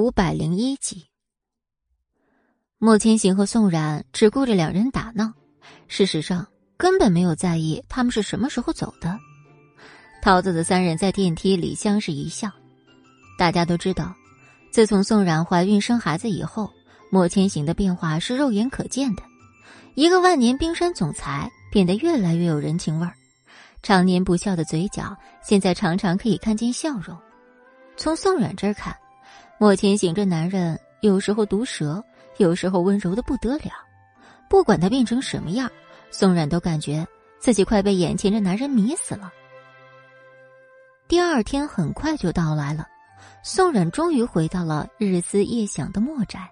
五百零一集，莫千行和宋冉只顾着两人打闹，事实上根本没有在意他们是什么时候走的。桃子的三人在电梯里相视一笑。大家都知道，自从宋冉怀孕生孩子以后，莫千行的变化是肉眼可见的。一个万年冰山总裁变得越来越有人情味儿，常年不笑的嘴角现在常常可以看见笑容。从宋冉这儿看。莫千行这男人有时候毒舌，有时候温柔的不得了。不管他变成什么样，宋冉都感觉自己快被眼前这男人迷死了。第二天很快就到来了，宋冉终于回到了日思夜想的莫宅。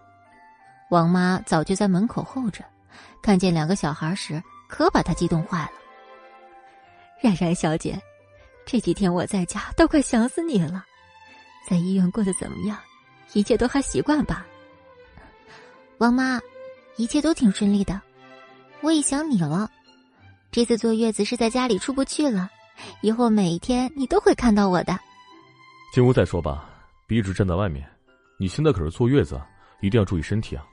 王妈早就在门口候着，看见两个小孩时，可把她激动坏了。冉冉小姐，这几天我在家都快想死你了，在医院过得怎么样？一切都还习惯吧，王妈，一切都挺顺利的。我也想你了，这次坐月子是在家里出不去了，以后每一天你都会看到我的。进屋再说吧，别一直站在外面。你现在可是坐月子，一定要注意身体啊。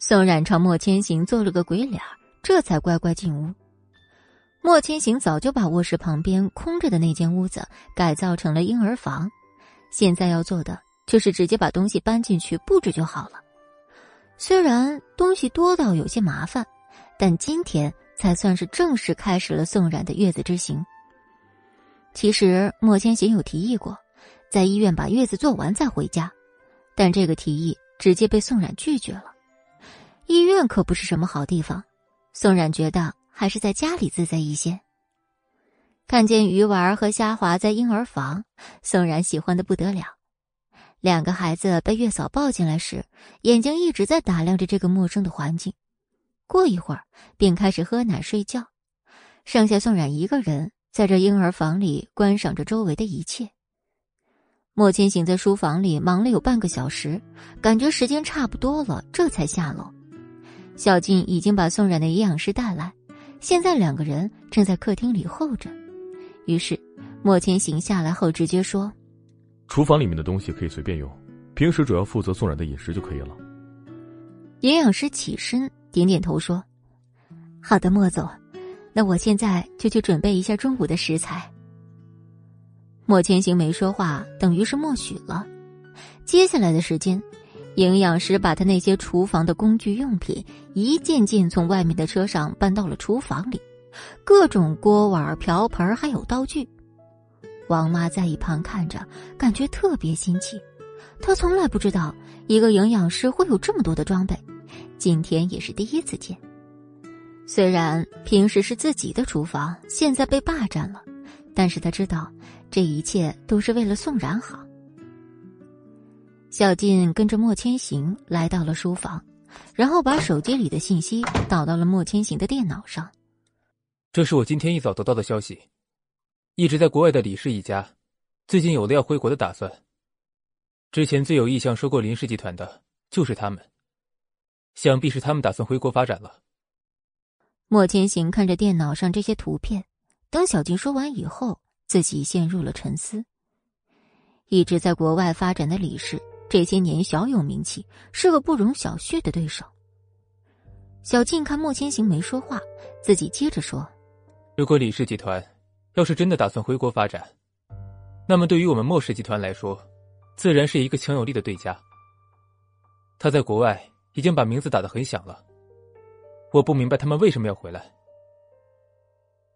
宋冉朝莫千行做了个鬼脸，这才乖乖进屋。莫千行早就把卧室旁边空着的那间屋子改造成了婴儿房，现在要做的。就是直接把东西搬进去布置就好了。虽然东西多到有些麻烦，但今天才算是正式开始了宋冉的月子之行。其实莫千行有提议过，在医院把月子做完再回家，但这个提议直接被宋冉拒绝了。医院可不是什么好地方，宋冉觉得还是在家里自在一些。看见鱼丸和虾滑在婴儿房，宋冉喜欢的不得了。两个孩子被月嫂抱进来时，眼睛一直在打量着这个陌生的环境。过一会儿，便开始喝奶睡觉，剩下宋冉一个人在这婴儿房里观赏着周围的一切。莫千行在书房里忙了有半个小时，感觉时间差不多了，这才下楼。小静已经把宋冉的营养师带来，现在两个人正在客厅里候着。于是，莫千行下来后直接说。厨房里面的东西可以随便用，平时主要负责宋冉的饮食就可以了。营养师起身点点头说：“好的，莫总，那我现在就去准备一下中午的食材。”莫千行没说话，等于是默许了。接下来的时间，营养师把他那些厨房的工具用品一件件从外面的车上搬到了厨房里，各种锅碗瓢盆还有刀具。王妈在一旁看着，感觉特别新奇。她从来不知道一个营养师会有这么多的装备，今天也是第一次见。虽然平时是自己的厨房，现在被霸占了，但是她知道这一切都是为了宋冉好。小静跟着莫千行来到了书房，然后把手机里的信息导到了莫千行的电脑上。这是我今天一早得到的消息。一直在国外的李氏一家，最近有了要回国的打算。之前最有意向收购林氏集团的就是他们，想必是他们打算回国发展了。莫千行看着电脑上这些图片，等小静说完以后，自己陷入了沉思。一直在国外发展的李氏，这些年小有名气，是个不容小觑的对手。小静看莫千行没说话，自己接着说：“如果李氏集团……”要是真的打算回国发展，那么对于我们莫氏集团来说，自然是一个强有力的对家。他在国外已经把名字打得很响了，我不明白他们为什么要回来。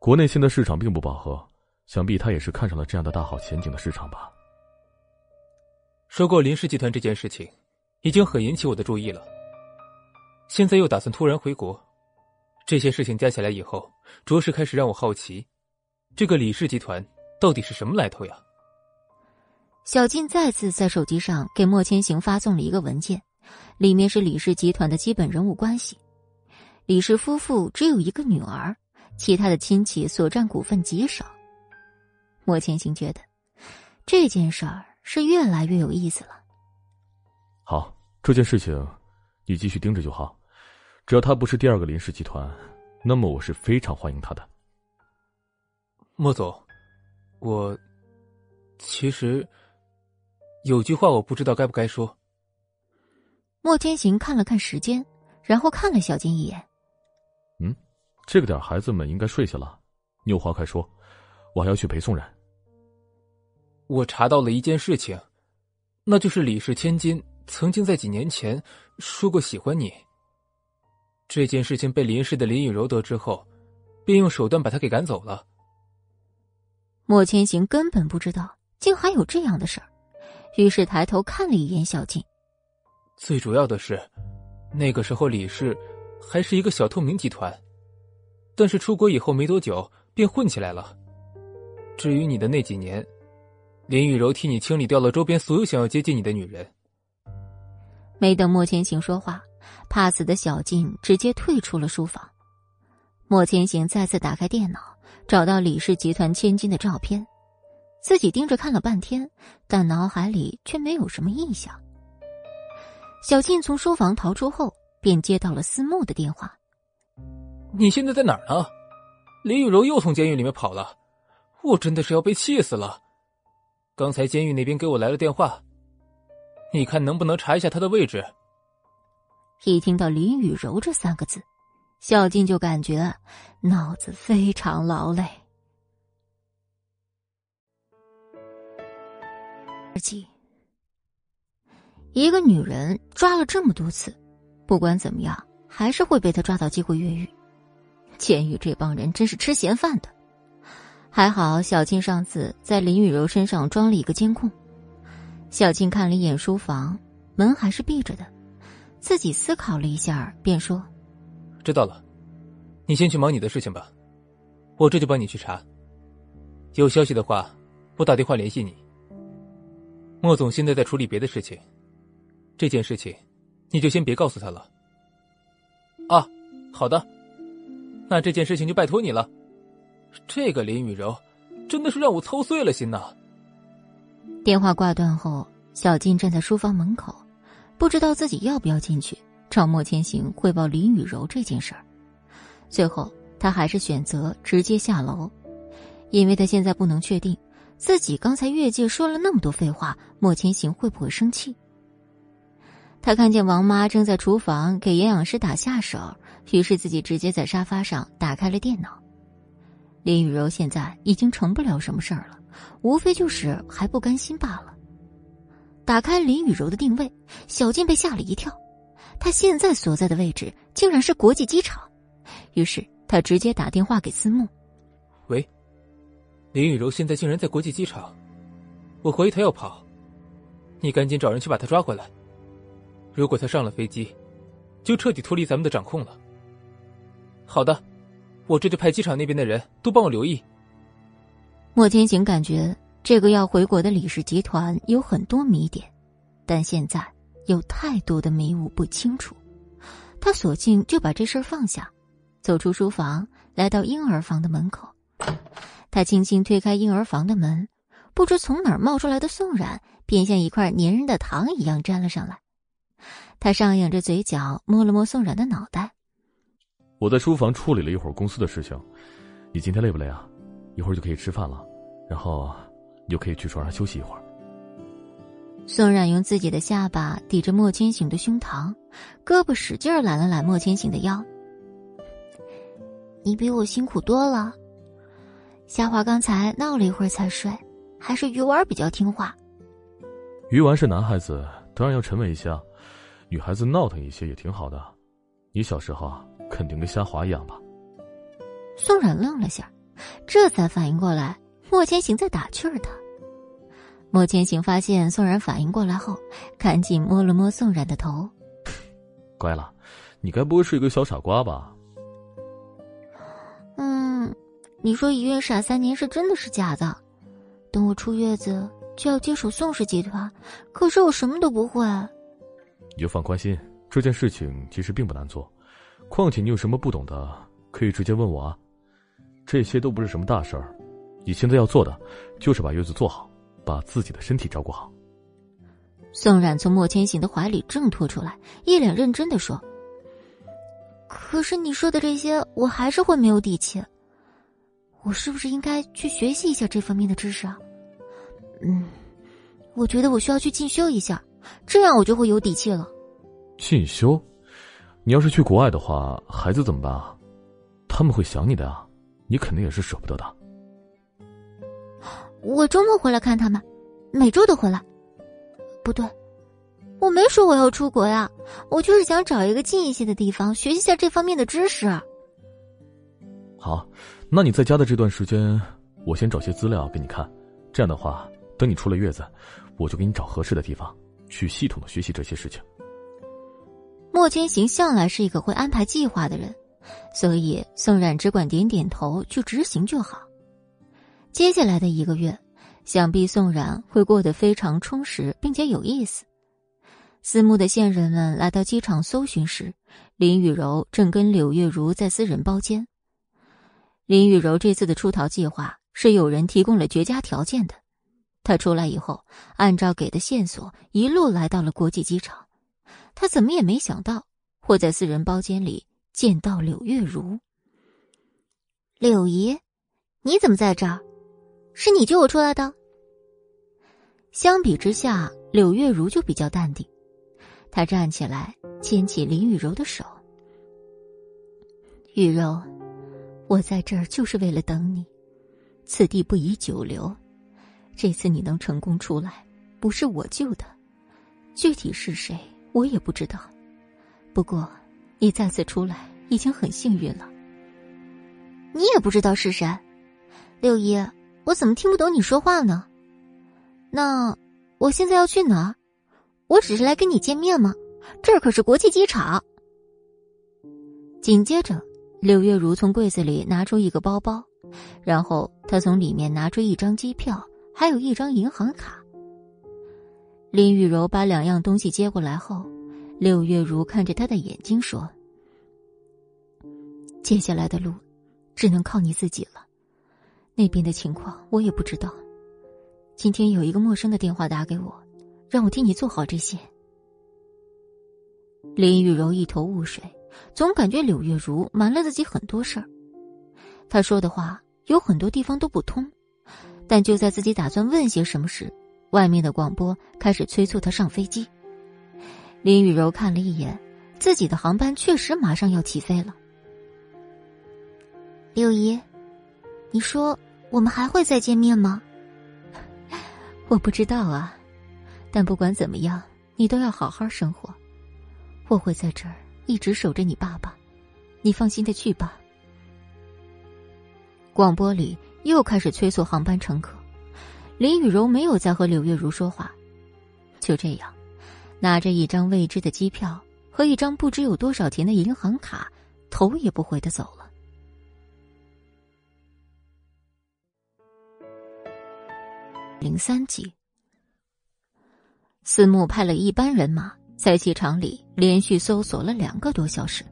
国内现在市场并不饱和，想必他也是看上了这样的大好前景的市场吧。收购林氏集团这件事情，已经很引起我的注意了。现在又打算突然回国，这些事情加起来以后，着实开始让我好奇。这个李氏集团到底是什么来头呀？小静再次在手机上给莫千行发送了一个文件，里面是李氏集团的基本人物关系。李氏夫妇只有一个女儿，其他的亲戚所占股份极少。莫千行觉得这件事儿是越来越有意思了。好，这件事情你继续盯着就好，只要他不是第二个林氏集团，那么我是非常欢迎他的。莫总，我其实有句话我不知道该不该说。莫天行看了看时间，然后看了小金一眼。嗯，这个点孩子们应该睡下了，你有话快说，我还要去陪宋然。我查到了一件事情，那就是李氏千金曾经在几年前说过喜欢你。这件事情被林氏的林雨柔得知后，便用手段把他给赶走了。莫千行根本不知道，竟还有这样的事儿，于是抬头看了一眼小静。最主要的是，那个时候李氏还是一个小透明集团，但是出国以后没多久便混起来了。至于你的那几年，林雨柔替你清理掉了周边所有想要接近你的女人。没等莫千行说话，怕死的小静直接退出了书房。莫千行再次打开电脑，找到李氏集团千金的照片，自己盯着看了半天，但脑海里却没有什么印象。小静从书房逃出后，便接到了思慕的电话。你现在在哪儿呢？林雨柔又从监狱里面跑了，我真的是要被气死了。刚才监狱那边给我来了电话，你看能不能查一下她的位置？一听到林雨柔这三个字，小静就感觉脑子非常劳累。二季。一个女人抓了这么多次，不管怎么样，还是会被他抓到机会越狱。监狱这帮人真是吃闲饭的。还好小静上次在林雨柔身上装了一个监控。小静看了一眼书房，门还是闭着的，自己思考了一下，便说：“知道了，你先去忙你的事情吧，我这就帮你去查。有消息的话，我打电话联系你。莫总现在在处理别的事情。”这件事情，你就先别告诉他了。啊，好的，那这件事情就拜托你了。这个林雨柔，真的是让我操碎了心呐。电话挂断后，小静站在书房门口，不知道自己要不要进去找莫千行汇报林雨柔这件事儿。最后，他还是选择直接下楼，因为他现在不能确定自己刚才越界说了那么多废话，莫千行会不会生气。他看见王妈正在厨房给营养师打下手，于是自己直接在沙发上打开了电脑。林雨柔现在已经成不了什么事儿了，无非就是还不甘心罢了。打开林雨柔的定位，小静被吓了一跳，她现在所在的位置竟然是国际机场，于是他直接打电话给思慕：“喂，林雨柔现在竟然在国际机场，我怀疑她要跑，你赶紧找人去把她抓回来。”如果他上了飞机，就彻底脱离咱们的掌控了。好的，我这就派机场那边的人都帮我留意。莫天行感觉这个要回国的李氏集团有很多谜点，但现在有太多的迷雾不清楚，他索性就把这事儿放下，走出书房，来到婴儿房的门口。他轻轻推开婴儿房的门，不知从哪儿冒出来的宋冉，便像一块粘人的糖一样粘了上来。他上扬着嘴角，摸了摸宋冉的脑袋。我在书房处理了一会儿公司的事情，你今天累不累啊？一会儿就可以吃饭了，然后你就可以去床上休息一会儿。宋冉用自己的下巴抵着莫千行的胸膛，胳膊使劲揽了揽莫千行的腰。你比我辛苦多了，夏华刚才闹了一会儿才睡，还是鱼丸比较听话。鱼丸是男孩子，当然要沉稳一些啊。女孩子闹腾一些也挺好的，你小时候肯定跟夏华一样吧？宋冉愣了下，这才反应过来莫千行在打趣儿他。莫千行发现宋冉反应过来后，赶紧摸了摸宋冉的头，乖了，你该不会是一个小傻瓜吧？嗯，你说一月傻三年是真的是假的？等我出月子就要接手宋氏集团，可是我什么都不会。你就放宽心，这件事情其实并不难做。况且你有什么不懂的，可以直接问我啊。这些都不是什么大事儿，你现在要做的就是把月子做好，把自己的身体照顾好。宋冉从莫千行的怀里挣脱出来，一脸认真的说：“可是你说的这些，我还是会没有底气。我是不是应该去学习一下这方面的知识啊？”嗯，我觉得我需要去进修一下，这样我就会有底气了。进修？你要是去国外的话，孩子怎么办啊？他们会想你的啊，你肯定也是舍不得的。我周末回来看他们，每周都回来。不对，我没说我要出国呀，我就是想找一个近一些的地方学习下这方面的知识。好，那你在家的这段时间，我先找些资料给你看。这样的话，等你出了月子，我就给你找合适的地方去系统的学习这些事情。莫千行向来是一个会安排计划的人，所以宋冉只管点点头去执行就好。接下来的一个月，想必宋冉会过得非常充实并且有意思。私募的线人们来到机场搜寻时，林雨柔正跟柳月如在私人包间。林雨柔这次的出逃计划是有人提供了绝佳条件的，她出来以后，按照给的线索一路来到了国际机场。他怎么也没想到会在私人包间里见到柳月如。柳姨，你怎么在这儿？是你救我出来的？相比之下，柳月如就比较淡定。她站起来，牵起林雨柔的手。雨柔，我在这儿就是为了等你。此地不宜久留，这次你能成功出来，不是我救的，具体是谁？我也不知道，不过你再次出来已经很幸运了。你也不知道是谁，六姨，我怎么听不懂你说话呢？那我现在要去哪？我只是来跟你见面吗？这可是国际机场。紧接着，柳月如从柜子里拿出一个包包，然后她从里面拿出一张机票，还有一张银行卡。林雨柔把两样东西接过来后，柳月如看着她的眼睛说：“接下来的路，只能靠你自己了。那边的情况我也不知道。今天有一个陌生的电话打给我，让我替你做好这些。”林雨柔一头雾水，总感觉柳月如瞒了自己很多事儿。他说的话有很多地方都不通，但就在自己打算问些什么时，外面的广播开始催促他上飞机。林雨柔看了一眼，自己的航班确实马上要起飞了。六姨，你说我们还会再见面吗？我不知道啊，但不管怎么样，你都要好好生活。我会在这儿一直守着你爸爸，你放心的去吧。广播里又开始催促航班乘客。林雨柔没有再和柳月如说话，就这样，拿着一张未知的机票和一张不知有多少钱的银行卡，头也不回的走了。零三集，司慕派了一班人马在机场里连续搜索了两个多小时，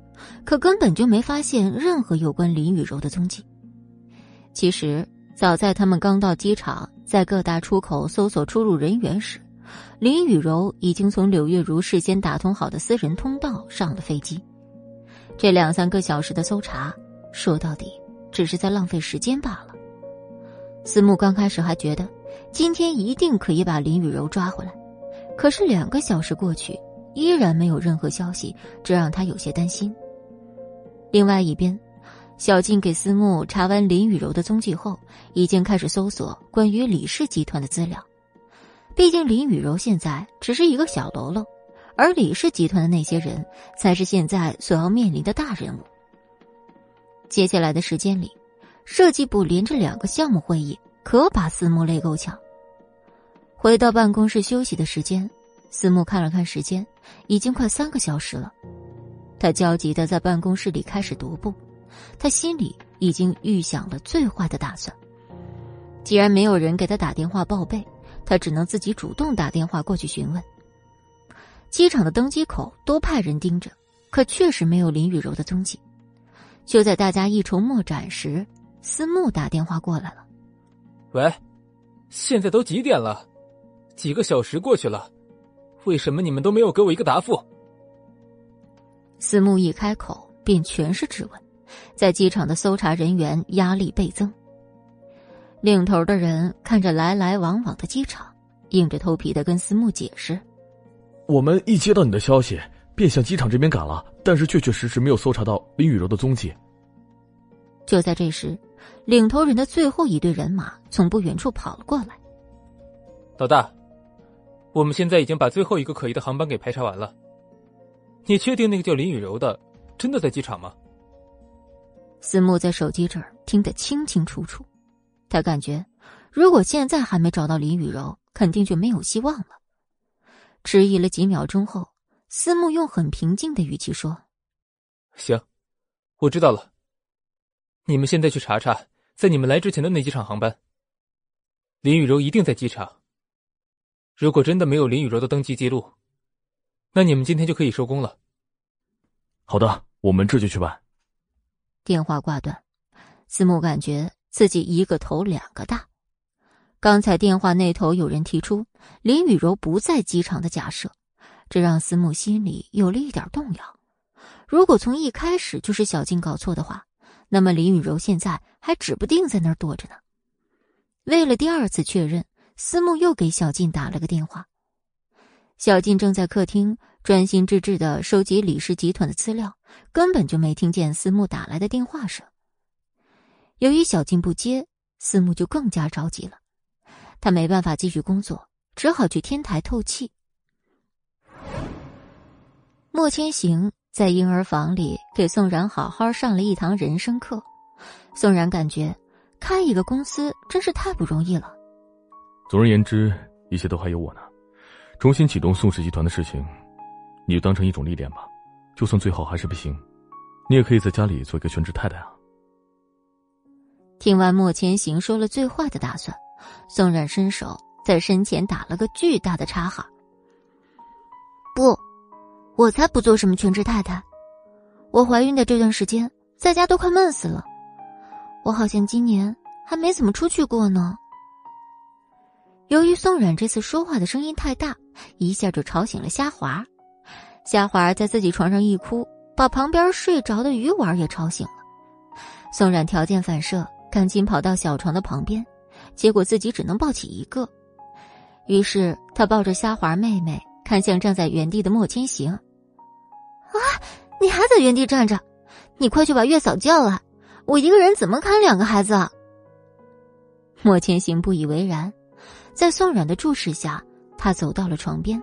可根本就没发现任何有关林雨柔的踪迹。其实，早在他们刚到机场。在各大出口搜索出入人员时，林雨柔已经从柳月如事先打通好的私人通道上了飞机。这两三个小时的搜查，说到底只是在浪费时间罢了。思慕刚开始还觉得今天一定可以把林雨柔抓回来，可是两个小时过去，依然没有任何消息，这让他有些担心。另外一边。小静给思慕查完林雨柔的踪迹后，已经开始搜索关于李氏集团的资料。毕竟林雨柔现在只是一个小喽啰，而李氏集团的那些人才是现在所要面临的大人物。接下来的时间里，设计部连着两个项目会议，可把思慕累够呛。回到办公室休息的时间，思慕看了看时间，已经快三个小时了。他焦急的在办公室里开始踱步。他心里已经预想了最坏的打算。既然没有人给他打电话报备，他只能自己主动打电话过去询问。机场的登机口都派人盯着，可确实没有林雨柔的踪迹。就在大家一筹莫展时，思慕打电话过来了：“喂，现在都几点了？几个小时过去了，为什么你们都没有给我一个答复？”思慕一开口便全是质问。在机场的搜查人员压力倍增。领头的人看着来来往往的机场，硬着头皮的跟思慕解释：“我们一接到你的消息，便向机场这边赶了，但是确确实实没有搜查到林雨柔的踪迹。”就在这时，领头人的最后一队人马从不远处跑了过来。老大，我们现在已经把最后一个可疑的航班给排查完了。你确定那个叫林雨柔的真的在机场吗？思慕在手机这儿听得清清楚楚，他感觉如果现在还没找到林雨柔，肯定就没有希望了。迟疑了几秒钟后，思慕用很平静的语气说：“行，我知道了。你们现在去查查，在你们来之前的那几场航班，林雨柔一定在机场。如果真的没有林雨柔的登机记录，那你们今天就可以收工了。”好的，我们这就去办。电话挂断，思慕感觉自己一个头两个大。刚才电话那头有人提出林雨柔不在机场的假设，这让思慕心里有了一点动摇。如果从一开始就是小静搞错的话，那么林雨柔现在还指不定在那儿躲着呢。为了第二次确认，思慕又给小静打了个电话。小静正在客厅专心致志的收集李氏集团的资料。根本就没听见思慕打来的电话声。由于小静不接，思慕就更加着急了。他没办法继续工作，只好去天台透气。莫千行在婴儿房里给宋然好好上了一堂人生课。宋然感觉开一个公司真是太不容易了。总而言之，一切都还有我呢。重新启动宋氏集团的事情，你就当成一种历练吧。就算最后还是不行，你也可以在家里做一个全职太太啊。听完莫千行说了最坏的打算，宋冉伸手在身前打了个巨大的叉哈。不，我才不做什么全职太太。我怀孕的这段时间在家都快闷死了，我好像今年还没怎么出去过呢。由于宋冉这次说话的声音太大，一下就吵醒了虾滑。夏华在自己床上一哭，把旁边睡着的鱼丸也吵醒了。宋冉条件反射，赶紧跑到小床的旁边，结果自己只能抱起一个。于是他抱着虾华妹妹，看向站在原地的莫千行：“啊，你还在原地站着？你快去把月嫂叫来！我一个人怎么看两个孩子？”啊？莫千行不以为然，在宋冉的注视下，他走到了床边。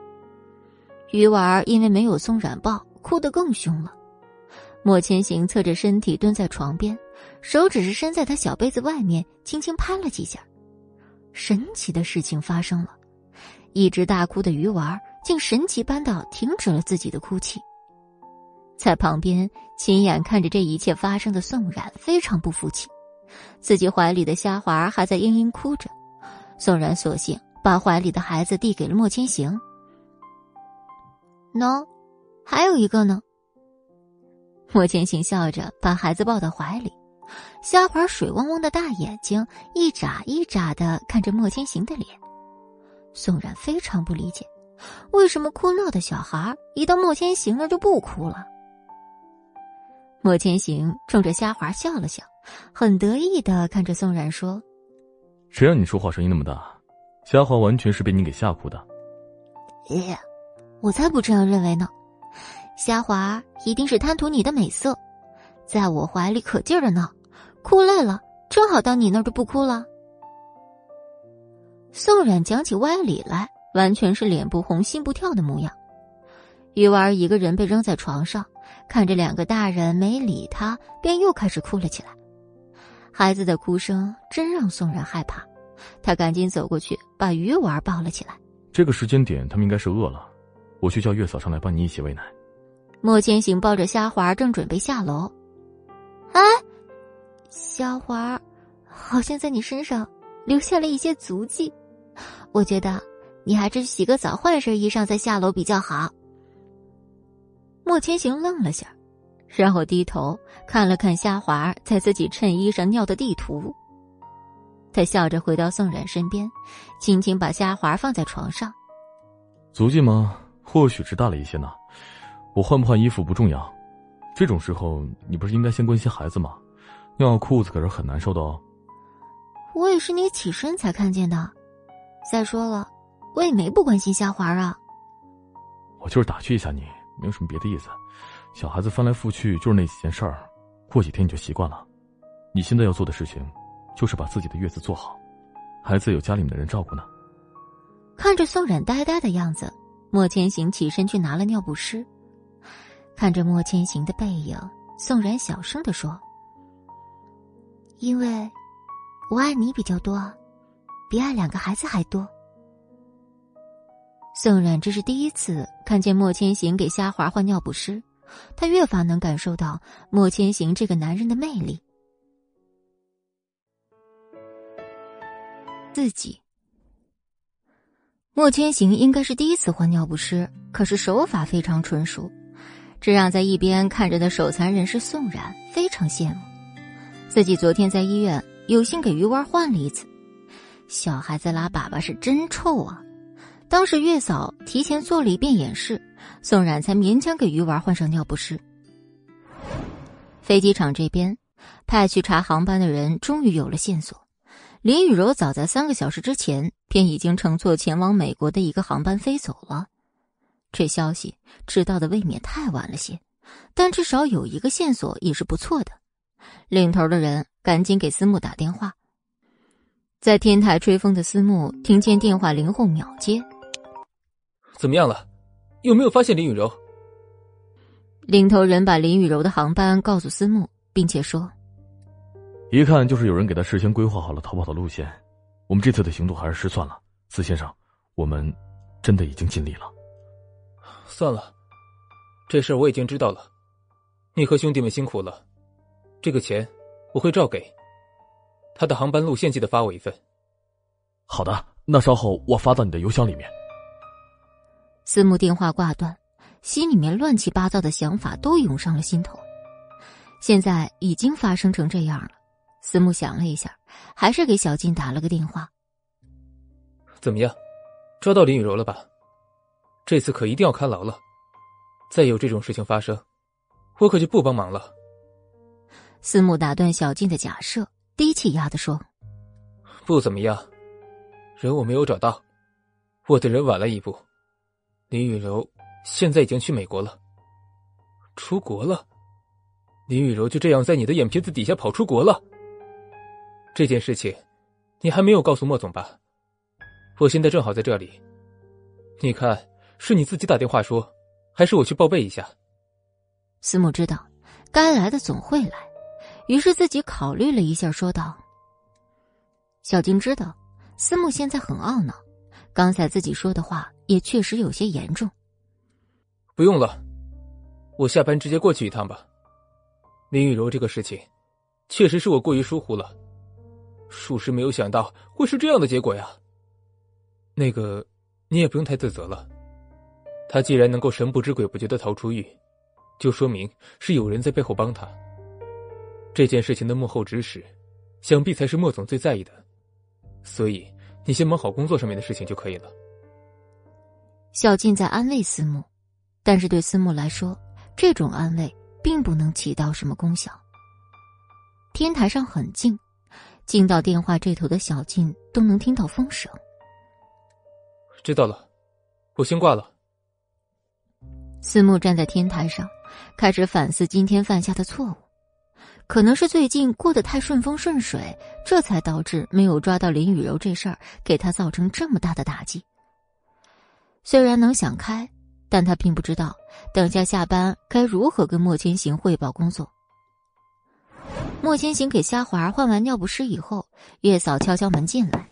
鱼丸因为没有松软抱，哭得更凶了。莫千行侧着身体蹲在床边，手只是伸在他小被子外面，轻轻拍了几下。神奇的事情发生了，一直大哭的鱼丸竟神奇般的停止了自己的哭泣。在旁边亲眼看着这一切发生的宋冉非常不服气，自己怀里的虾滑还在嘤嘤哭着，宋冉索性把怀里的孩子递给了莫千行。喏，还有一个呢。莫千行笑着把孩子抱到怀里，虾滑水汪汪的大眼睛一眨一眨的看着莫千行的脸。宋冉非常不理解，为什么哭闹的小孩一到莫千行那就不哭了。莫千行冲着虾滑笑了笑，很得意的看着宋冉说：“谁让你说话声音那么大？虾滑完全是被你给吓哭的。”耶。我才不这样认为呢，虾滑一定是贪图你的美色，在我怀里可劲儿的闹，哭累了正好到你那儿就不哭了。宋冉讲起歪理来，完全是脸不红心不跳的模样。鱼丸一个人被扔在床上，看着两个大人没理他，便又开始哭了起来。孩子的哭声真让宋冉害怕，他赶紧走过去把鱼丸抱了起来。这个时间点，他们应该是饿了。我去叫月嫂上来帮你一起喂奶。莫千行抱着虾滑正准备下楼，哎，虾滑好像在你身上留下了一些足迹，我觉得你还是洗个澡换身衣裳再下楼比较好。莫千行愣了下，然后低头看了看虾滑在自己衬衣上尿的地图，他笑着回到宋冉身边，轻轻把虾滑放在床上。足迹吗？或许是大了一些呢，我换不换衣服不重要，这种时候你不是应该先关心孩子吗？尿裤子可是很难受的哦。我也是你起身才看见的，再说了，我也没不关心虾滑啊。我就是打趣一下你，没有什么别的意思。小孩子翻来覆去就是那几件事儿，过几天你就习惯了。你现在要做的事情，就是把自己的月子做好，孩子有家里面的人照顾呢。看着宋冉呆呆的样子，莫千行起身去拿了尿不湿。看着莫千行的背影，宋冉小声的说：“因为，我爱你比较多，比爱两个孩子还多。”宋冉这是第一次看见莫千行给虾滑换尿不湿，他越发能感受到莫千行这个男人的魅力。自己，莫千行应该是第一次换尿不湿，可是手法非常纯熟，这让在一边看着的手残人士宋冉非常羡慕。自己昨天在医院有幸给鱼丸换了一次，小孩子拉粑粑是真臭啊！当时月嫂提前做了一遍演示，宋冉才勉强给鱼丸换上尿不湿。飞机场这边，派去查航班的人终于有了线索。林雨柔早在三个小时之前便已经乘坐前往美国的一个航班飞走了。这消息知道的未免太晚了些，但至少有一个线索也是不错的。领头的人赶紧给思慕打电话。在天台吹风的思慕听见电话铃后秒接。怎么样了？有没有发现林雨柔？领头人把林雨柔的航班告诉思慕，并且说：“一看就是有人给他事先规划好了逃跑的路线。我们这次的行动还是失算了，司先生，我们真的已经尽力了。算了，这事我已经知道了。你和兄弟们辛苦了，这个钱我会照给。他的航班路线记得发我一份。好的，那稍后我发到你的邮箱里面。”思慕电话挂断，心里面乱七八糟的想法都涌上了心头。现在已经发生成这样了，思慕想了一下，还是给小静打了个电话。怎么样，抓到林雨柔了吧？这次可一定要看牢了，再有这种事情发生，我可就不帮忙了。思慕打断小静的假设，低气压的说：“不怎么样，人我没有找到，我的人晚了一步。”林雨柔现在已经去美国了，出国了。林雨柔就这样在你的眼皮子底下跑出国了。这件事情，你还没有告诉莫总吧？我现在正好在这里，你看是你自己打电话说，还是我去报备一下？思慕知道，该来的总会来，于是自己考虑了一下，说道：“小静知道，思慕现在很懊恼，刚才自己说的话。”也确实有些严重。不用了，我下班直接过去一趟吧。林雨柔这个事情，确实是我过于疏忽了，属实没有想到会是这样的结果呀。那个，你也不用太自责了。他既然能够神不知鬼不觉的逃出狱，就说明是有人在背后帮他。这件事情的幕后指使，想必才是莫总最在意的。所以，你先忙好工作上面的事情就可以了。小静在安慰思慕，但是对思慕来说，这种安慰并不能起到什么功效。天台上很静，静到电话这头的小静都能听到风声。知道了，我先挂了。思慕站在天台上，开始反思今天犯下的错误，可能是最近过得太顺风顺水，这才导致没有抓到林雨柔这事儿，给他造成这么大的打击。虽然能想开，但他并不知道等下下班该如何跟莫千行汇报工作。莫千行给虾滑换完尿不湿以后，月嫂敲敲门进来：“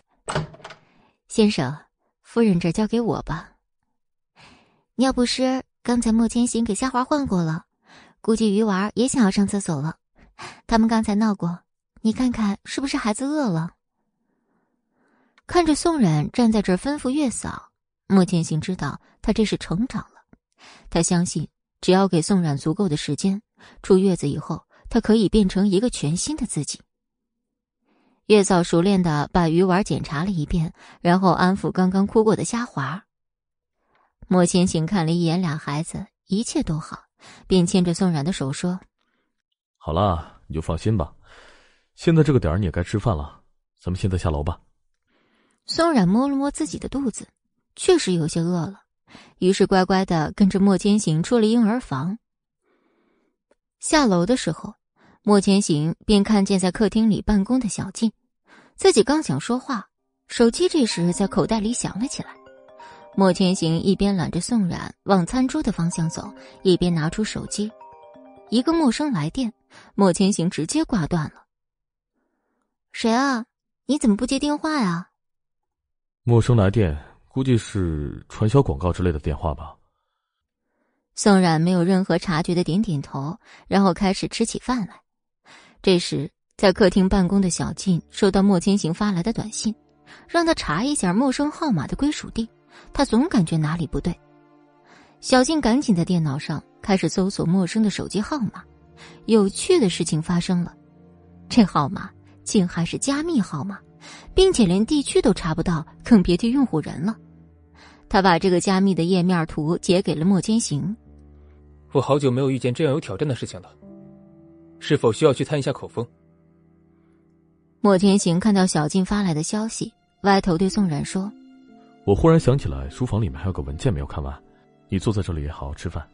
先生，夫人这交给我吧。尿不湿刚才莫千行给虾滑换过了，估计鱼丸也想要上厕所了。他们刚才闹过，你看看是不是孩子饿了？”看着宋冉站在这儿吩咐月嫂。莫千行知道他这是成长了，他相信只要给宋冉足够的时间，出月子以后，他可以变成一个全新的自己。月嫂熟练的把鱼丸检查了一遍，然后安抚刚刚哭过的虾滑。莫千行看了一眼俩孩子，一切都好，便牵着宋冉的手说：“好了，你就放心吧。现在这个点儿你也该吃饭了，咱们现在下楼吧。”宋冉摸了摸自己的肚子。确实有些饿了，于是乖乖的跟着莫千行出了婴儿房。下楼的时候，莫千行便看见在客厅里办公的小静，自己刚想说话，手机这时在口袋里响了起来。莫千行一边揽着宋冉往餐桌的方向走，一边拿出手机。一个陌生来电，莫千行直接挂断了。谁啊？你怎么不接电话呀？陌生来电，估计是传销广告之类的电话吧。宋冉没有任何察觉的点点头，然后开始吃起饭来。这时，在客厅办公的小静收到莫千行发来的短信，让他查一下陌生号码的归属地。他总感觉哪里不对。小静赶紧在电脑上开始搜索陌生的手机号码。有趣的事情发生了，这号码竟还是加密号码，并且连地区都查不到，更别提用户人了。他把这个加密的页面图截给了莫千行。我好久没有遇见这样有挑战的事情了，是否需要去探一下口风？莫天行看到小静发来的消息，歪头对宋冉说：“我忽然想起来，书房里面还有个文件没有看完，你坐在这里好好吃饭。”“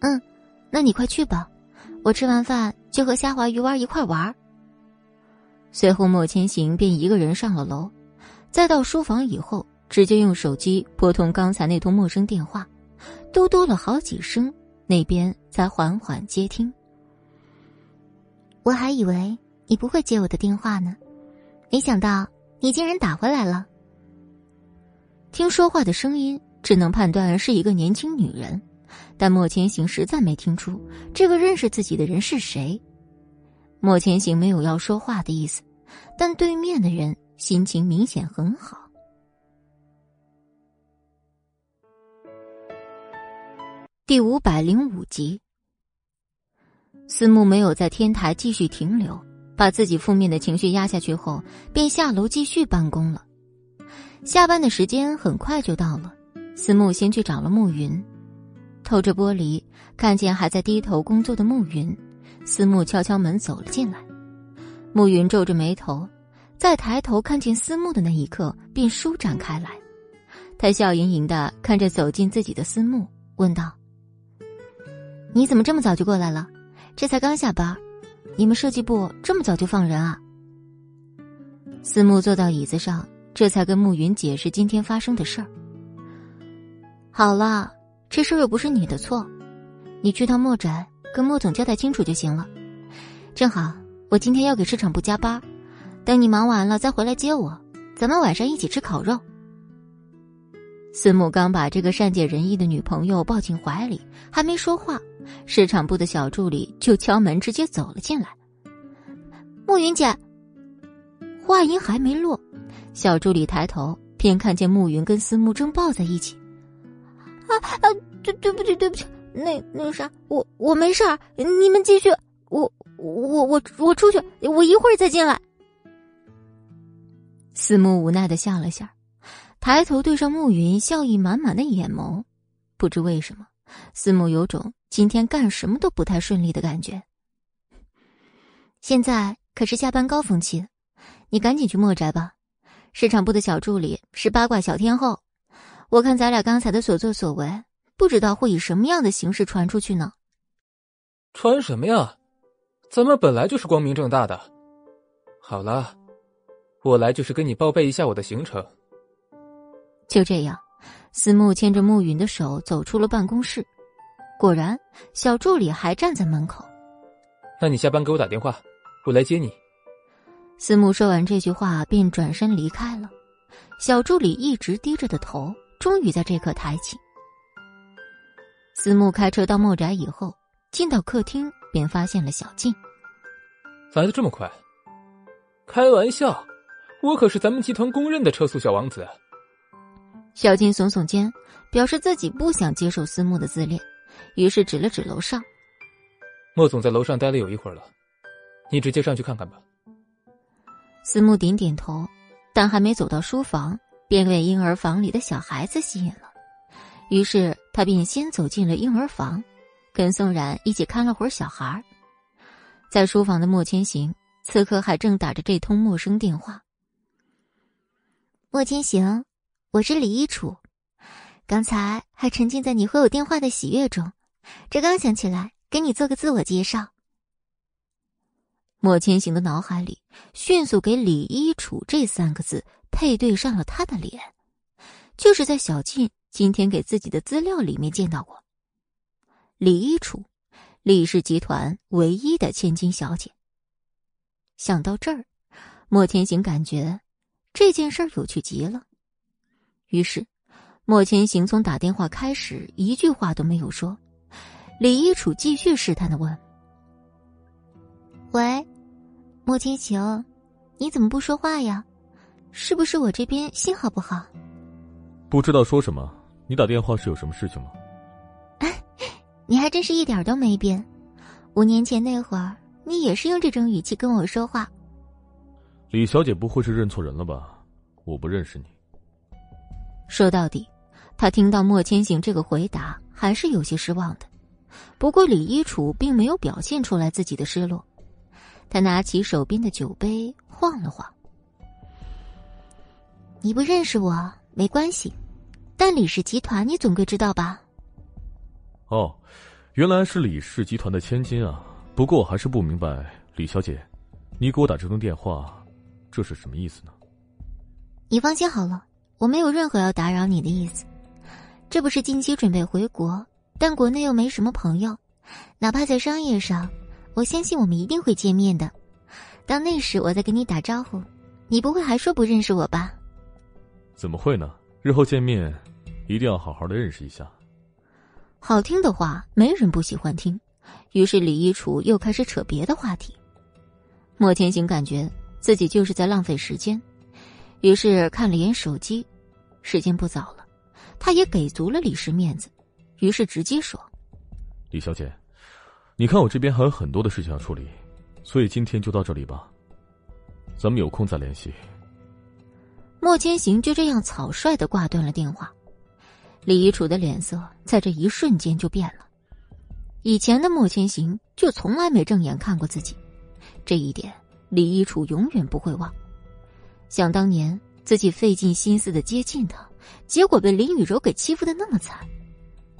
嗯，那你快去吧，我吃完饭就和虾滑鱼丸一块玩。”随后，莫千行便一个人上了楼，再到书房以后，直接用手机拨通刚才那通陌生电话，嘟嘟了好几声。那边才缓缓接听。我还以为你不会接我的电话呢，没想到你竟然打回来了。听说话的声音，只能判断是一个年轻女人，但莫千行实在没听出这个认识自己的人是谁。莫千行没有要说话的意思，但对面的人心情明显很好。第五百零五集，思慕没有在天台继续停留，把自己负面的情绪压下去后，便下楼继续办公了。下班的时间很快就到了，思慕先去找了暮云，透着玻璃看见还在低头工作的暮云，思慕敲敲门走了进来。暮云皱着眉头，在抬头看见思慕的那一刻便舒展开来，他笑盈盈的看着走进自己的思慕，问道。你怎么这么早就过来了？这才刚下班，你们设计部这么早就放人啊？思慕坐到椅子上，这才跟暮云解释今天发生的事儿。好了，这事儿又不是你的错，你去趟墨宅跟莫总交代清楚就行了。正好我今天要给市场部加班，等你忙完了再回来接我，咱们晚上一起吃烤肉。思慕刚把这个善解人意的女朋友抱进怀里，还没说话。市场部的小助理就敲门，直接走了进来。暮云姐，话音还没落，小助理抬头便看见暮云跟思慕正抱在一起。啊啊！对对不起，对不起，那那啥，我我没事儿，你们继续。我我我我出去，我一会儿再进来。思慕无奈的笑了笑，抬头对上暮云笑意满满的眼眸，不知为什么，思慕有种。今天干什么都不太顺利的感觉。现在可是下班高峰期，你赶紧去墨宅吧。市场部的小助理是八卦小天后，我看咱俩刚才的所作所为，不知道会以什么样的形式传出去呢？传什么呀？咱们本来就是光明正大的。好了，我来就是跟你报备一下我的行程。就这样，思慕牵着暮云的手走出了办公室。果然，小助理还站在门口。那你下班给我打电话，我来接你。思慕说完这句话，便转身离开了。小助理一直低着的头，终于在这刻抬起。思慕开车到墨宅以后，进到客厅，便发现了小静。来的这么快？开玩笑，我可是咱们集团公认的车速小王子。小静耸耸肩，表示自己不想接受思慕的自恋。于是指了指楼上，莫总在楼上待了有一会儿了，你直接上去看看吧。思慕点点头，但还没走到书房，便被婴儿房里的小孩子吸引了。于是他便先走进了婴儿房，跟宋冉一起看了会儿小孩。在书房的莫千行此刻还正打着这通陌生电话。莫千行，我是李一楚，刚才还沉浸在你回我电话的喜悦中，这刚想起来给你做个自我介绍。”莫千行的脑海里迅速给“李一楚”这三个字配对上了他的脸，就是在小静今天给自己的资料里面见到过。李一楚，李氏集团唯一的千金小姐。想到这儿，莫千行感觉这件事儿有趣极了。于是，莫千行从打电话开始一句话都没有说。李一楚继续试探的问：“喂，莫千行，你怎么不说话呀？是不是我这边信号不好？”不知道说什么。你打电话是有什么事情吗？你还真是一点都没变。五年前那会儿，你也是用这种语气跟我说话。李小姐不会是认错人了吧？我不认识你。说到底，他听到莫千行这个回答，还是有些失望的。不过李一楚并没有表现出来自己的失落，他拿起手边的酒杯晃了晃。你不认识我没关系。但李氏集团，你总归知道吧？哦，原来是李氏集团的千金啊！不过我还是不明白，李小姐，你给我打这通电话，这是什么意思呢？你放心好了，我没有任何要打扰你的意思。这不是近期准备回国，但国内又没什么朋友，哪怕在商业上，我相信我们一定会见面的。到那时，我再跟你打招呼，你不会还说不认识我吧？怎么会呢？日后见面，一定要好好的认识一下。好听的话，没人不喜欢听。于是李一楚又开始扯别的话题。莫天行感觉自己就是在浪费时间，于是看了眼手机，时间不早了。他也给足了李氏面子，于是直接说：“李小姐，你看我这边还有很多的事情要处理，所以今天就到这里吧，咱们有空再联系。”莫千行就这样草率的挂断了电话，李一楚的脸色在这一瞬间就变了。以前的莫千行就从来没正眼看过自己，这一点李一楚永远不会忘。想当年自己费尽心思的接近他，结果被林雨柔给欺负的那么惨，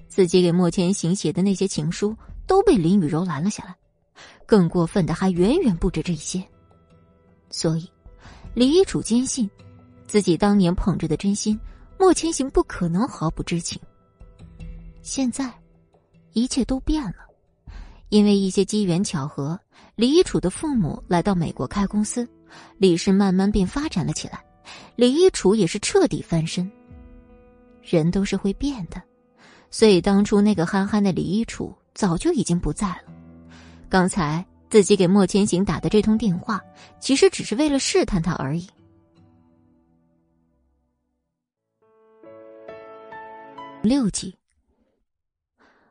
自己给莫千行写的那些情书都被林雨柔拦了下来，更过分的还远远不止这些。所以，李一楚坚信。自己当年捧着的真心，莫千行不可能毫不知情。现在，一切都变了，因为一些机缘巧合，李楚的父母来到美国开公司，李氏慢慢便发展了起来，李一楚也是彻底翻身。人都是会变的，所以当初那个憨憨的李一楚早就已经不在了。刚才自己给莫千行打的这通电话，其实只是为了试探他而已。六集。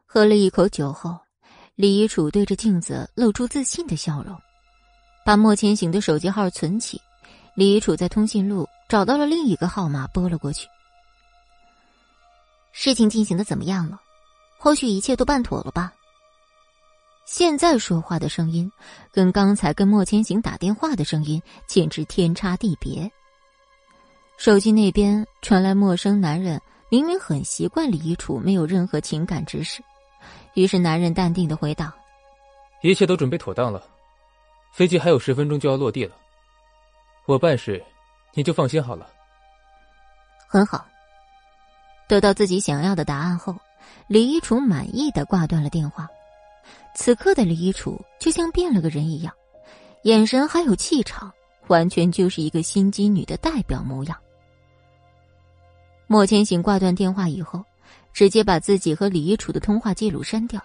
喝了一口酒后，李一楚对着镜子露出自信的笑容，把莫千行的手机号存起。李一楚在通讯录找到了另一个号码，拨了过去。事情进行的怎么样了？后续一切都办妥了吧？现在说话的声音，跟刚才跟莫千行打电话的声音简直天差地别。手机那边传来陌生男人。明明很习惯李一楚没有任何情感指示，于是男人淡定的回道：“一切都准备妥当了，飞机还有十分钟就要落地了。我办事，你就放心好了。”很好。得到自己想要的答案后，李一楚满意的挂断了电话。此刻的李一楚就像变了个人一样，眼神还有气场，完全就是一个心机女的代表模样。莫千行挂断电话以后，直接把自己和李一楚的通话记录删掉。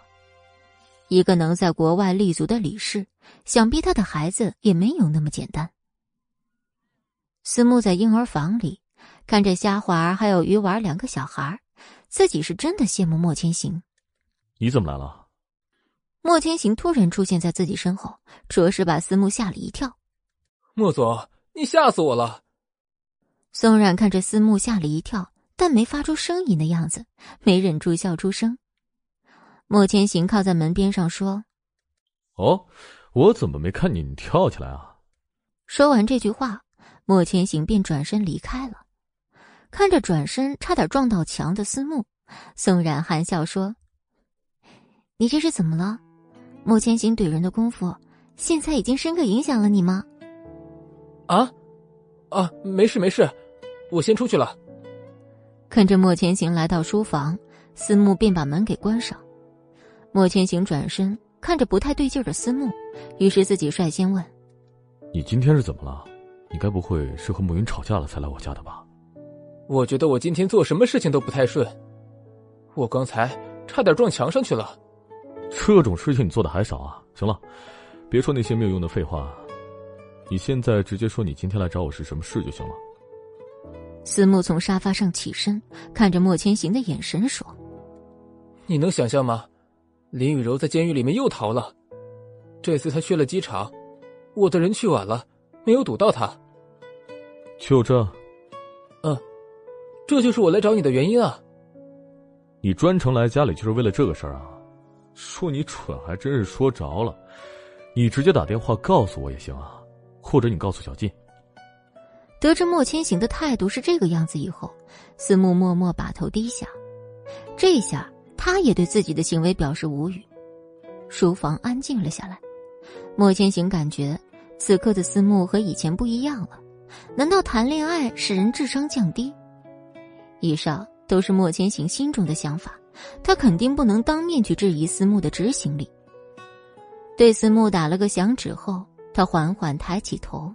一个能在国外立足的李氏，想必他的孩子也没有那么简单。思慕在婴儿房里看着虾滑还有鱼丸两个小孩，自己是真的羡慕莫千行。你怎么来了？莫千行突然出现在自己身后，着实把思慕吓了一跳。莫总，你吓死我了！宋冉看着思慕，吓了一跳。但没发出声音的样子，没忍住笑出声。莫千行靠在门边上说：“哦，我怎么没看见你跳起来啊？”说完这句话，莫千行便转身离开了。看着转身差点撞到墙的思慕，宋冉含笑说：“你这是怎么了？莫千行怼人的功夫，现在已经深刻影响了你吗？”啊，啊，没事没事，我先出去了。看着莫千行来到书房，思慕便把门给关上。莫千行转身看着不太对劲的思慕，于是自己率先问：“你今天是怎么了？你该不会是和慕云吵架了才来我家的吧？”我觉得我今天做什么事情都不太顺，我刚才差点撞墙上去了。这种事情你做的还少啊！行了，别说那些没有用的废话，你现在直接说你今天来找我是什么事就行了。思慕从沙发上起身，看着莫千行的眼神说：“你能想象吗？林雨柔在监狱里面又逃了，这次她去了机场，我的人去晚了，没有堵到他。就这？嗯。”这就是我来找你的原因啊！你专程来家里就是为了这个事儿啊？说你蠢还真是说着了。你直接打电话告诉我也行啊，或者你告诉小静。得知莫千行的态度是这个样子以后，思慕默默把头低下。这下他也对自己的行为表示无语。书房安静了下来，莫千行感觉此刻的思慕和以前不一样了。难道谈恋爱使人智商降低？以上都是莫千行心中的想法，他肯定不能当面去质疑思慕的执行力。对思慕打了个响指后，他缓缓抬起头。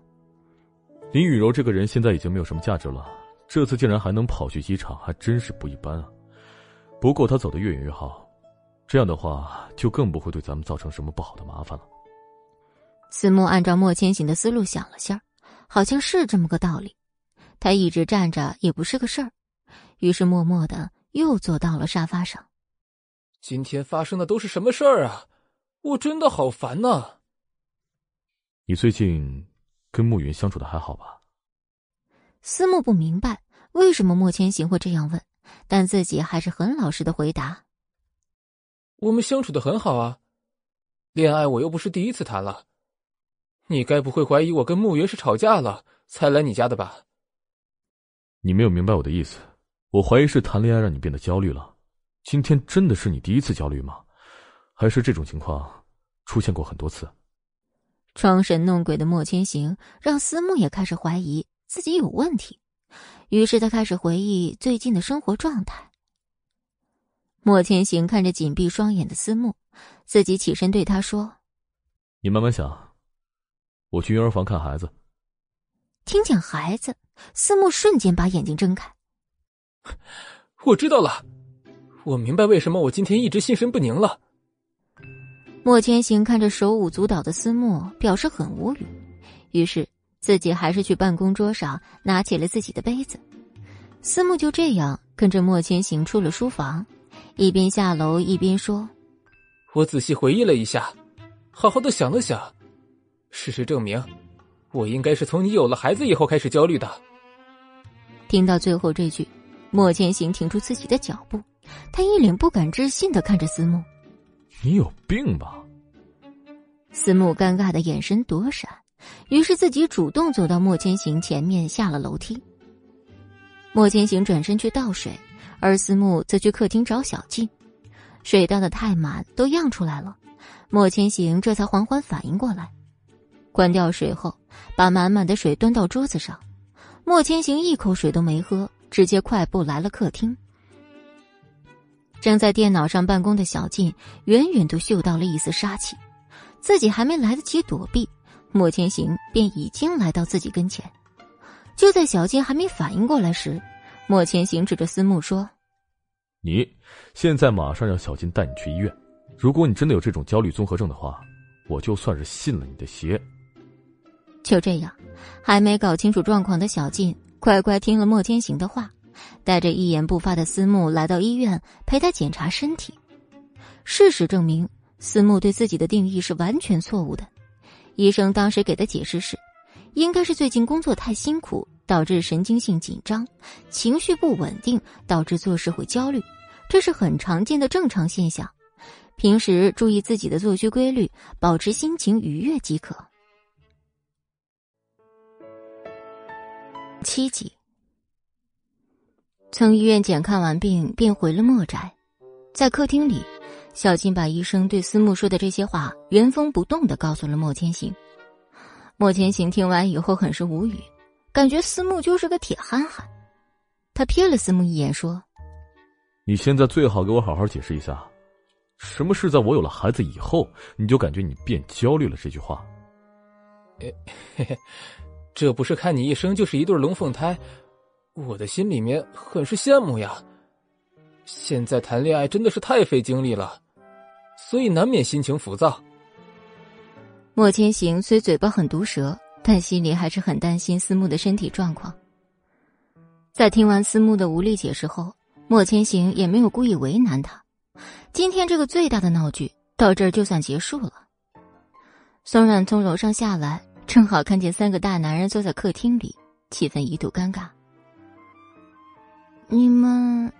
林雨柔这个人现在已经没有什么价值了，这次竟然还能跑去机场，还真是不一般啊。不过他走得越远越好，这样的话就更不会对咱们造成什么不好的麻烦了。思慕按照莫千行的思路想了下，好像是这么个道理。他一直站着也不是个事儿。于是默默的又坐到了沙发上。今天发生的都是什么事儿啊？我真的好烦呐！你最近跟慕云相处的还好吧？思慕不明白为什么莫千行会这样问，但自己还是很老实的回答：“我们相处的很好啊，恋爱我又不是第一次谈了。你该不会怀疑我跟慕云是吵架了才来你家的吧？”你没有明白我的意思。我怀疑是谈恋爱让你变得焦虑了，今天真的是你第一次焦虑吗？还是这种情况出现过很多次？装神弄鬼的莫千行让思慕也开始怀疑自己有问题，于是他开始回忆最近的生活状态。莫千行看着紧闭双眼的思慕，自己起身对他说：“你慢慢想，我去婴儿房看孩子。”听见孩子，思慕瞬间把眼睛睁开。我知道了，我明白为什么我今天一直心神不宁了。莫千行看着手舞足蹈的思慕，表示很无语，于是自己还是去办公桌上拿起了自己的杯子。思慕就这样跟着莫千行出了书房，一边下楼一边说：“我仔细回忆了一下，好好的想了想，事实证明，我应该是从你有了孩子以后开始焦虑的。”听到最后这句。莫千行停住自己的脚步，他一脸不敢置信的看着思慕：“你有病吧？”思慕尴尬的眼神躲闪，于是自己主动走到莫千行前面，下了楼梯。莫千行转身去倒水，而思慕则去客厅找小静。水倒的太满，都漾出来了。莫千行这才缓缓反应过来，关掉水后，把满满的水端到桌子上。莫千行一口水都没喝。直接快步来了客厅。正在电脑上办公的小静远远都嗅到了一丝杀气，自己还没来得及躲避，莫千行便已经来到自己跟前。就在小静还没反应过来时，莫千行指着思慕说：“你现在马上让小静带你去医院。如果你真的有这种焦虑综合症的话，我就算是信了你的邪。”就这样，还没搞清楚状况的小静。乖乖听了莫天行的话，带着一言不发的思慕来到医院陪他检查身体。事实证明，思慕对自己的定义是完全错误的。医生当时给的解释是，应该是最近工作太辛苦，导致神经性紧张，情绪不稳定，导致做事会焦虑，这是很常见的正常现象。平时注意自己的作息规律，保持心情愉悦即可。七集，从医院检看完病，便回了墨宅。在客厅里，小金把医生对思慕说的这些话原封不动的告诉了莫千行。莫千行听完以后很是无语，感觉思慕就是个铁憨憨。他瞥了思慕一眼，说：“你现在最好给我好好解释一下，什么是在我有了孩子以后，你就感觉你变焦虑了？”这句话。嘿嘿，这不是看你一生就是一对龙凤胎。我的心里面很是羡慕呀，现在谈恋爱真的是太费精力了，所以难免心情浮躁。莫千行虽嘴巴很毒舌，但心里还是很担心思慕的身体状况。在听完思慕的无力解释后，莫千行也没有故意为难他。今天这个最大的闹剧到这儿就算结束了。宋冉从楼上下来，正好看见三个大男人坐在客厅里，气氛一度尴尬。你们，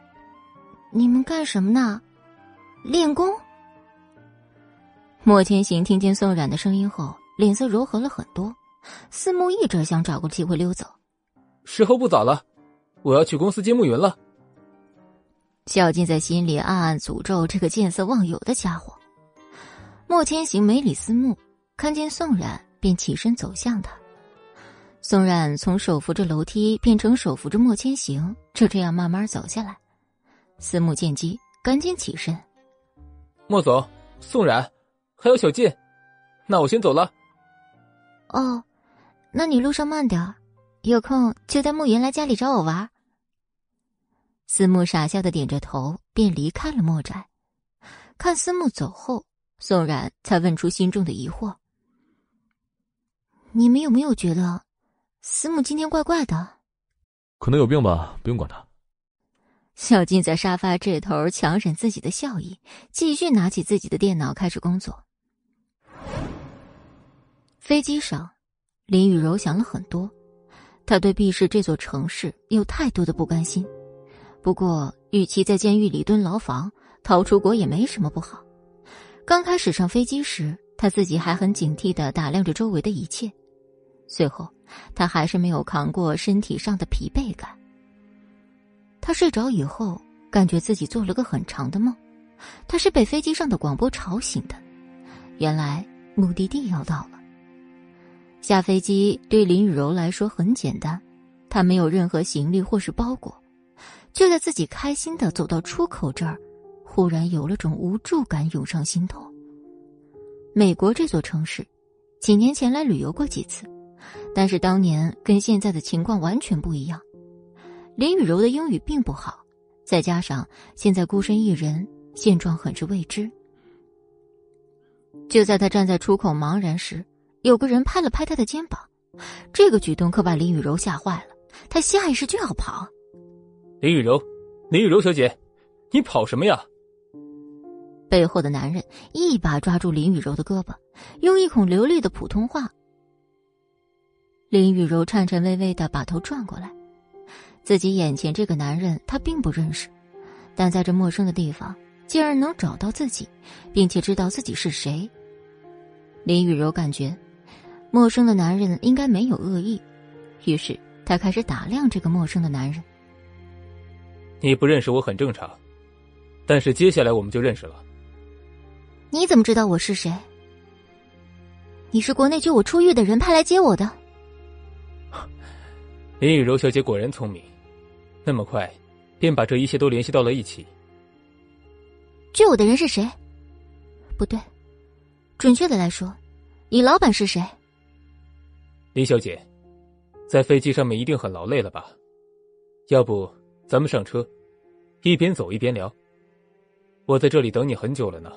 你们干什么呢？练功。莫千行听见宋冉的声音后，脸色柔和了很多，似慕一直想找个机会溜走。时候不早了，我要去公司接慕云了。小静在心里暗暗诅咒这个见色忘友的家伙。莫千行没理思慕，看见宋冉便起身走向他。宋冉从手扶着楼梯变成手扶着莫千行，就这样慢慢走下来。思慕见机，赶紧起身。莫总，宋冉，还有小静，那我先走了。哦，那你路上慢点有空就带慕云来家里找我玩。思慕傻笑的点着头，便离开了莫宅。看思慕走后，宋冉才问出心中的疑惑：“你们有没有觉得？”思慕今天怪怪的，可能有病吧，不用管他。小静在沙发这头强忍自己的笑意，继续拿起自己的电脑开始工作。飞机上，林雨柔想了很多，她对 B 市这座城市有太多的不甘心。不过，与其在监狱里蹲牢房，逃出国也没什么不好。刚开始上飞机时，他自己还很警惕的打量着周围的一切，最后。他还是没有扛过身体上的疲惫感。他睡着以后，感觉自己做了个很长的梦。他是被飞机上的广播吵醒的。原来目的地要到了。下飞机对林雨柔来说很简单，她没有任何行李或是包裹。就在自己开心的走到出口这儿，忽然有了种无助感涌上心头。美国这座城市，几年前来旅游过几次。但是当年跟现在的情况完全不一样，林雨柔的英语并不好，再加上现在孤身一人，现状很是未知。就在他站在出口茫然时，有个人拍了拍他的肩膀，这个举动可把林雨柔吓坏了，他下意识就要跑。林雨柔，林雨柔小姐，你跑什么呀？背后的男人一把抓住林雨柔的胳膊，用一口流利的普通话。林雨柔颤颤巍巍的把头转过来，自己眼前这个男人她并不认识，但在这陌生的地方竟然能找到自己，并且知道自己是谁。林雨柔感觉，陌生的男人应该没有恶意，于是她开始打量这个陌生的男人。你不认识我很正常，但是接下来我们就认识了。你怎么知道我是谁？你是国内救我出狱的人派来接我的。林雨柔小姐果然聪明，那么快便把这一切都联系到了一起。救我的人是谁？不对，准确的来说，你老板是谁？林小姐，在飞机上面一定很劳累了吧？要不咱们上车，一边走一边聊。我在这里等你很久了呢。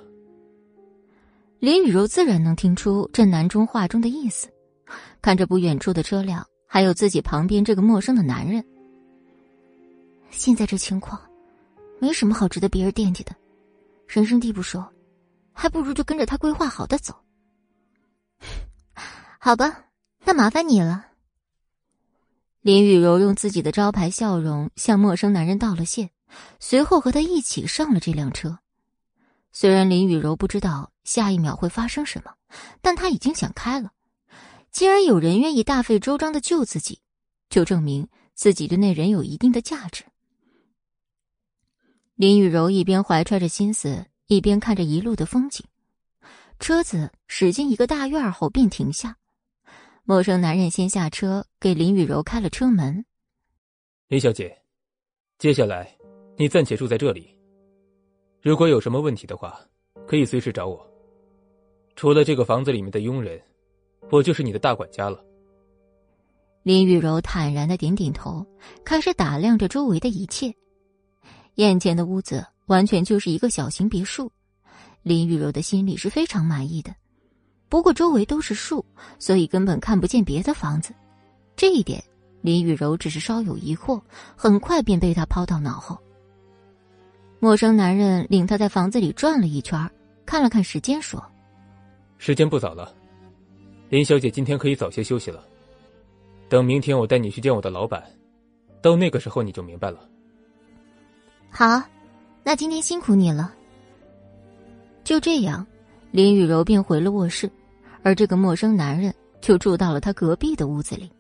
林雨柔自然能听出这男中话中的意思，看着不远处的车辆。还有自己旁边这个陌生的男人，现在这情况，没什么好值得别人惦记的，人生地不熟，还不如就跟着他规划好的走。好吧，那麻烦你了。林雨柔用自己的招牌笑容向陌生男人道了谢，随后和他一起上了这辆车。虽然林雨柔不知道下一秒会发生什么，但他已经想开了。既然有人愿意大费周章的救自己，就证明自己对那人有一定的价值。林雨柔一边怀揣着心思，一边看着一路的风景。车子驶进一个大院后便停下，陌生男人先下车，给林雨柔开了车门。林小姐，接下来你暂且住在这里。如果有什么问题的话，可以随时找我。除了这个房子里面的佣人，我就是你的大管家了。林雨柔坦然的点点头，开始打量着周围的一切。眼前的屋子完全就是一个小型别墅，林雨柔的心里是非常满意的。不过周围都是树，所以根本看不见别的房子。这一点，林雨柔只是稍有疑惑，很快便被他抛到脑后。陌生男人领他在房子里转了一圈，看了看时间，说：“时间不早了，林小姐今天可以早些休息了。等明天我带你去见我的老板，到那个时候你就明白了。”好，那今天辛苦你了。就这样，林雨柔便回了卧室，而这个陌生男人就住到了他隔壁的屋子里。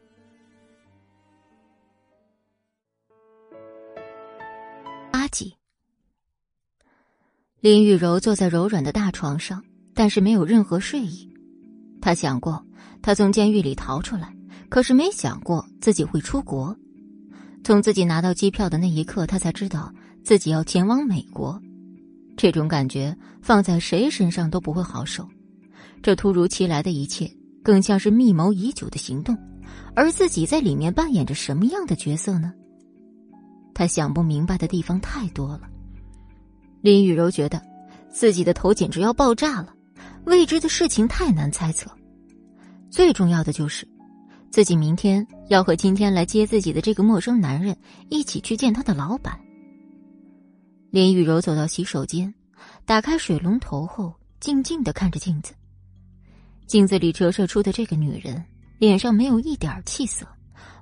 阿吉，林雨柔坐在柔软的大床上，但是没有任何睡意。他想过，他从监狱里逃出来，可是没想过自己会出国。从自己拿到机票的那一刻，他才知道。自己要前往美国，这种感觉放在谁身上都不会好受。这突如其来的一切，更像是密谋已久的行动，而自己在里面扮演着什么样的角色呢？他想不明白的地方太多了。林雨柔觉得自己的头简直要爆炸了，未知的事情太难猜测。最重要的就是，自己明天要和今天来接自己的这个陌生男人一起去见他的老板。林雨柔走到洗手间，打开水龙头后，静静的看着镜子。镜子里折射出的这个女人，脸上没有一点气色，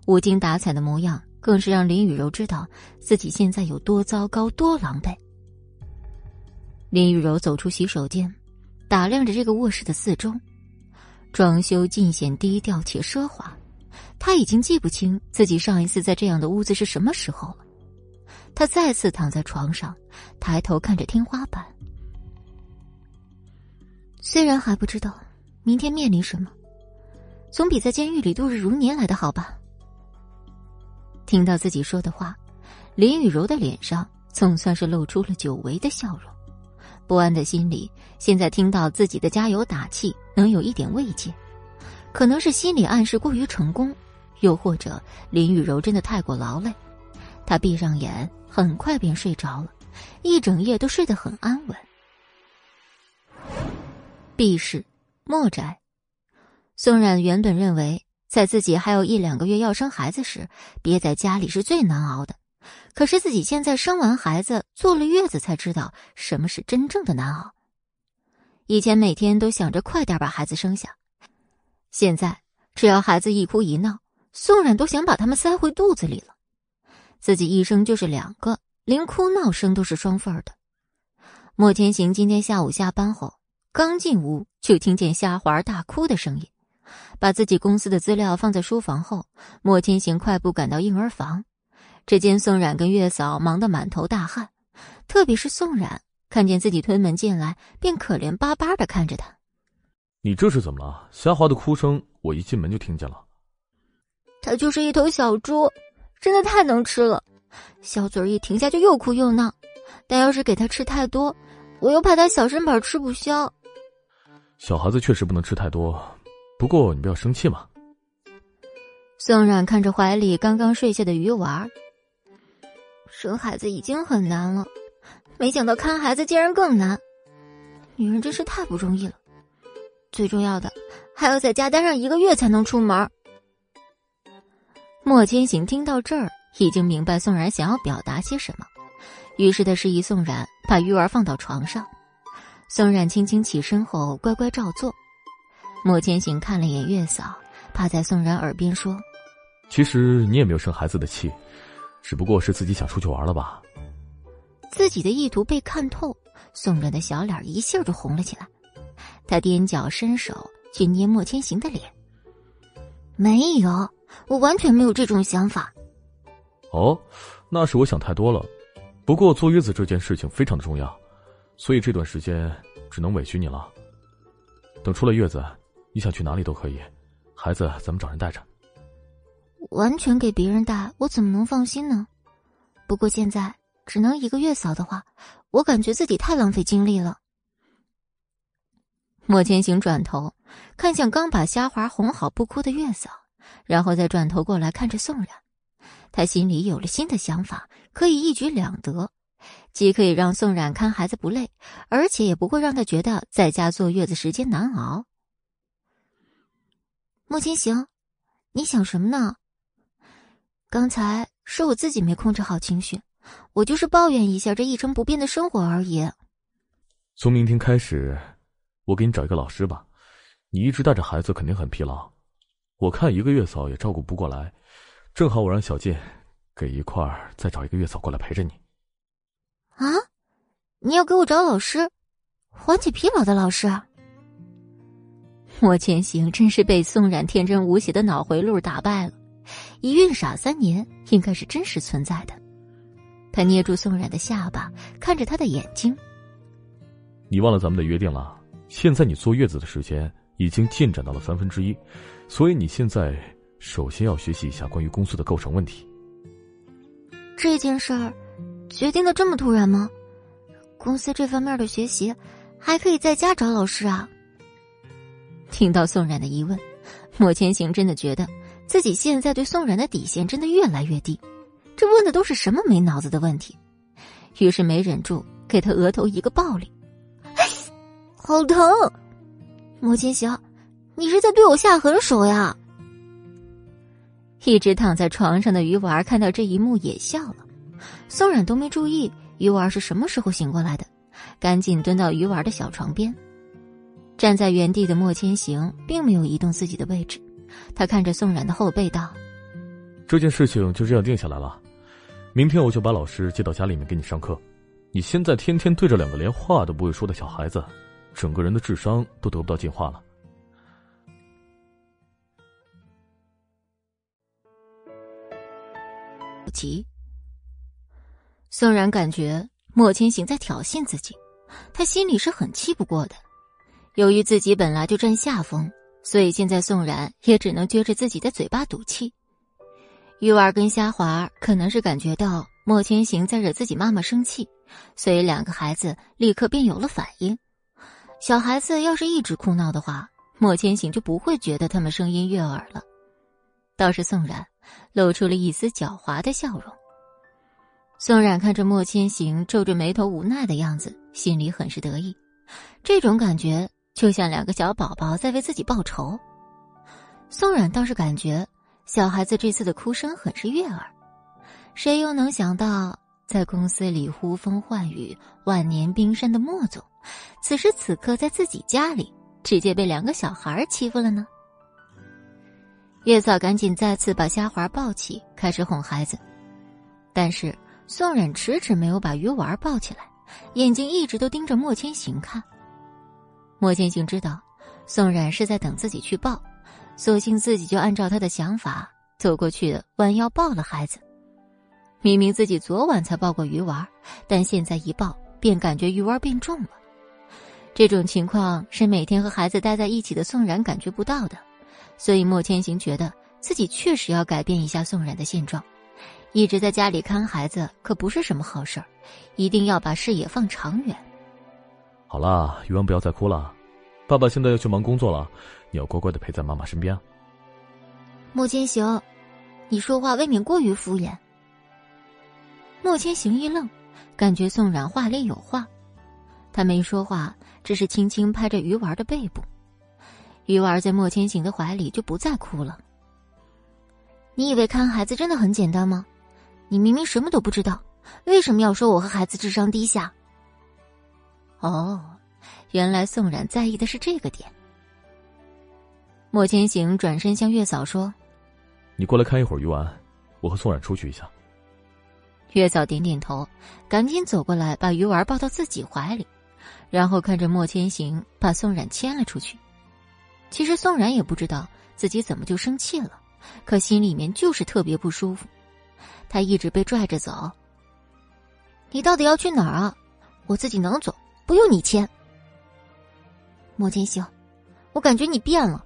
无精打采的模样，更是让林雨柔知道自己现在有多糟糕、多狼狈。林雨柔走出洗手间，打量着这个卧室的四周，装修尽显低调且奢华。他已经记不清自己上一次在这样的屋子是什么时候了。他再次躺在床上，抬头看着天花板。虽然还不知道明天面临什么，总比在监狱里度日如年来的好吧。听到自己说的话，林雨柔的脸上总算是露出了久违的笑容。不安的心里，现在听到自己的加油打气，能有一点慰藉。可能是心理暗示过于成功，又或者林雨柔真的太过劳累。她闭上眼。很快便睡着了，一整夜都睡得很安稳。B 市，莫宅。宋冉原本认为，在自己还有一两个月要生孩子时，憋在家里是最难熬的。可是自己现在生完孩子，坐了月子，才知道什么是真正的难熬。以前每天都想着快点把孩子生下，现在只要孩子一哭一闹，宋冉都想把他们塞回肚子里了。自己一生就是两个，连哭闹声都是双份儿的。莫天行今天下午下班后，刚进屋就听见夏华大哭的声音。把自己公司的资料放在书房后，莫天行快步赶到婴儿房。只见宋冉跟月嫂忙得满头大汗，特别是宋冉看见自己推门进来，便可怜巴巴的看着他：“你这是怎么了？虾滑的哭声，我一进门就听见了。他就是一头小猪。”真的太能吃了，小嘴一停下就又哭又闹。但要是给他吃太多，我又怕他小身板吃不消。小孩子确实不能吃太多，不过你不要生气嘛。宋冉看着怀里刚刚睡下的鱼丸，生孩子已经很难了，没想到看孩子竟然更难。女人真是太不容易了，最重要的还要在家待上一个月才能出门。莫千行听到这儿，已经明白宋冉想要表达些什么，于是他示意宋冉把鱼儿放到床上。宋冉轻轻起身后，乖乖照做。莫千行看了眼月嫂，趴在宋冉耳边说：“其实你也没有生孩子的气，只不过是自己想出去玩了吧？”自己的意图被看透，宋冉的小脸一下就红了起来。他踮脚伸手去捏莫千行的脸，没有。我完全没有这种想法。哦，那是我想太多了。不过坐月子这件事情非常的重要，所以这段时间只能委屈你了。等出了月子，你想去哪里都可以，孩子咱们找人带着。完全给别人带，我怎么能放心呢？不过现在只能一个月嫂的话，我感觉自己太浪费精力了。莫千行转头看向刚把虾滑哄好不哭的月嫂，然后再转头过来看着宋冉，他心里有了新的想法，可以一举两得，既可以让宋冉看孩子不累，而且也不会让他觉得在家坐月子时间难熬。莫千行，你想什么呢？刚才是我自己没控制好情绪，我就是抱怨一下这一成不变的生活而已。从明天开始。我给你找一个老师吧，你一直带着孩子肯定很疲劳，我看一个月嫂也照顾不过来，正好我让小静给一块儿再找一个月嫂过来陪着你。啊，你要给我找老师，缓解疲劳的老师？莫千行真是被宋冉天真无邪的脑回路打败了，一孕傻三年应该是真实存在的。他捏住宋冉的下巴，看着他的眼睛。你忘了咱们的约定了？现在你坐月子的时间已经进展到了三分之一，所以你现在首先要学习一下关于公司的构成问题。这件事儿决定的这么突然吗？公司这方面的学习还可以在家找老师啊？听到宋冉的疑问，莫千行真的觉得自己现在对宋冉的底线真的越来越低。这问的都是什么没脑子的问题？于是没忍住给他额头一个暴力。好疼，莫千行，你是在对我下狠手呀！一直躺在床上的鱼丸看到这一幕也笑了。宋冉都没注意鱼丸是什么时候醒过来的，赶紧蹲到鱼丸的小床边。站在原地的莫千行并没有移动自己的位置，他看着宋冉的后背道：“这件事情就这样定下来了，明天我就把老师接到家里面给你上课。你现在天天对着两个连话都不会说的小孩子。”整个人的智商都得不到进化了。急，宋然感觉莫千行在挑衅自己，他心里是很气不过的。由于自己本来就占下风，所以现在宋然也只能撅着自己的嘴巴赌气。玉儿跟虾滑可能是感觉到莫千行在惹自己妈妈生气，所以两个孩子立刻便有了反应。小孩子要是一直哭闹的话，莫千行就不会觉得他们声音悦耳了。倒是宋冉露出了一丝狡猾的笑容。宋冉看着莫千行皱着眉头无奈的样子，心里很是得意。这种感觉就像两个小宝宝在为自己报仇。宋冉倒是感觉小孩子这次的哭声很是悦耳。谁又能想到，在公司里呼风唤雨、万年冰山的莫总？此时此刻，在自己家里，直接被两个小孩欺负了呢。月嫂赶紧再次把虾滑抱起，开始哄孩子，但是宋冉迟迟没有把鱼丸抱起来，眼睛一直都盯着莫千行看。莫千行知道宋冉是在等自己去抱，索性自己就按照他的想法走过去，弯腰抱了孩子。明明自己昨晚才抱过鱼丸，但现在一抱，便感觉鱼丸变重了。这种情况是每天和孩子待在一起的宋冉感觉不到的，所以莫千行觉得自己确实要改变一下宋冉的现状。一直在家里看孩子可不是什么好事儿，一定要把视野放长远。好了，鱼丸不要再哭了，爸爸现在要去忙工作了，你要乖乖的陪在妈妈身边。莫千行，你说话未免过于敷衍。莫千行一愣，感觉宋冉话里有话，他没说话。只是轻轻拍着鱼丸的背部，鱼丸在莫千行的怀里就不再哭了。你以为看孩子真的很简单吗？你明明什么都不知道，为什么要说我和孩子智商低下？哦，原来宋冉在意的是这个点。莫千行转身向月嫂说：“你过来看一会儿鱼丸，我和宋冉出去一下。”月嫂点点头，赶紧走过来，把鱼丸抱到自己怀里。然后看着莫千行把宋冉牵了出去，其实宋冉也不知道自己怎么就生气了，可心里面就是特别不舒服。他一直被拽着走。你到底要去哪儿啊？我自己能走，不用你牵。莫千行，我感觉你变了，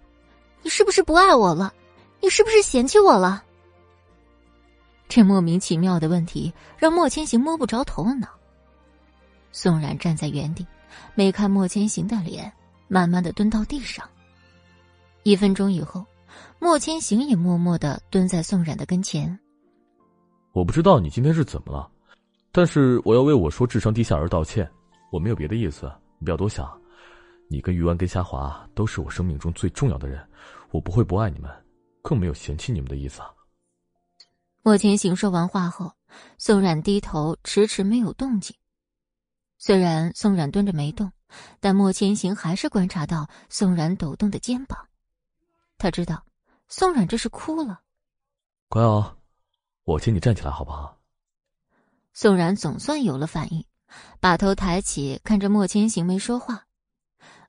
你是不是不爱我了？你是不是嫌弃我了？这莫名其妙的问题让莫千行摸不着头脑。宋冉站在原地，没看莫千行的脸，慢慢的蹲到地上。一分钟以后，莫千行也默默的蹲在宋冉的跟前。我不知道你今天是怎么了，但是我要为我说智商低下而道歉。我没有别的意思，你不要多想。你跟鱼丸跟夏华都是我生命中最重要的人，我不会不爱你们，更没有嫌弃你们的意思。莫千行说完话后，宋冉低头迟迟没有动静。虽然宋冉蹲着没动，但莫千行还是观察到宋冉抖动的肩膀。他知道，宋冉这是哭了。乖哦，我请你站起来好不好？宋冉总算有了反应，把头抬起，看着莫千行没说话。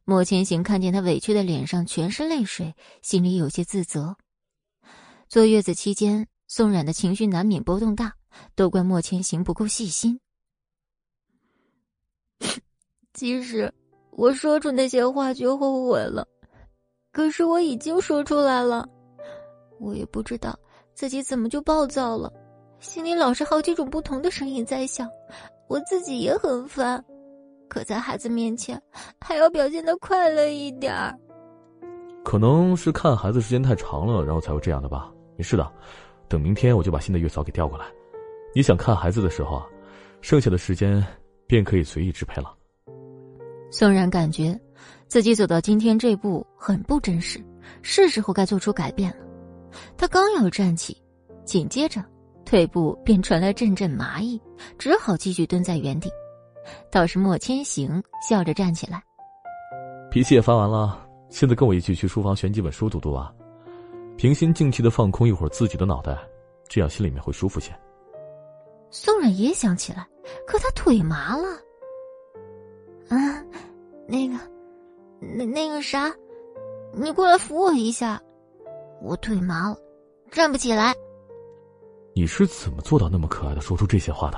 莫千行看见他委屈的脸上全是泪水，心里有些自责。坐月子期间。宋冉的情绪难免波动大，都怪莫千行不够细心。其实我说出那些话就后悔了，可是我已经说出来了，我也不知道自己怎么就暴躁了，心里老是好几种不同的声音在响，我自己也很烦，可在孩子面前还要表现的快乐一点儿。可能是看孩子时间太长了，然后才会这样的吧。没事的。等明天我就把新的月嫂给调过来，你想看孩子的时候啊，剩下的时间便可以随意支配了。宋然感觉自己走到今天这步很不真实，是时候该做出改变了。他刚要站起，紧接着腿部便传来阵阵麻意，只好继续蹲在原地。倒是莫千行笑着站起来，脾气也发完了，现在跟我一起去书房选几本书读读啊。平心静气的放空一会儿自己的脑袋，这样心里面会舒服些。宋冉也想起来，可他腿麻了。啊，那个，那那个啥，你过来扶我一下，我腿麻了，站不起来。你是怎么做到那么可爱的说出这些话的？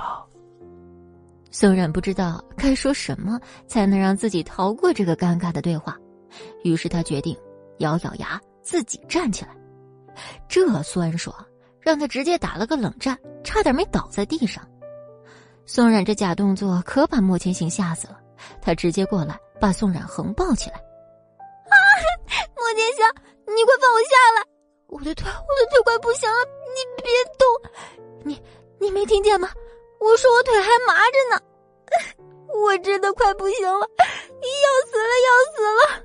宋冉不知道该说什么才能让自己逃过这个尴尬的对话，于是他决定咬咬牙，自己站起来。这酸爽让他直接打了个冷战，差点没倒在地上。宋冉这假动作可把莫千行吓死了，他直接过来把宋冉横抱起来。啊！莫千行，你快放我下来！我的腿，我的腿快不行了，你别动！你你没听见吗？我说我腿还麻着呢，我真的快不行了，要死了，要死了！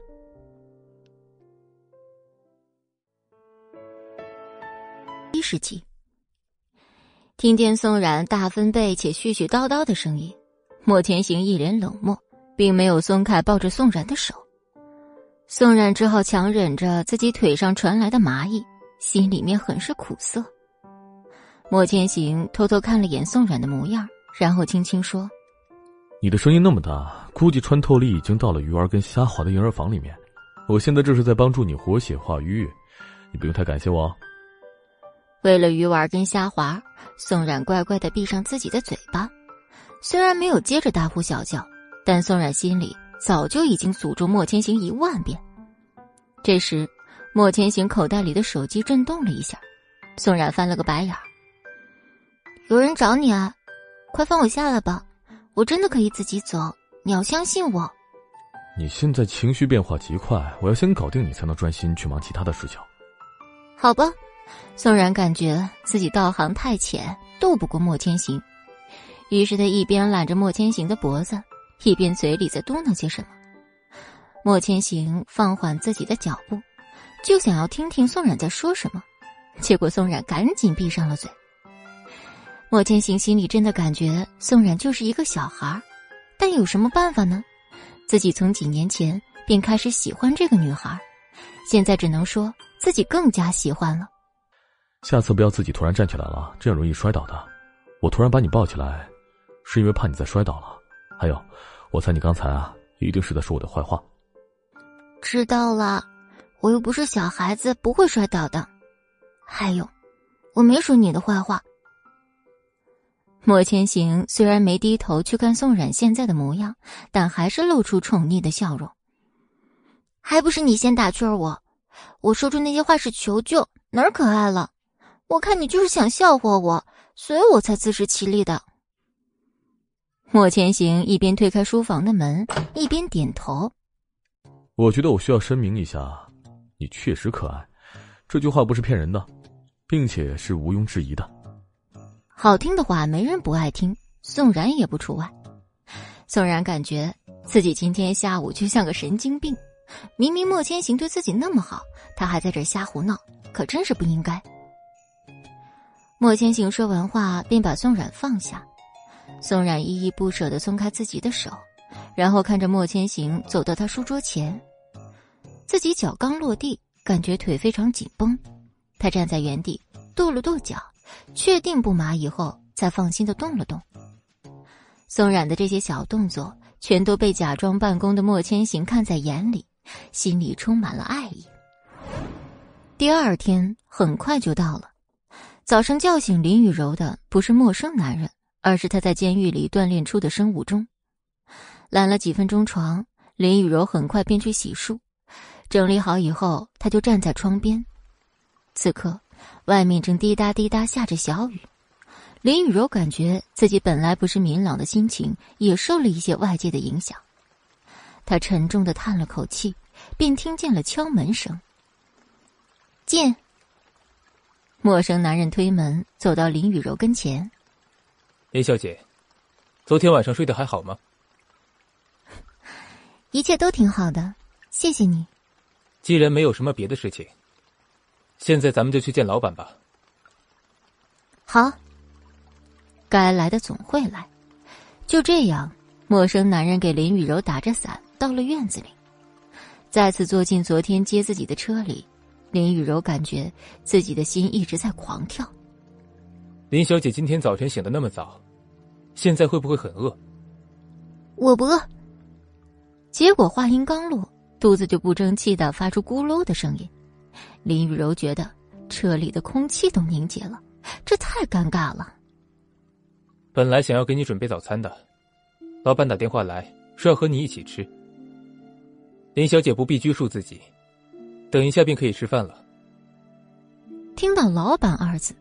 一世纪，听见宋冉大分贝且絮絮叨叨的声音，莫天行一脸冷漠，并没有松开抱着宋冉的手。宋冉只好强忍着自己腿上传来的麻意，心里面很是苦涩。莫千行偷偷看了眼宋冉的模样，然后轻轻说：“你的声音那么大，估计穿透力已经到了鱼儿跟虾滑的婴儿房里面。我现在这是在帮助你活血化瘀，你不用太感谢我。”为了鱼丸跟虾滑，宋冉乖乖的闭上自己的嘴巴。虽然没有接着大呼小叫，但宋冉心里早就已经诅咒莫千行一万遍。这时，莫千行口袋里的手机震动了一下，宋冉翻了个白眼儿：“有人找你啊，快放我下来吧，我真的可以自己走，你要相信我。”你现在情绪变化极快，我要先搞定你，才能专心去忙其他的事情。好吧。宋冉感觉自己道行太浅，斗不过莫千行，于是他一边揽着莫千行的脖子，一边嘴里在嘟囔些什么。莫千行放缓自己的脚步，就想要听听宋冉在说什么，结果宋冉赶紧闭上了嘴。莫千行心里真的感觉宋冉就是一个小孩，但有什么办法呢？自己从几年前便开始喜欢这个女孩，现在只能说自己更加喜欢了。下次不要自己突然站起来了，这样容易摔倒的。我突然把你抱起来，是因为怕你再摔倒了。还有，我猜你刚才啊，一定是在说我的坏话。知道了，我又不是小孩子，不会摔倒的。还有，我没说你的坏话。莫千行虽然没低头去看宋冉现在的模样，但还是露出宠溺的笑容。还不是你先打趣我，我说出那些话是求救，哪儿可爱了？我看你就是想笑话我，所以我才自食其力的。莫千行一边推开书房的门，一边点头。我觉得我需要声明一下，你确实可爱，这句话不是骗人的，并且是毋庸置疑的。好听的话没人不爱听，宋然也不除外。宋然感觉自己今天下午就像个神经病，明明莫千行对自己那么好，他还在这瞎胡闹，可真是不应该。莫千行说完话，便把宋冉放下。宋冉依依不舍的松开自己的手，然后看着莫千行走到他书桌前，自己脚刚落地，感觉腿非常紧绷，他站在原地跺了跺脚。确定不麻以后，才放心的动了动。宋冉的这些小动作，全都被假装办公的莫千行看在眼里，心里充满了爱意。第二天很快就到了，早上叫醒林雨柔的不是陌生男人，而是他在监狱里锻炼出的生物钟。懒了几分钟床，林雨柔很快便去洗漱，整理好以后，他就站在窗边。此刻。外面正滴答滴答下着小雨，林雨柔感觉自己本来不是明朗的心情也受了一些外界的影响。她沉重的叹了口气，便听见了敲门声。进。陌生男人推门走到林雨柔跟前。林小姐，昨天晚上睡得还好吗？一切都挺好的，谢谢你。既然没有什么别的事情。现在咱们就去见老板吧。好，该来的总会来。就这样，陌生男人给林雨柔打着伞，到了院子里，再次坐进昨天接自己的车里。林雨柔感觉自己的心一直在狂跳。林小姐今天早晨醒的那么早，现在会不会很饿？我不饿。结果话音刚落，肚子就不争气的发出咕噜的声音。林雨柔觉得车里的空气都凝结了，这太尴尬了。本来想要给你准备早餐的，老板打电话来说要和你一起吃。林小姐不必拘束自己，等一下便可以吃饭了。听到“老板”二字，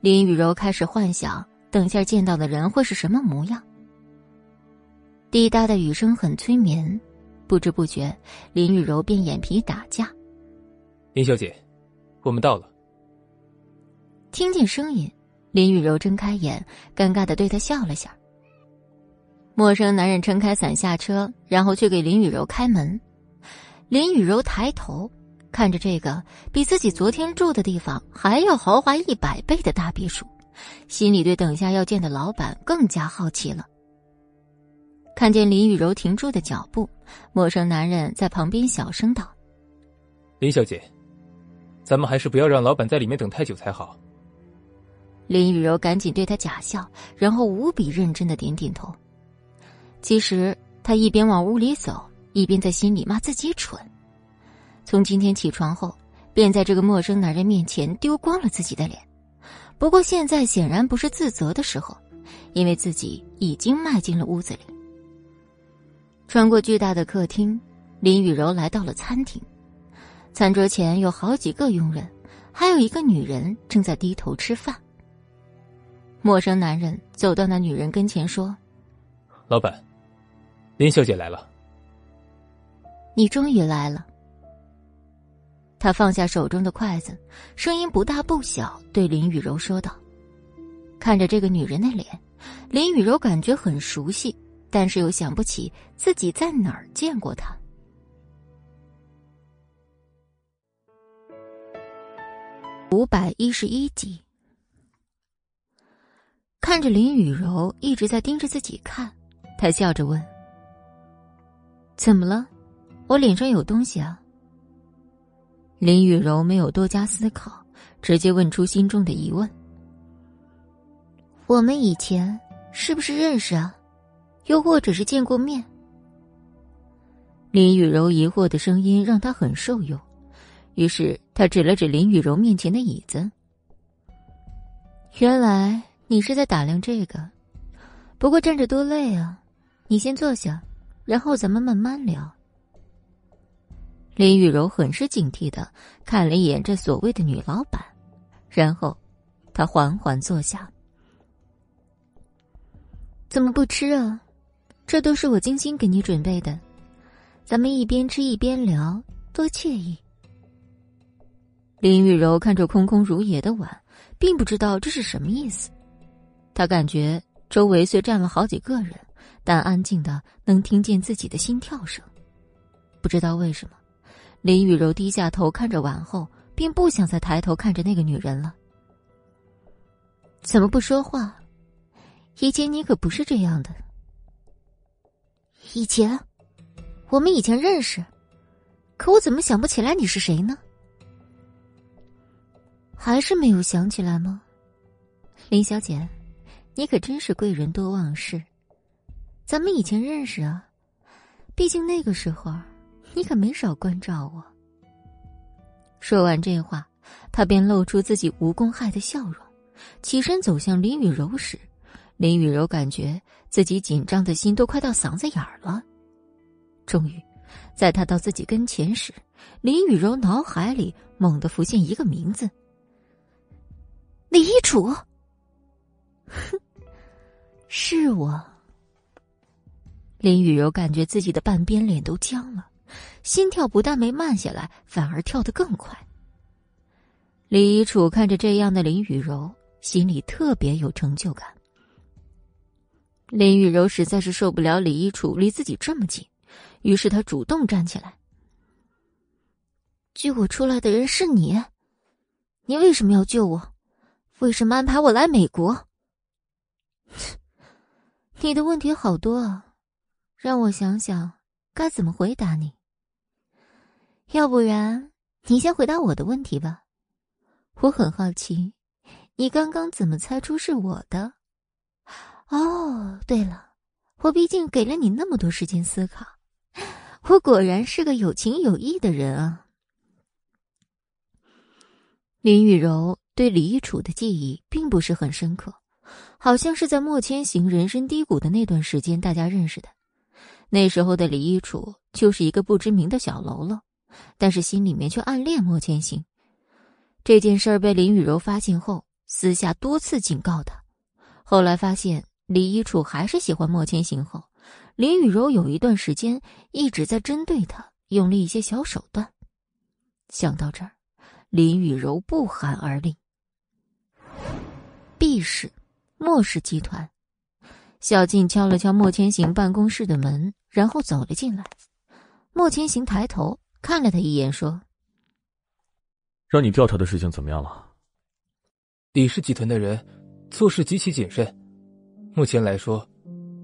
林雨柔开始幻想等下见到的人会是什么模样。滴答的雨声很催眠，不知不觉，林雨柔便眼皮打架。林小姐，我们到了。听见声音，林雨柔睁开眼，尴尬的对他笑了下。陌生男人撑开伞下车，然后去给林雨柔开门。林雨柔抬头看着这个比自己昨天住的地方还要豪华一百倍的大别墅，心里对等下要见的老板更加好奇了。看见林雨柔停住的脚步，陌生男人在旁边小声道：“林小姐。”咱们还是不要让老板在里面等太久才好。林雨柔赶紧对他假笑，然后无比认真的点点头。其实他一边往屋里走，一边在心里骂自己蠢。从今天起床后，便在这个陌生男人面前丢光了自己的脸。不过现在显然不是自责的时候，因为自己已经迈进了屋子里。穿过巨大的客厅，林雨柔来到了餐厅。餐桌前有好几个佣人，还有一个女人正在低头吃饭。陌生男人走到那女人跟前说：“老板，林小姐来了。”你终于来了。他放下手中的筷子，声音不大不小，对林雨柔说道：“看着这个女人的脸，林雨柔感觉很熟悉，但是又想不起自己在哪儿见过她。”五百一十一集，看着林雨柔一直在盯着自己看，他笑着问：“怎么了？我脸上有东西啊？”林雨柔没有多加思考，直接问出心中的疑问：“我们以前是不是认识啊？又或者是见过面？”林雨柔疑惑的声音让他很受用。于是他指了指林雨柔面前的椅子。原来你是在打量这个，不过站着多累啊，你先坐下，然后咱们慢慢聊。林雨柔很是警惕的看了一眼这所谓的女老板，然后，她缓缓坐下。怎么不吃啊？这都是我精心给你准备的，咱们一边吃一边聊，多惬意。林雨柔看着空空如也的碗，并不知道这是什么意思。她感觉周围虽站了好几个人，但安静的能听见自己的心跳声。不知道为什么，林雨柔低下头看着碗后，便不想再抬头看着那个女人了。怎么不说话？以前你可不是这样的。以前，我们以前认识，可我怎么想不起来你是谁呢？还是没有想起来吗？林小姐，你可真是贵人多忘事。咱们以前认识啊，毕竟那个时候你可没少关照我。说完这话，他便露出自己无公害的笑容，起身走向林雨柔时。林雨柔感觉自己紧张的心都快到嗓子眼儿了。终于，在他到自己跟前时，林雨柔脑海里猛地浮现一个名字：李一楚。哼，是我。林雨柔感觉自己的半边脸都僵了，心跳不但没慢下来，反而跳得更快。李一楚看着这样的林雨柔，心里特别有成就感。林雨柔实在是受不了李一楚离自己这么近，于是她主动站起来。救我出来的人是你，你为什么要救我？为什么安排我来美国？你的问题好多啊，让我想想该怎么回答你。要不然你先回答我的问题吧，我很好奇，你刚刚怎么猜出是我的？哦，对了，我毕竟给了你那么多时间思考，我果然是个有情有义的人啊。林雨柔对李一楚的记忆并不是很深刻，好像是在莫千行人生低谷的那段时间大家认识的。那时候的李一楚就是一个不知名的小喽啰，但是心里面却暗恋莫千行。这件事儿被林雨柔发现后，私下多次警告他，后来发现。李一楚还是喜欢莫千行后，林雨柔有一段时间一直在针对他，用了一些小手段。想到这儿，林雨柔不寒而栗。B 市，莫氏集团，小静敲了敲莫千行办公室的门，然后走了进来。莫千行抬头看了他一眼，说：“让你调查的事情怎么样了？”李氏集团的人做事极其谨慎。目前来说，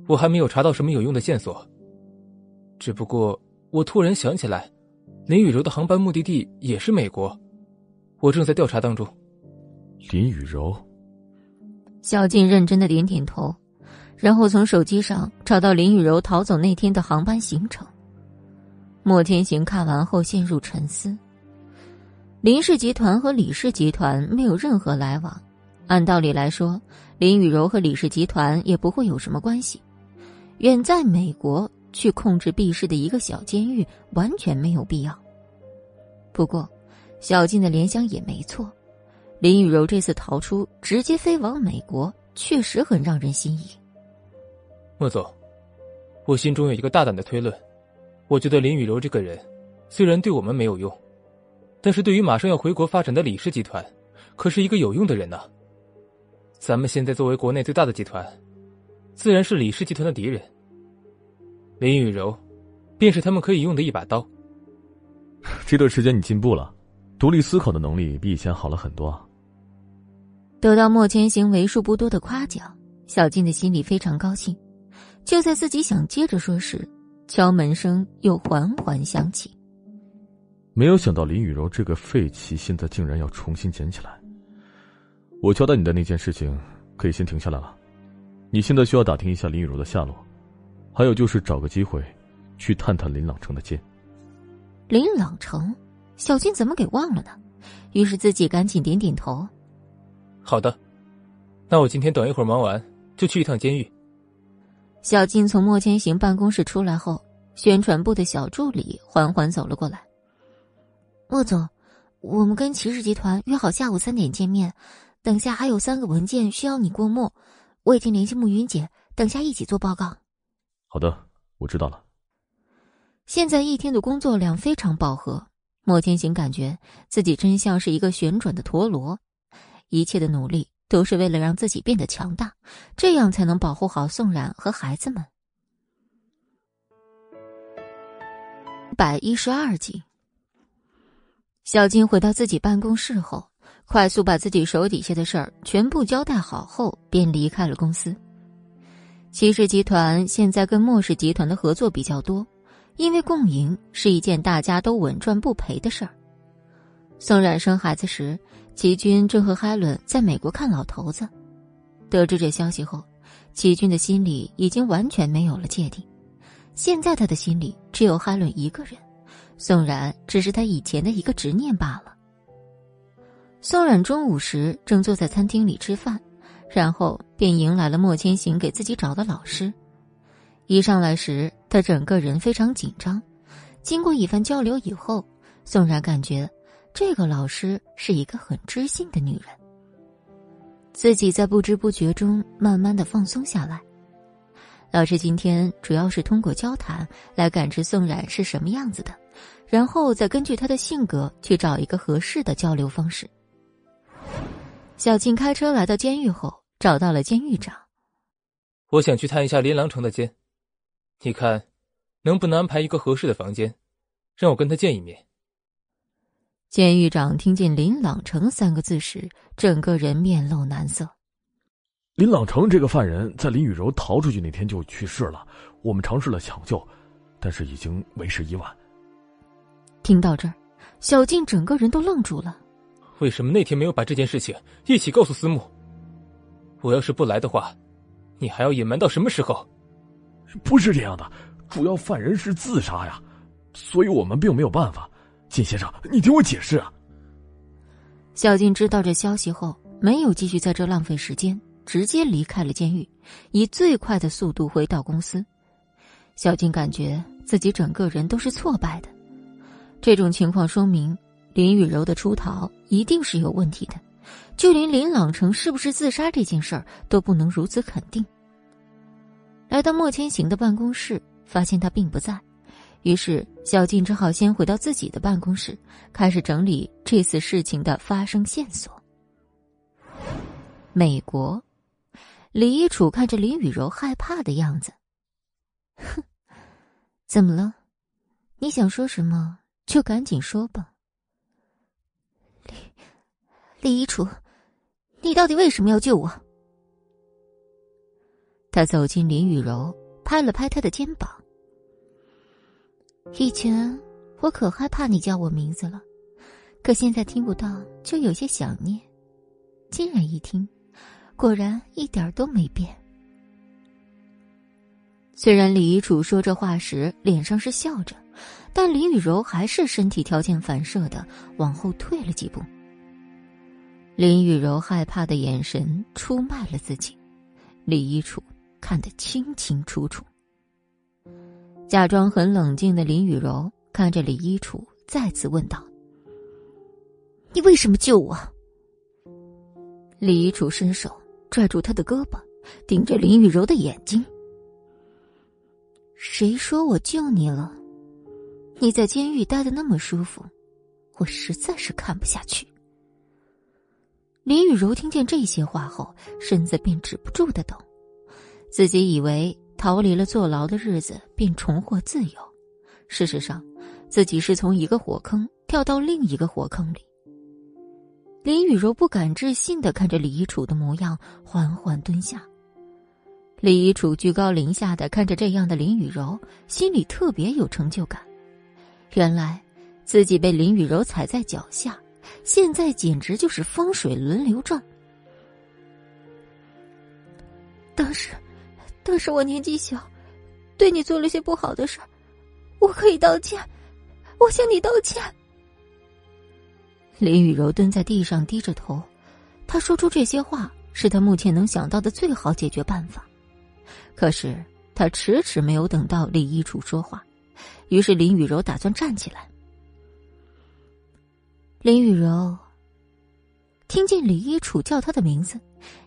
我还没有查到什么有用的线索。只不过，我突然想起来，林雨柔的航班目的地也是美国，我正在调查当中。林雨柔，小静认真的点点头，然后从手机上找到林雨柔逃走那天的航班行程。莫天行看完后陷入沉思。林氏集团和李氏集团没有任何来往，按道理来说。林雨柔和李氏集团也不会有什么关系，远在美国去控制毕氏的一个小监狱完全没有必要。不过，小静的联想也没错，林雨柔这次逃出，直接飞往美国，确实很让人心仪。莫总，我心中有一个大胆的推论，我觉得林雨柔这个人，虽然对我们没有用，但是对于马上要回国发展的李氏集团，可是一个有用的人呢。咱们现在作为国内最大的集团，自然是李氏集团的敌人。林雨柔，便是他们可以用的一把刀。这段时间你进步了，独立思考的能力比以前好了很多。得到莫千行为数不多的夸奖，小静的心里非常高兴。就在自己想接着说时，敲门声又缓缓响起。没有想到林雨柔这个废棋，现在竟然要重新捡起来。我交代你的那件事情，可以先停下来了。你现在需要打听一下林雨柔的下落，还有就是找个机会，去探探林朗城的剑。林朗城，小静怎么给忘了呢？于是自己赶紧点点头。好的，那我今天等一会儿忙完就去一趟监狱。小静从莫千行办公室出来后，宣传部的小助理缓缓走了过来。莫总，我们跟骑士集团约好下午三点见面，等下还有三个文件需要你过目，我已经联系慕云姐，等下一起做报告。好的，我知道了。现在一天的工作量非常饱和，莫千行感觉自己真像是一个旋转的陀螺，一切的努力。都是为了让自己变得强大，这样才能保护好宋冉和孩子们。百一十二集，小金回到自己办公室后，快速把自己手底下的事儿全部交代好后，便离开了公司。骑士集团现在跟莫氏集团的合作比较多，因为共赢是一件大家都稳赚不赔的事儿。宋冉生孩子时。齐军正和哈伦在美国看老头子，得知这消息后，齐军的心里已经完全没有了芥蒂。现在他的心里只有哈伦一个人，宋冉只是他以前的一个执念罢了。宋冉中午时正坐在餐厅里吃饭，然后便迎来了莫千行给自己找的老师。一上来时，他整个人非常紧张。经过一番交流以后，宋冉感觉。这个老师是一个很知性的女人，自己在不知不觉中慢慢的放松下来。老师今天主要是通过交谈来感知宋冉是什么样子的，然后再根据她的性格去找一个合适的交流方式。小静开车来到监狱后，找到了监狱长。我想去探一下林郎城的监，你看，能不能安排一个合适的房间，让我跟他见一面？监狱长听见“林朗成”三个字时，整个人面露难色。林朗成这个犯人，在林雨柔逃出去那天就去世了。我们尝试了抢救，但是已经为时已晚。听到这儿，小静整个人都愣住了。为什么那天没有把这件事情一起告诉司慕？我要是不来的话，你还要隐瞒到什么时候？不是这样的，主要犯人是自杀呀，所以我们并没有办法。金先生，你听我解释啊！小静知道这消息后，没有继续在这浪费时间，直接离开了监狱，以最快的速度回到公司。小静感觉自己整个人都是挫败的，这种情况说明林雨柔的出逃一定是有问题的，就连林朗成是不是自杀这件事儿都不能如此肯定。来到莫千行的办公室，发现他并不在。于是，小静只好先回到自己的办公室，开始整理这次事情的发生线索。美国，李一楚看着林雨柔害怕的样子，哼，怎么了？你想说什么就赶紧说吧。李，李一楚，你到底为什么要救我？他走进林雨柔，拍了拍她的肩膀。以前我可害怕你叫我名字了，可现在听不到就有些想念。今然一听，果然一点都没变。虽然李一楚说这话时脸上是笑着，但林雨柔还是身体条件反射的往后退了几步。林雨柔害怕的眼神出卖了自己，李一楚看得清清楚楚。假装很冷静的林雨柔看着李一楚，再次问道：“你为什么救我？”李一楚伸手拽住他的胳膊，盯着林雨柔的眼睛：“谁说我救你了？你在监狱待的那么舒服，我实在是看不下去。”林雨柔听见这些话后，身子便止不住的抖，自己以为。逃离了坐牢的日子，便重获自由。事实上，自己是从一个火坑跳到另一个火坑里。林雨柔不敢置信的看着李一楚的模样，缓缓蹲下。李一楚居高临下的看着这样的林雨柔，心里特别有成就感。原来，自己被林雨柔踩在脚下，现在简直就是风水轮流转。当时。当时我年纪小，对你做了些不好的事儿，我可以道歉，我向你道歉。林雨柔蹲在地上低着头，她说出这些话是她目前能想到的最好解决办法。可是她迟迟没有等到李一楚说话，于是林雨柔打算站起来。林雨柔听见李一楚叫她的名字，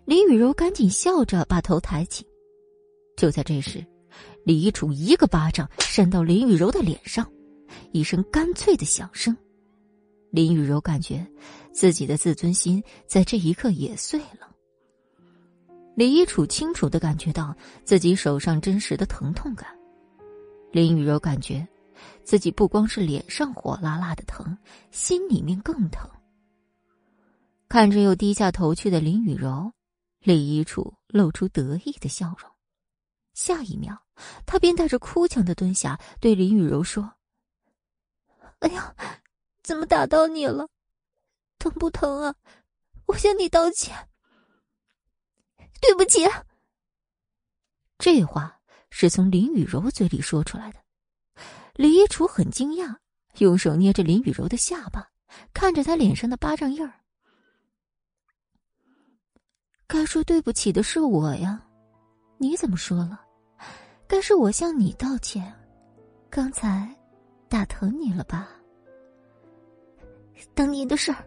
林雨柔赶紧笑着把头抬起。就在这时，李一楚一个巴掌扇到林雨柔的脸上，一声干脆的响声，林雨柔感觉自己的自尊心在这一刻也碎了。李一楚清楚的感觉到自己手上真实的疼痛感，林雨柔感觉。自己不光是脸上火辣辣的疼，心里面更疼。看着又低下头去的林雨柔，李一楚露出得意的笑容。下一秒，他便带着哭腔的蹲下，对林雨柔说：“哎呀，怎么打到你了？疼不疼啊？我向你道歉，对不起。”这话是从林雨柔嘴里说出来的。李一楚很惊讶，用手捏着林雨柔的下巴，看着她脸上的巴掌印儿。该说对不起的是我呀，你怎么说了？该是我向你道歉，刚才打疼你了吧？当年的事儿，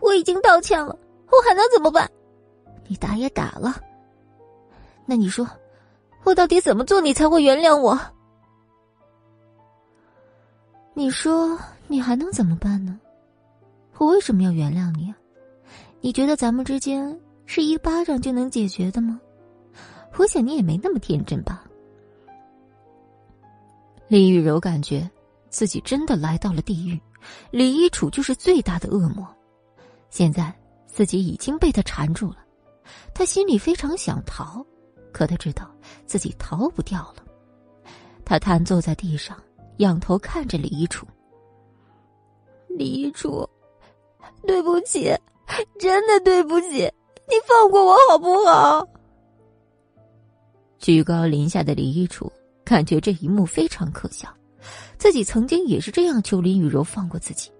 我已经道歉了，我还能怎么办？你打也打了，那你说，我到底怎么做你才会原谅我？你说你还能怎么办呢？我为什么要原谅你？你觉得咱们之间是一巴掌就能解决的吗？我想你也没那么天真吧。李玉柔感觉自己真的来到了地狱，李一楚就是最大的恶魔。现在自己已经被他缠住了，他心里非常想逃，可他知道自己逃不掉了。他瘫坐在地上。仰头看着李一楚，李一楚，对不起，真的对不起，你放过我好不好？居高临下的李一楚感觉这一幕非常可笑，自己曾经也是这样求林雨柔放过自己。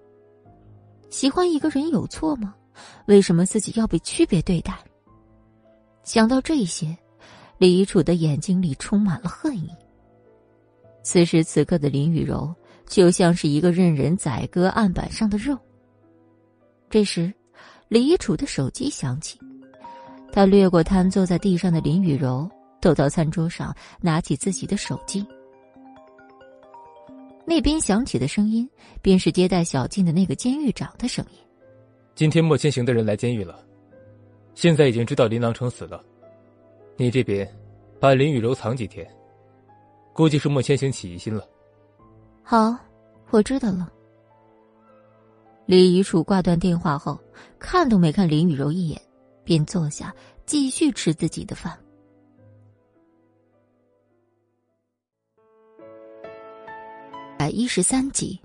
喜欢一个人有错吗？为什么自己要被区别对待？想到这些，李一楚的眼睛里充满了恨意。此时此刻的林雨柔就像是一个任人宰割案板上的肉。这时，李一楚的手机响起，他掠过瘫坐在地上的林雨柔，走到餐桌上，拿起自己的手机。那边响起的声音，便是接待小静的那个监狱长的声音。今天莫千行的人来监狱了，现在已经知道林郎成死了，你这边把林雨柔藏几天。估计是莫千行起疑心了。好，我知道了。李一楚挂断电话后，看都没看林雨柔一眼，便坐下继续吃自己的饭。百一十三集，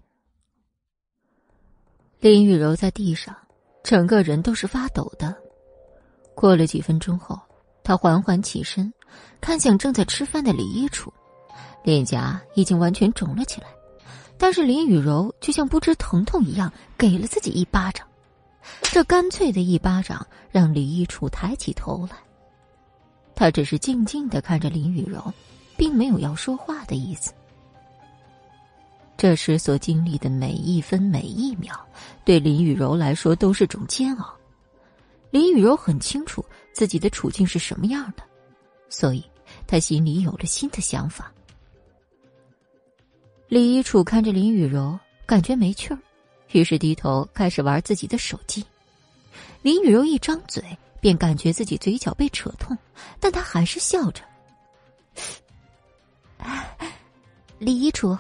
林雨柔在地上，整个人都是发抖的。过了几分钟后，她缓缓起身，看向正在吃饭的李一楚。脸颊已经完全肿了起来，但是林雨柔就像不知疼痛一样给了自己一巴掌。这干脆的一巴掌让李一楚抬起头来，他只是静静的看着林雨柔，并没有要说话的意思。这时所经历的每一分每一秒，对林雨柔来说都是种煎熬。林雨柔很清楚自己的处境是什么样的，所以她心里有了新的想法。李一楚看着林雨柔，感觉没趣儿，于是低头开始玩自己的手机。林雨柔一张嘴，便感觉自己嘴角被扯痛，但她还是笑着。李一楚，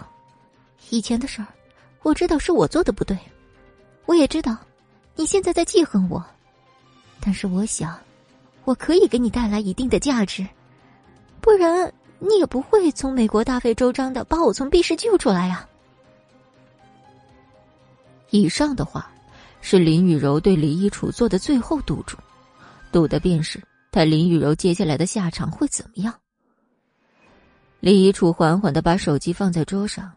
以前的事儿，我知道是我做的不对，我也知道你现在在记恨我，但是我想，我可以给你带来一定的价值，不然。你也不会从美国大费周章的把我从 B 市救出来呀。以上的话，是林雨柔对李一楚做的最后赌注，赌的便是他林雨柔接下来的下场会怎么样。李一楚缓缓的把手机放在桌上，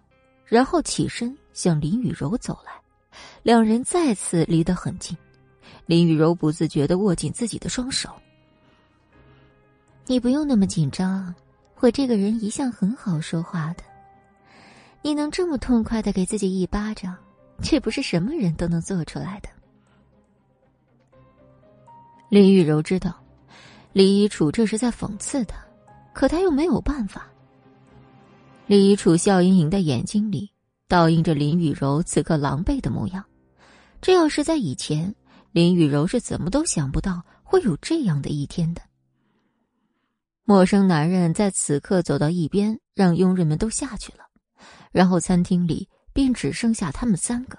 然后起身向林雨柔走来，两人再次离得很近，林雨柔不自觉的握紧自己的双手。你不用那么紧张。我这个人一向很好说话的，你能这么痛快的给自己一巴掌，却不是什么人都能做出来的。林雨柔知道，李一楚这是在讽刺他，可他又没有办法。李楚笑盈盈的眼睛里倒映着林雨柔此刻狼狈的模样，这要是在以前，林雨柔是怎么都想不到会有这样的一天的。陌生男人在此刻走到一边，让佣人们都下去了，然后餐厅里便只剩下他们三个。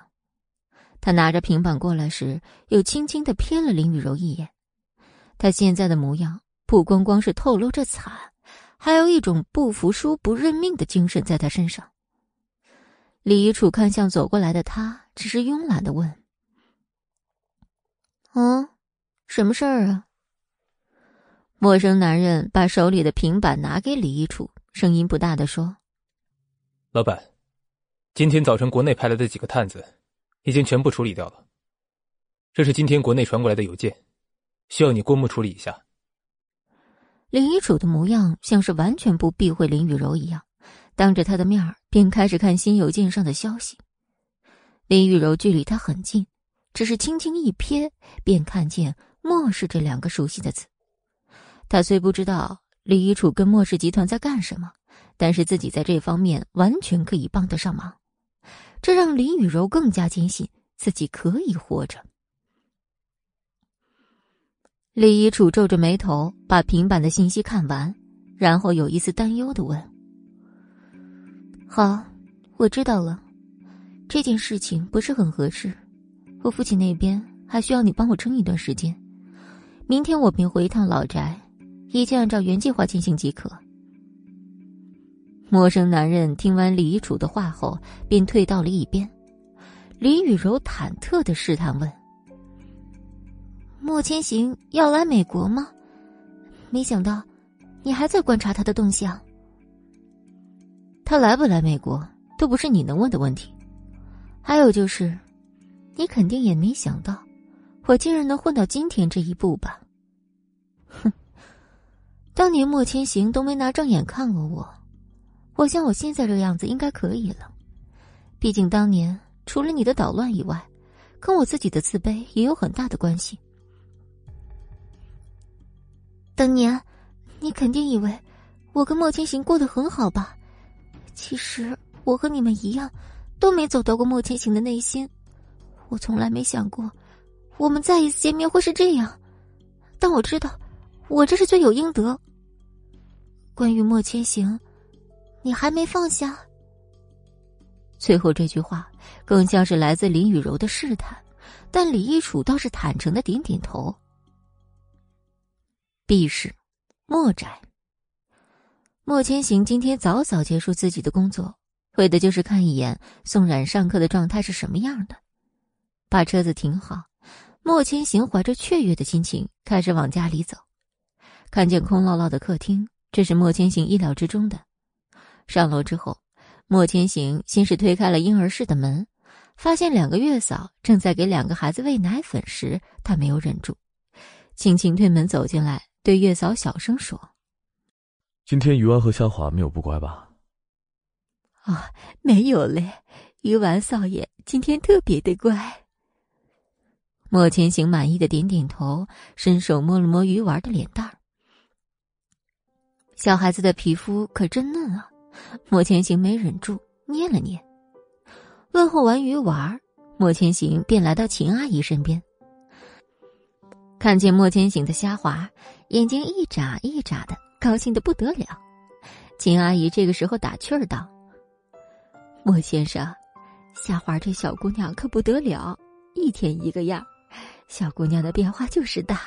他拿着平板过来时，又轻轻的瞥了林雨柔一眼。他现在的模样，不光光是透露着惨，还有一种不服输、不认命的精神在他身上。李一楚看向走过来的他，只是慵懒的问：“嗯，什么事儿啊？”陌生男人把手里的平板拿给李一楚，声音不大的说：“老板，今天早晨国内派来的几个探子，已经全部处理掉了。这是今天国内传过来的邮件，需要你过目处理一下。”林一楚的模样像是完全不避讳林雨柔一样，当着他的面便开始看新邮件上的消息。林雨柔距离他很近，只是轻轻一瞥，便看见“莫氏”这两个熟悉的字。他虽不知道李一楚跟莫氏集团在干什么，但是自己在这方面完全可以帮得上忙，这让林雨柔更加坚信自己可以活着。李一楚皱着眉头把平板的信息看完，然后有一丝担忧的问：“好，我知道了，这件事情不是很合适，我父亲那边还需要你帮我撑一段时间，明天我便回一趟老宅。”一切按照原计划进行即可。陌生男人听完李一楚的话后，便退到了一边。林雨柔忐忑的试探问：“莫千行要来美国吗？没想到，你还在观察他的动向。他来不来美国，都不是你能问的问题。还有就是，你肯定也没想到，我竟然能混到今天这一步吧？”哼。当年莫千行都没拿正眼看过我，我想我现在这样子应该可以了。毕竟当年除了你的捣乱以外，跟我自己的自卑也有很大的关系。当年，你肯定以为我跟莫千行过得很好吧？其实我和你们一样，都没走到过莫千行的内心。我从来没想过，我们再一次见面会是这样。但我知道，我这是罪有应得。关于莫千行，你还没放下。最后这句话更像是来自林雨柔的试探，但李一楚倒是坦诚的点点头。B 市，莫宅。莫千行今天早早结束自己的工作，为的就是看一眼宋冉上课的状态是什么样的。把车子停好，莫千行怀着雀跃的心情开始往家里走，看见空落落的客厅。这是莫千行意料之中的。上楼之后，莫千行先是推开了婴儿室的门，发现两个月嫂正在给两个孩子喂奶粉时，他没有忍住，轻轻推门走进来，对月嫂小声说：“今天鱼丸和夏华没有不乖吧？”“啊，没有嘞，鱼丸少爷今天特别的乖。”莫千行满意的点点头，伸手摸了摸鱼丸的脸蛋儿。小孩子的皮肤可真嫩啊！莫千行没忍住捏了捏。问候完鱼丸，莫千行便来到秦阿姨身边。看见莫千行的虾滑，眼睛一眨一眨的，高兴的不得了。秦阿姨这个时候打趣儿道：“莫先生，虾滑这小姑娘可不得了，一天一个样，小姑娘的变化就是大。”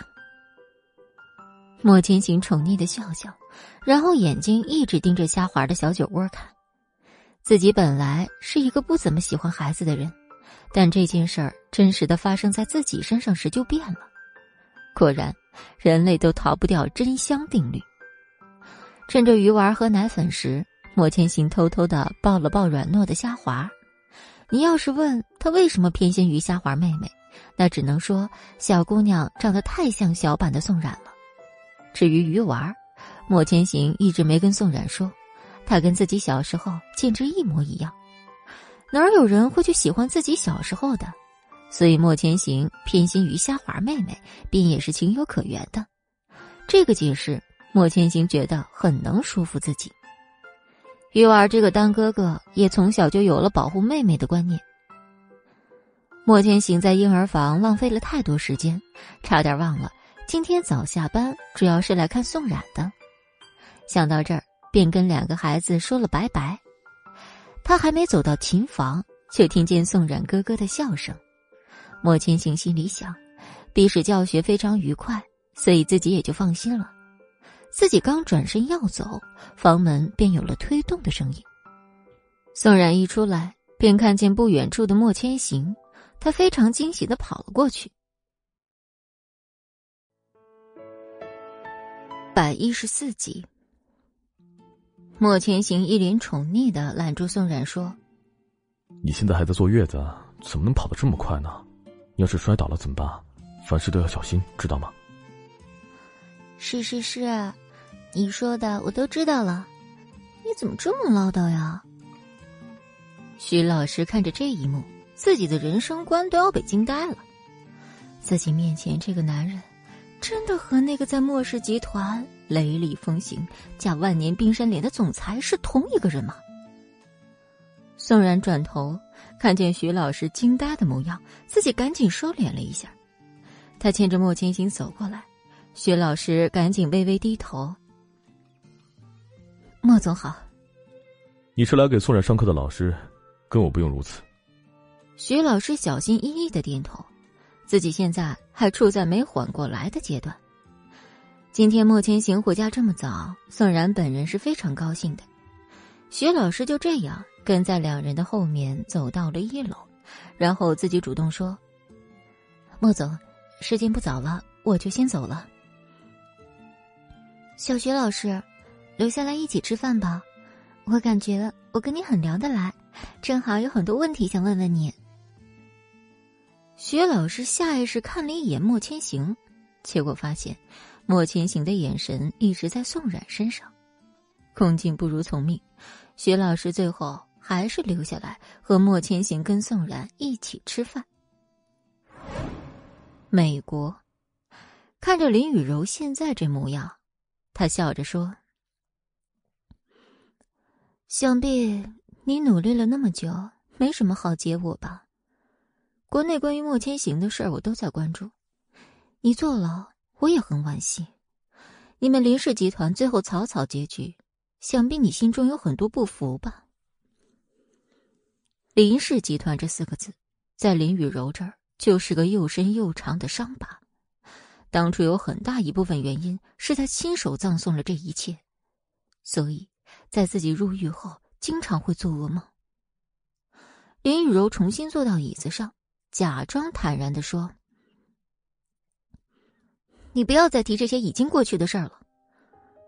莫千行宠溺的笑笑，然后眼睛一直盯着夏华的小酒窝看。自己本来是一个不怎么喜欢孩子的人，但这件事儿真实的发生在自己身上时就变了。果然，人类都逃不掉真香定律。趁着鱼丸喝奶粉时，莫千行偷偷的抱了抱软糯的虾滑。你要是问他为什么偏心于虾滑妹妹，那只能说小姑娘长得太像小版的宋冉了。至于鱼丸，莫千行一直没跟宋冉说，他跟自己小时候简直一模一样，哪有人会去喜欢自己小时候的？所以莫千行偏心于虾滑妹妹，便也是情有可原的。这个解释，莫千行觉得很能说服自己。玉儿这个当哥哥，也从小就有了保护妹妹的观念。莫千行在婴儿房浪费了太多时间，差点忘了今天早下班主要是来看宋冉的。想到这儿，便跟两个孩子说了拜拜。他还没走到琴房，就听见宋冉咯咯的笑声。莫千行心里想，笔试教学非常愉快，所以自己也就放心了。自己刚转身要走，房门便有了推动的声音。宋冉一出来，便看见不远处的莫千行，他非常惊喜的跑了过去。百一十四集。莫千行一脸宠溺的揽住宋冉说：“你现在还在坐月子，怎么能跑得这么快呢？要是摔倒了怎么办？凡事都要小心，知道吗？”“是是是，你说的我都知道了。你怎么这么唠叨呀？”徐老师看着这一幕，自己的人生观都要被惊呆了。自己面前这个男人，真的和那个在莫氏集团……雷厉风行、驾万年冰山脸的总裁是同一个人吗？宋然转头看见徐老师惊呆的模样，自己赶紧收敛了一下。他牵着莫千行走过来，徐老师赶紧微微低头：“莫总好。”你是来给宋冉上课的老师，跟我不用如此。徐老师小心翼翼的点头，自己现在还处在没缓过来的阶段。今天莫千行回家这么早，宋然本人是非常高兴的。徐老师就这样跟在两人的后面走到了一楼，然后自己主动说：“莫总，时间不早了，我就先走了。”小徐老师，留下来一起吃饭吧。我感觉我跟你很聊得来，正好有很多问题想问问你。徐老师下意识看了一眼莫千行，结果发现。莫千行的眼神一直在宋冉身上，恭敬不如从命。徐老师最后还是留下来和莫千行跟宋然一起吃饭。美国，看着林雨柔现在这模样，他笑着说：“想必你努力了那么久，没什么好结果吧？国内关于莫千行的事儿，我都在关注。你坐牢。”我也很惋惜，你们林氏集团最后草草结局，想必你心中有很多不服吧？林氏集团这四个字，在林雨柔这儿就是个又深又长的伤疤。当初有很大一部分原因是他亲手葬送了这一切，所以在自己入狱后，经常会做噩梦。林雨柔重新坐到椅子上，假装坦然的说。你不要再提这些已经过去的事儿了。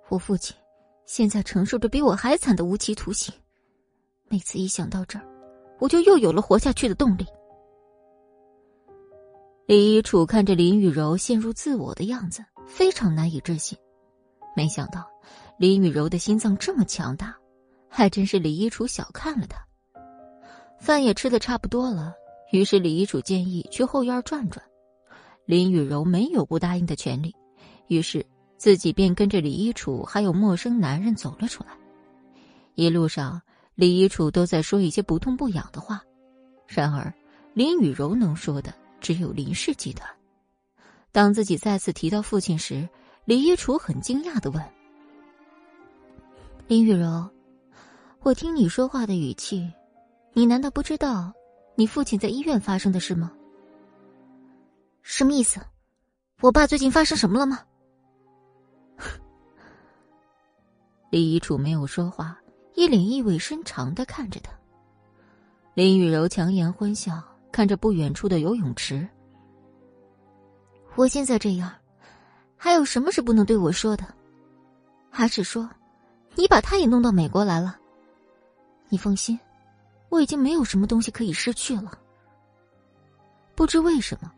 我父亲现在承受着比我还惨的无期徒刑，每次一想到这儿，我就又有了活下去的动力。李一楚看着林雨柔陷入自我的样子，非常难以置信。没想到林雨柔的心脏这么强大，还真是李一楚小看了他。饭也吃的差不多了，于是李一楚建议去后院转转。林雨柔没有不答应的权利，于是自己便跟着李一楚还有陌生男人走了出来。一路上，李一楚都在说一些不痛不痒的话，然而林雨柔能说的只有林氏集团。当自己再次提到父亲时，李一楚很惊讶的问：“林雨柔，我听你说话的语气，你难道不知道你父亲在医院发生的事吗？”什么意思？我爸最近发生什么了吗？李一楚没有说话，一脸意味深长的看着他。林雨柔强颜欢笑，看着不远处的游泳池。我现在这样，还有什么是不能对我说的？还是说，你把他也弄到美国来了？你放心，我已经没有什么东西可以失去了。不知为什么。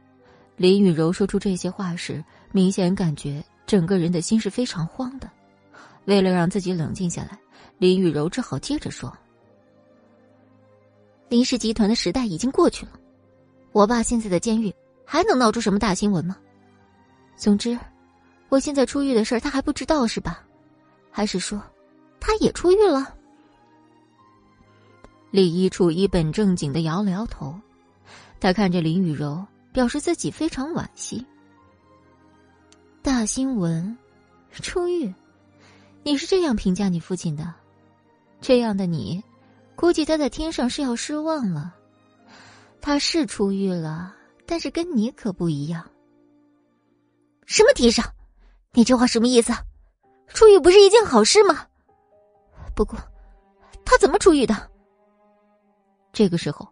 林雨柔说出这些话时，明显感觉整个人的心是非常慌的，为了让自己冷静下来，林雨柔只好接着说：“林氏集团的时代已经过去了，我爸现在的监狱还能闹出什么大新闻吗？总之，我现在出狱的事儿他还不知道是吧？还是说，他也出狱了？”李一楚一本正经的摇了摇头，他看着林雨柔，表示自己非常惋惜。大新闻，出狱。你是这样评价你父亲的？这样的你，估计他在天上是要失望了。他是出狱了，但是跟你可不一样。什么天上？你这话什么意思？出狱不是一件好事吗？不过，他怎么出狱的？这个时候，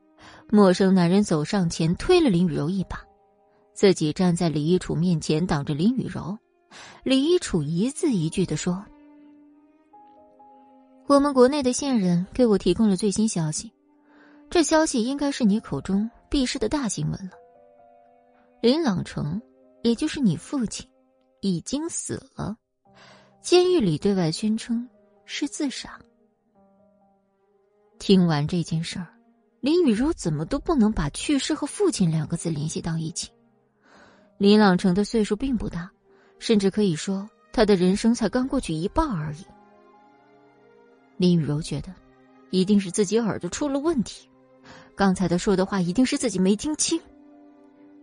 陌生男人走上前推了林雨柔一把，自己站在李一楚面前挡着林雨柔。李一楚一字一句的说。我们国内的线人给我提供了最新消息，这消息应该是你口中必是的大新闻了。林朗成，也就是你父亲，已经死了，监狱里对外宣称是自杀。听完这件事儿，林雨柔怎么都不能把去世和父亲两个字联系到一起。林朗成的岁数并不大，甚至可以说他的人生才刚过去一半而已。林雨柔觉得，一定是自己耳朵出了问题，刚才他说的话一定是自己没听清。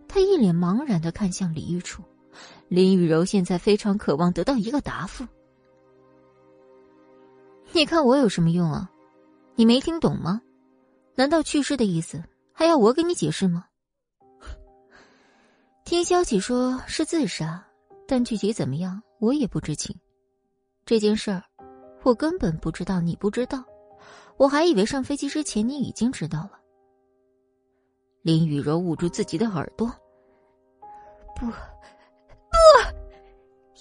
他一脸茫然的看向李玉楚，林雨柔现在非常渴望得到一个答复。你看我有什么用啊？你没听懂吗？难道去世的意思还要我给你解释吗？听消息说是自杀，但具体怎么样我也不知情。这件事儿。我根本不知道，你不知道，我还以为上飞机之前你已经知道了。林雨柔捂住自己的耳朵，不，不，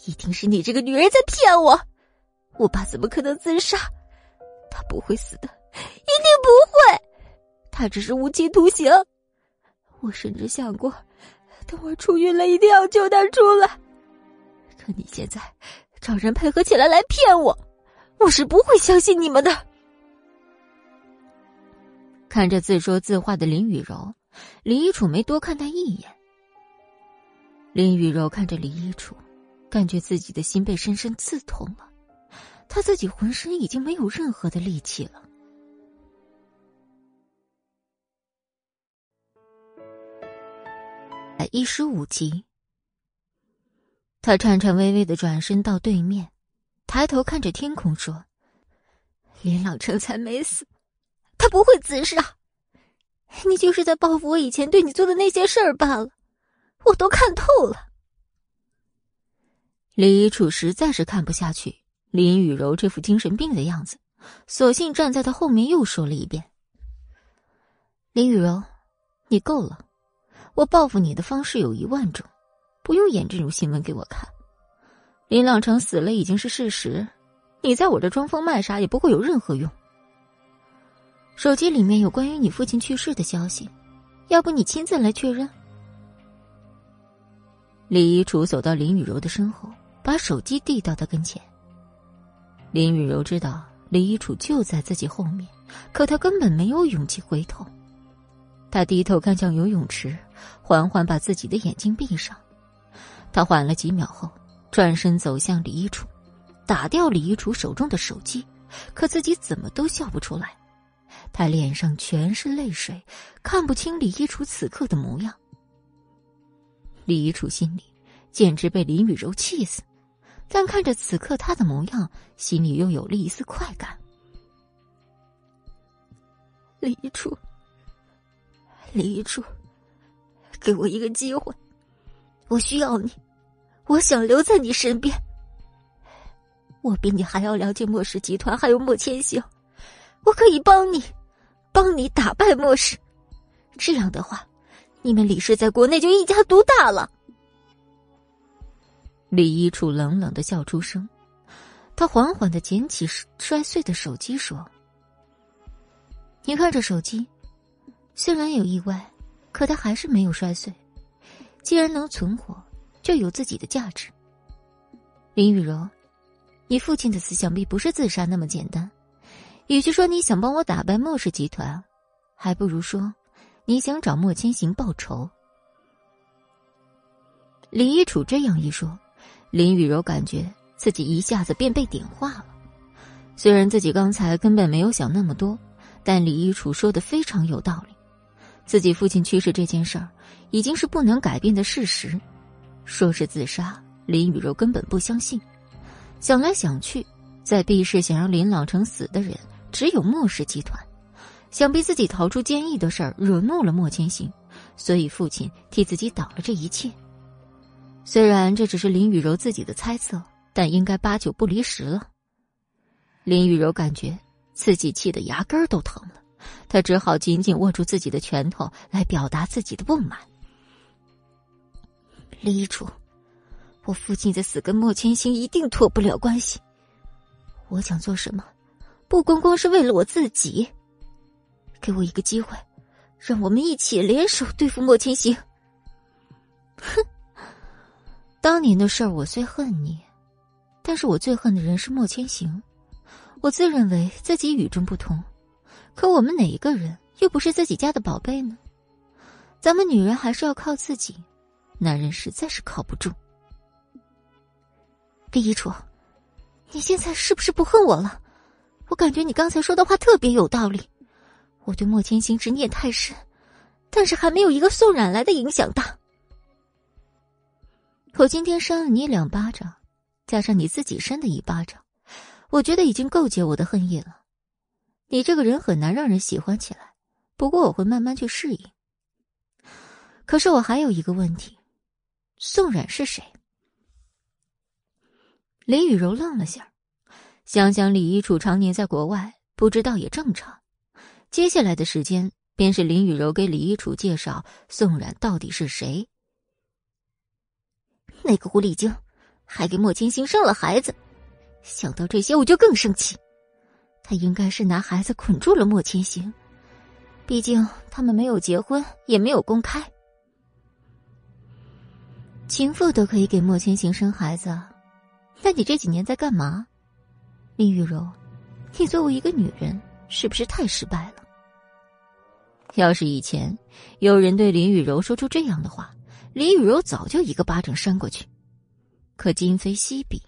一定是你这个女人在骗我！我爸怎么可能自杀？他不会死的，一定不会，他只是无期徒刑。我甚至想过，等我出狱了，一定要救他出来。可你现在找人配合起来来骗我！我是不会相信你们的。看着自说自话的林雨柔，李一楚没多看他一眼。林雨柔看着李一楚，感觉自己的心被深深刺痛了，他自己浑身已经没有任何的力气了。一十五集，他颤颤巍巍的转身到对面。抬头看着天空说：“林朗成才没死，他不会自杀。你就是在报复我以前对你做的那些事儿罢了，我都看透了。”李楚实在是看不下去林雨柔这副精神病的样子，索性站在他后面又说了一遍：“林雨柔，你够了！我报复你的方式有一万种，不用演这种新闻给我看。”林朗成死了已经是事实，你在我这装疯卖傻也不会有任何用。手机里面有关于你父亲去世的消息，要不你亲自来确认？李一楚走到林雨柔的身后，把手机递到他跟前。林雨柔知道李一楚就在自己后面，可他根本没有勇气回头。他低头看向游泳池，缓缓把自己的眼睛闭上。他缓了几秒后。转身走向李一楚，打掉李一楚手中的手机，可自己怎么都笑不出来。他脸上全是泪水，看不清李一楚此刻的模样。李一楚心里简直被林雨柔气死，但看着此刻他的模样，心里又有了一丝快感。李一楚，李一楚，给我一个机会，我需要你。我想留在你身边。我比你还要了解莫氏集团，还有莫千行，我可以帮你，帮你打败莫氏。这样的话，你们李氏在国内就一家独大了。李一楚冷冷的笑出声，他缓缓的捡起摔碎的手机，说：“你看这手机，虽然有意外，可它还是没有摔碎。既然能存活。”就有自己的价值。林雨柔，你父亲的死想必不是自杀那么简单。与其说你想帮我打败莫氏集团，还不如说你想找莫千行报仇。李一楚这样一说，林雨柔感觉自己一下子便被点化了。虽然自己刚才根本没有想那么多，但李一楚说的非常有道理。自己父亲去世这件事儿，已经是不能改变的事实。说是自杀，林雨柔根本不相信。想来想去，在 B 市想让林朗成死的人，只有莫氏集团。想必自己逃出监狱的事儿惹怒了莫千行，所以父亲替自己挡了这一切。虽然这只是林雨柔自己的猜测，但应该八九不离十了。林雨柔感觉自己气得牙根都疼了，她只好紧紧握住自己的拳头来表达自己的不满。李一楚，我父亲的死跟莫千行一定脱不了关系。我想做什么，不光光是为了我自己。给我一个机会，让我们一起联手对付莫千行。哼。当年的事儿，我虽恨你，但是我最恨的人是莫千行。我自认为自己与众不同，可我们哪一个人又不是自己家的宝贝呢？咱们女人还是要靠自己，男人实在是靠不住。李一楚，你现在是不是不恨我了？我感觉你刚才说的话特别有道理。我对莫千行执念太深，但是还没有一个宋冉来的影响大。我今天扇了你两巴掌，加上你自己扇的一巴掌，我觉得已经够解我的恨意了。你这个人很难让人喜欢起来，不过我会慢慢去适应。可是我还有一个问题，宋冉是谁？林雨柔愣了下，想想李一楚常年在国外，不知道也正常。接下来的时间，便是林雨柔给李一楚介绍宋冉到底是谁。那个狐狸精，还给莫千行生了孩子。想到这些，我就更生气。他应该是拿孩子捆住了莫千行，毕竟他们没有结婚，也没有公开。情妇都可以给莫千行生孩子，那你这几年在干嘛？林雨柔，你作为一个女人，是不是太失败了？要是以前有人对林雨柔说出这样的话，林雨柔早就一个巴掌扇过去，可今非昔比。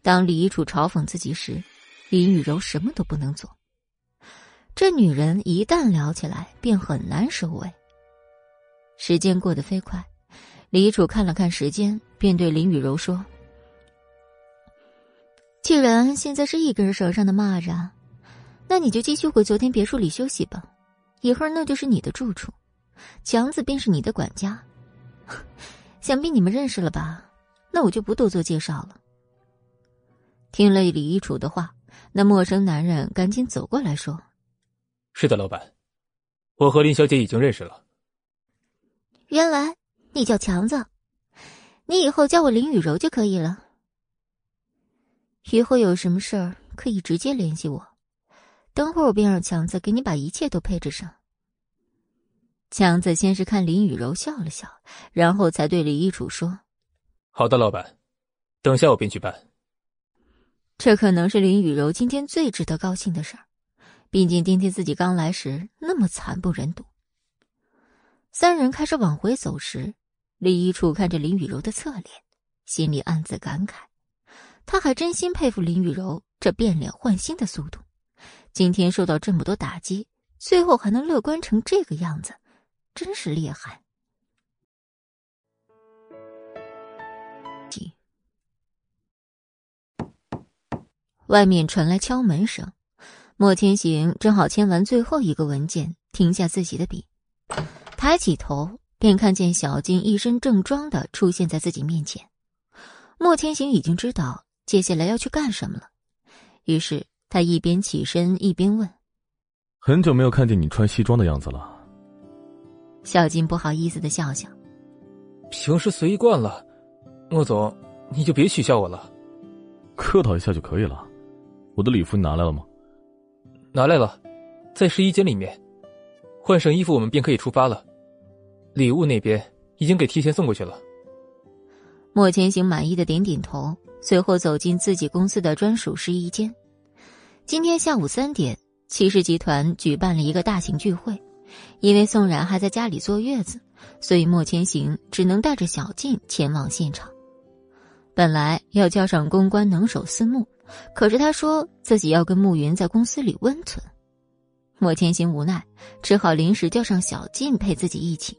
当李楚嘲讽自己时，林雨柔什么都不能做。这女人一旦聊起来，便很难收尾。时间过得飞快，李一楚看了看时间，便对林雨柔说：“既然现在是一根绳上的蚂蚱，那你就继续回昨天别墅里休息吧。一会儿那就是你的住处，强子便是你的管家。”想必你们认识了吧？那我就不多做介绍了。听了李一楚的话，那陌生男人赶紧走过来说：“是的，老板，我和林小姐已经认识了。原来你叫强子，你以后叫我林雨柔就可以了。以后有什么事儿可以直接联系我，等会儿我便让强子给你把一切都配置上。”强子先是看林雨柔笑了笑，然后才对李一楚说：“好的，老板，等下我便去办。”这可能是林雨柔今天最值得高兴的事儿，毕竟今天自己刚来时那么惨不忍睹。三人开始往回走时，李一楚看着林雨柔的侧脸，心里暗自感慨：他还真心佩服林雨柔这变脸换心的速度。今天受到这么多打击，最后还能乐观成这个样子。真是厉害！外面传来敲门声，莫千行正好签完最后一个文件，停下自己的笔，抬起头便看见小静一身正装的出现在自己面前。莫千行已经知道接下来要去干什么了，于是他一边起身一边问：“很久没有看见你穿西装的样子了。”小金不好意思的笑笑，平时随意惯了，莫总，你就别取笑我了。客套一下就可以了。我的礼服你拿来了吗？拿来了，在试衣间里面。换上衣服，我们便可以出发了。礼物那边已经给提前送过去了。莫千行满意的点点头，随后走进自己公司的专属试衣间。今天下午三点，齐氏集团举办了一个大型聚会，因为宋冉还在家里坐月子，所以莫千行只能带着小静前往现场。本来要叫上公关能手思慕，可是他说自己要跟慕云在公司里温存。莫千行无奈，只好临时叫上小静陪自己一起。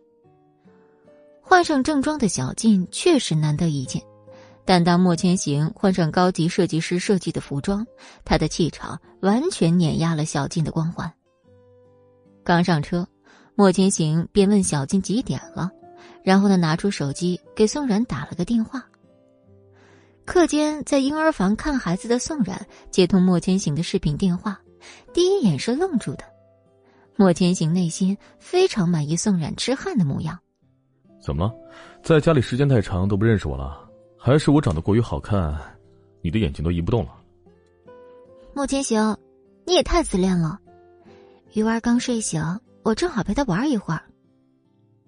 换上正装的小静确实难得一见，但当莫千行换上高级设计师设计的服装，他的气场完全碾压了小静的光环。刚上车，莫千行便问小静几点了，然后他拿出手机给宋冉打了个电话。课间在婴儿房看孩子的宋冉接通莫千行的视频电话，第一眼是愣住的。莫千行内心非常满意宋冉痴汉的模样。怎么了？在家里时间太长都不认识我了？还是我长得过于好看，你的眼睛都移不动了？莫千行，你也太自恋了。鱼丸刚睡醒，我正好陪他玩一会儿。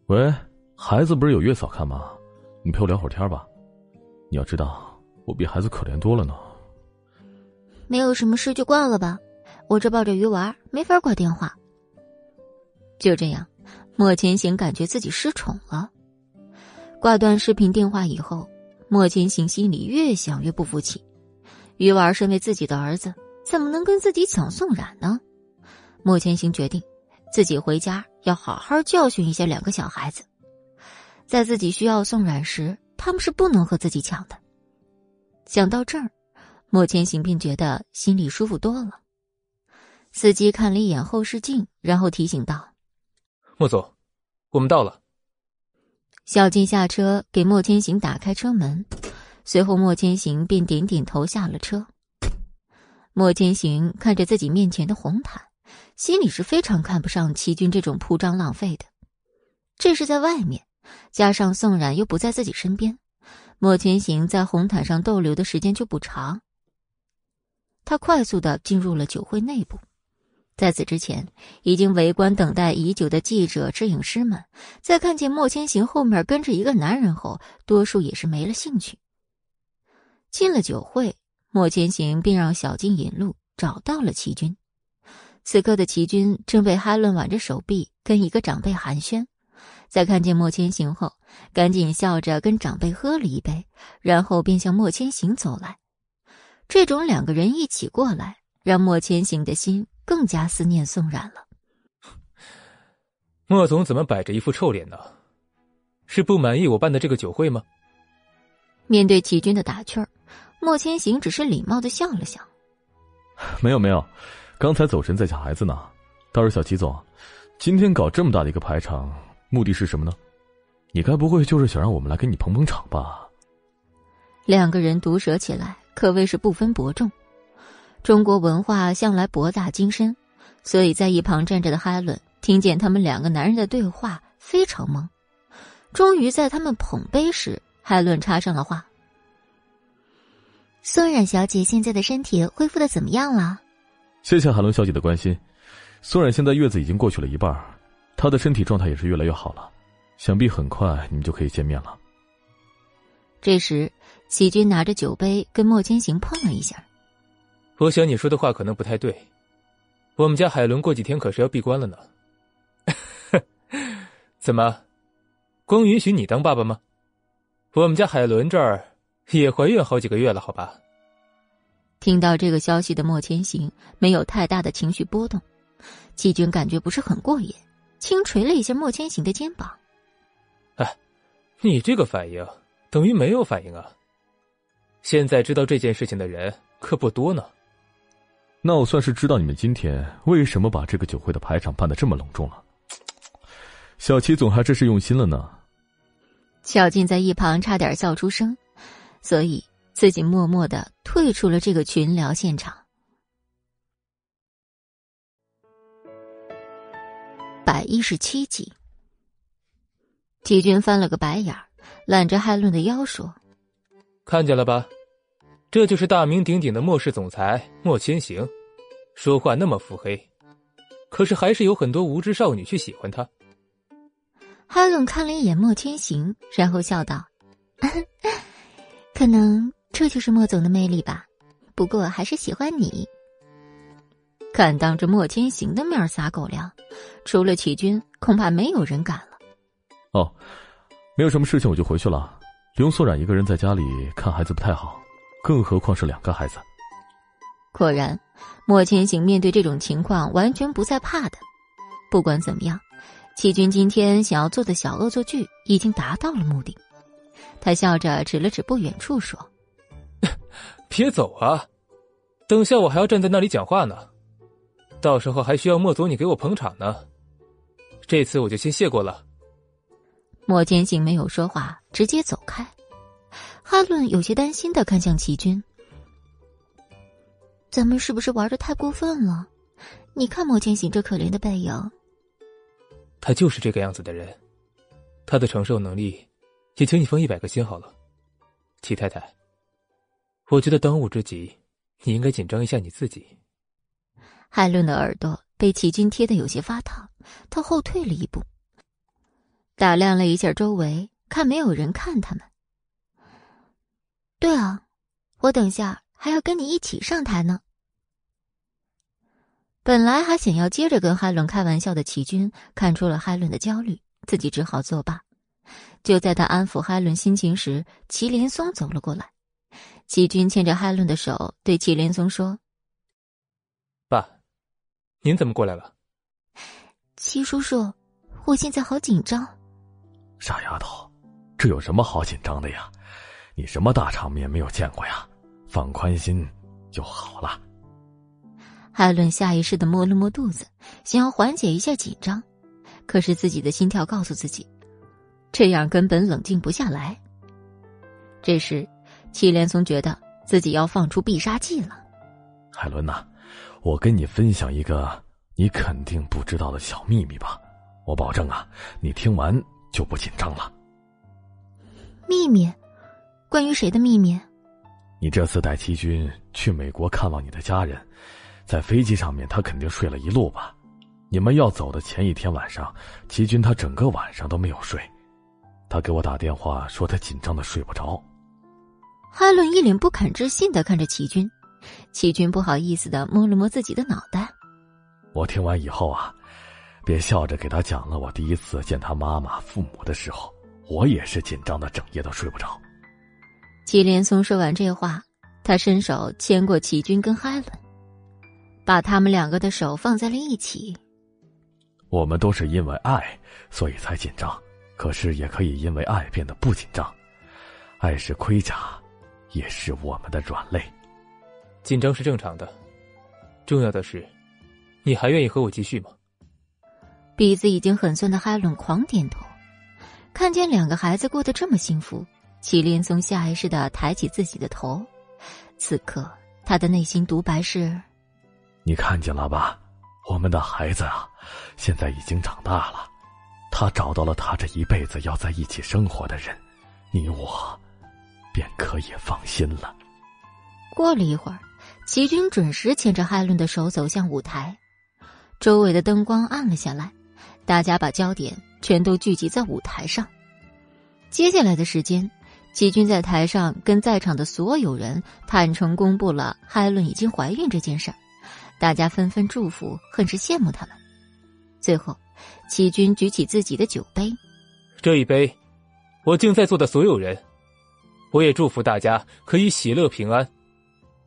喂，孩子不是有月嫂看吗？你陪我聊会儿天吧。你要知道，我比孩子可怜多了呢。没有什么事就挂了吧，我这抱着鱼丸，没法挂电话。就这样，莫千行感觉自己失宠了。挂断视频电话以后，莫千行心里越想越不服气。鱼丸身为自己的儿子，怎么能跟自己抢宋冉呢？莫千行决定，自己回家要好好教训一下两个小孩子。在自己需要宋冉时，他们是不能和自己抢的。想到这儿，莫千行便觉得心里舒服多了。司机看了一眼后视镜，然后提醒道：“莫总，我们到了。”小静下车，给莫千行打开车门，随后莫千行便点点头下了车。莫千行看着自己面前的红毯，心里是非常看不上齐军这种铺张浪费的。这是在外面，加上宋冉又不在自己身边，莫千行在红毯上逗留的时间就不长。他快速的进入了酒会内部。在此之前，已经围观等待已久的记者、摄影师们，在看见莫千行后面跟着一个男人后，多数也是没了兴趣。进了酒会，莫千行便让小静引路，找到了齐军。此刻的齐军正被哈伦挽着手臂，跟一个长辈寒暄。在看见莫千行后，赶紧笑着跟长辈喝了一杯，然后便向莫千行走来。这种两个人一起过来，让莫千行的心。更加思念宋冉了。莫总怎么摆着一副臭脸呢？是不满意我办的这个酒会吗？面对齐军的打趣儿，莫千行只是礼貌的笑了笑。没有没有，刚才走神在想孩子呢。倒是小齐总，今天搞这么大的一个排场，目的是什么呢？你该不会就是想让我们来给你捧捧场吧？两个人毒舌起来，可谓是不分伯仲。中国文化向来博大精深，所以在一旁站着的哈伦听见他们两个男人的对话，非常懵。终于在他们捧杯时，海伦插上了话：“宋冉小姐现在的身体恢复的怎么样了？”谢谢海伦小姐的关心。宋冉现在月子已经过去了一半，她的身体状态也是越来越好了，想必很快你们就可以见面了。这时，齐军拿着酒杯跟莫千行碰了一下。我想你说的话可能不太对，我们家海伦过几天可是要闭关了呢。怎么，光允许你当爸爸吗？我们家海伦这儿也怀孕好几个月了，好吧？听到这个消息的莫千行没有太大的情绪波动，季军感觉不是很过瘾，轻捶了一下莫千行的肩膀。哎，你这个反应等于没有反应啊！现在知道这件事情的人可不多呢。那我算是知道你们今天为什么把这个酒会的排场办得这么隆重了。小齐总还真是用心了呢。小静在一旁差点笑出声，所以自己默默的退出了这个群聊现场。百一十七集，齐军翻了个白眼儿，揽着海伦的腰说：“看见了吧？”这就是大名鼎鼎的莫氏总裁莫千行，说话那么腹黑，可是还是有很多无知少女去喜欢他。哈伦看了一眼莫千行，然后笑道：“ 可能这就是莫总的魅力吧。不过还是喜欢你。敢当着莫千行的面撒狗粮，除了齐军，恐怕没有人敢了。哦，没有什么事情，我就回去了。刘素冉一个人在家里看孩子不太好，更何况是两个孩子。果然，莫千行面对这种情况完全不再怕的。不管怎么样，齐军今天想要做的小恶作剧已经达到了目的。他笑着指了指不远处说：“ 别走啊，等下我还要站在那里讲话呢。”到时候还需要莫总你给我捧场呢，这次我就先谢过了。莫千行没有说话，直接走开。哈伦有些担心的看向齐军：“咱们是不是玩的太过分了？你看莫千行这可怜的背影。”他就是这个样子的人，他的承受能力，也请你放一百个心好了。齐太太，我觉得当务之急，你应该紧张一下你自己。海伦的耳朵被齐军贴的有些发烫，他后退了一步，打量了一下周围，看没有人看他们。对啊，我等下还要跟你一起上台呢。本来还想要接着跟海伦开玩笑的齐军，看出了海伦的焦虑，自己只好作罢。就在他安抚海伦心情时，祁连松走了过来。齐军牵着海伦的手，对祁连松说。爸您怎么过来了，齐叔叔？我现在好紧张。傻丫头，这有什么好紧张的呀？你什么大场面没有见过呀？放宽心就好了。海伦下意识的摸了摸肚子，想要缓解一下紧张，可是自己的心跳告诉自己，这样根本冷静不下来。这时，祁连松觉得自己要放出必杀技了。海伦呐。我跟你分享一个你肯定不知道的小秘密吧，我保证啊，你听完就不紧张了。秘密？关于谁的秘密？你这次带齐军去美国看望你的家人，在飞机上面他肯定睡了一路吧？你们要走的前一天晚上，齐军他整个晚上都没有睡，他给我打电话说他紧张的睡不着。哈伦一脸不敢置信的看着齐军。齐军不好意思的摸了摸自己的脑袋。我听完以后啊，便笑着给他讲了我第一次见他妈妈、父母的时候，我也是紧张的，整夜都睡不着。祁连松说完这话，他伸手牵过齐军跟海伦，把他们两个的手放在了一起。我们都是因为爱，所以才紧张，可是也可以因为爱变得不紧张。爱是盔甲，也是我们的软肋。紧张是正常的，重要的是，你还愿意和我继续吗？鼻子已经很酸的海伦狂点头，看见两个孩子过得这么幸福，祁连松下意识的抬起自己的头。此刻他的内心独白是：“你看见了吧，我们的孩子啊，现在已经长大了，他找到了他这一辈子要在一起生活的人，你我，便可以放心了。”过了一会儿。齐军准时牵着海伦的手走向舞台，周围的灯光暗了下来，大家把焦点全都聚集在舞台上。接下来的时间，齐军在台上跟在场的所有人坦诚公布了海伦已经怀孕这件事儿，大家纷纷祝福，很是羡慕他们。最后，齐军举起自己的酒杯，这一杯，我敬在座的所有人，我也祝福大家可以喜乐平安。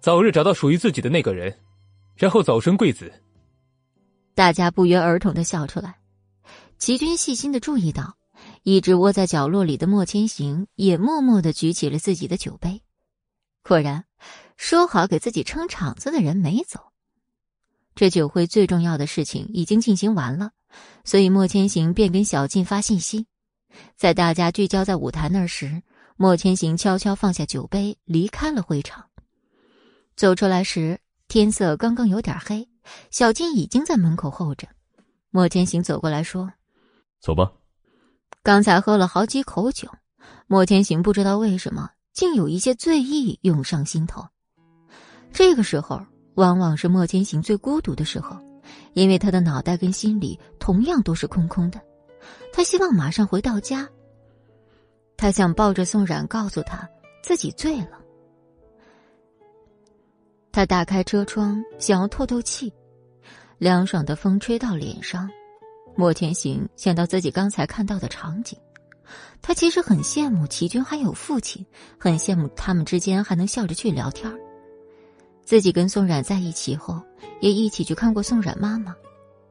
早日找到属于自己的那个人，然后早生贵子。大家不约而同的笑出来。齐军细心的注意到，一直窝在角落里的莫千行也默默的举起了自己的酒杯。果然，说好给自己撑场子的人没走。这酒会最重要的事情已经进行完了，所以莫千行便跟小静发信息。在大家聚焦在舞台那时，莫千行悄悄放下酒杯，离开了会场。走出来时，天色刚刚有点黑，小静已经在门口候着。莫千行走过来说：“走吧。”刚才喝了好几口酒，莫千行不知道为什么，竟有一些醉意涌上心头。这个时候，往往是莫千行最孤独的时候，因为他的脑袋跟心里同样都是空空的。他希望马上回到家。他想抱着宋冉，告诉他自己醉了。他打开车窗，想要透透气，凉爽的风吹到脸上。莫千行想到自己刚才看到的场景，他其实很羡慕齐军还有父亲，很羡慕他们之间还能笑着去聊天自己跟宋冉在一起后，也一起去看过宋冉妈妈，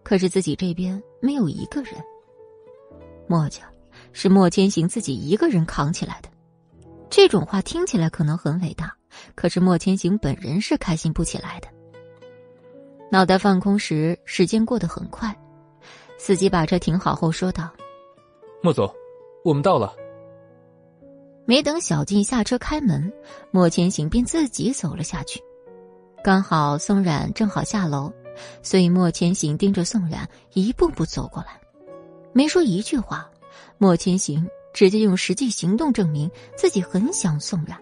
可是自己这边没有一个人。莫家是莫千行自己一个人扛起来的，这种话听起来可能很伟大，可是莫千行本人是开心不起来的。脑袋放空时，时间过得很快。司机把车停好后说道：“莫总，我们到了。”没等小静下车开门，莫千行便自己走了下去。刚好宋冉正好下楼，所以莫千行盯着宋冉一步步走过来，没说一句话。莫千行直接用实际行动证明自己很想宋冉。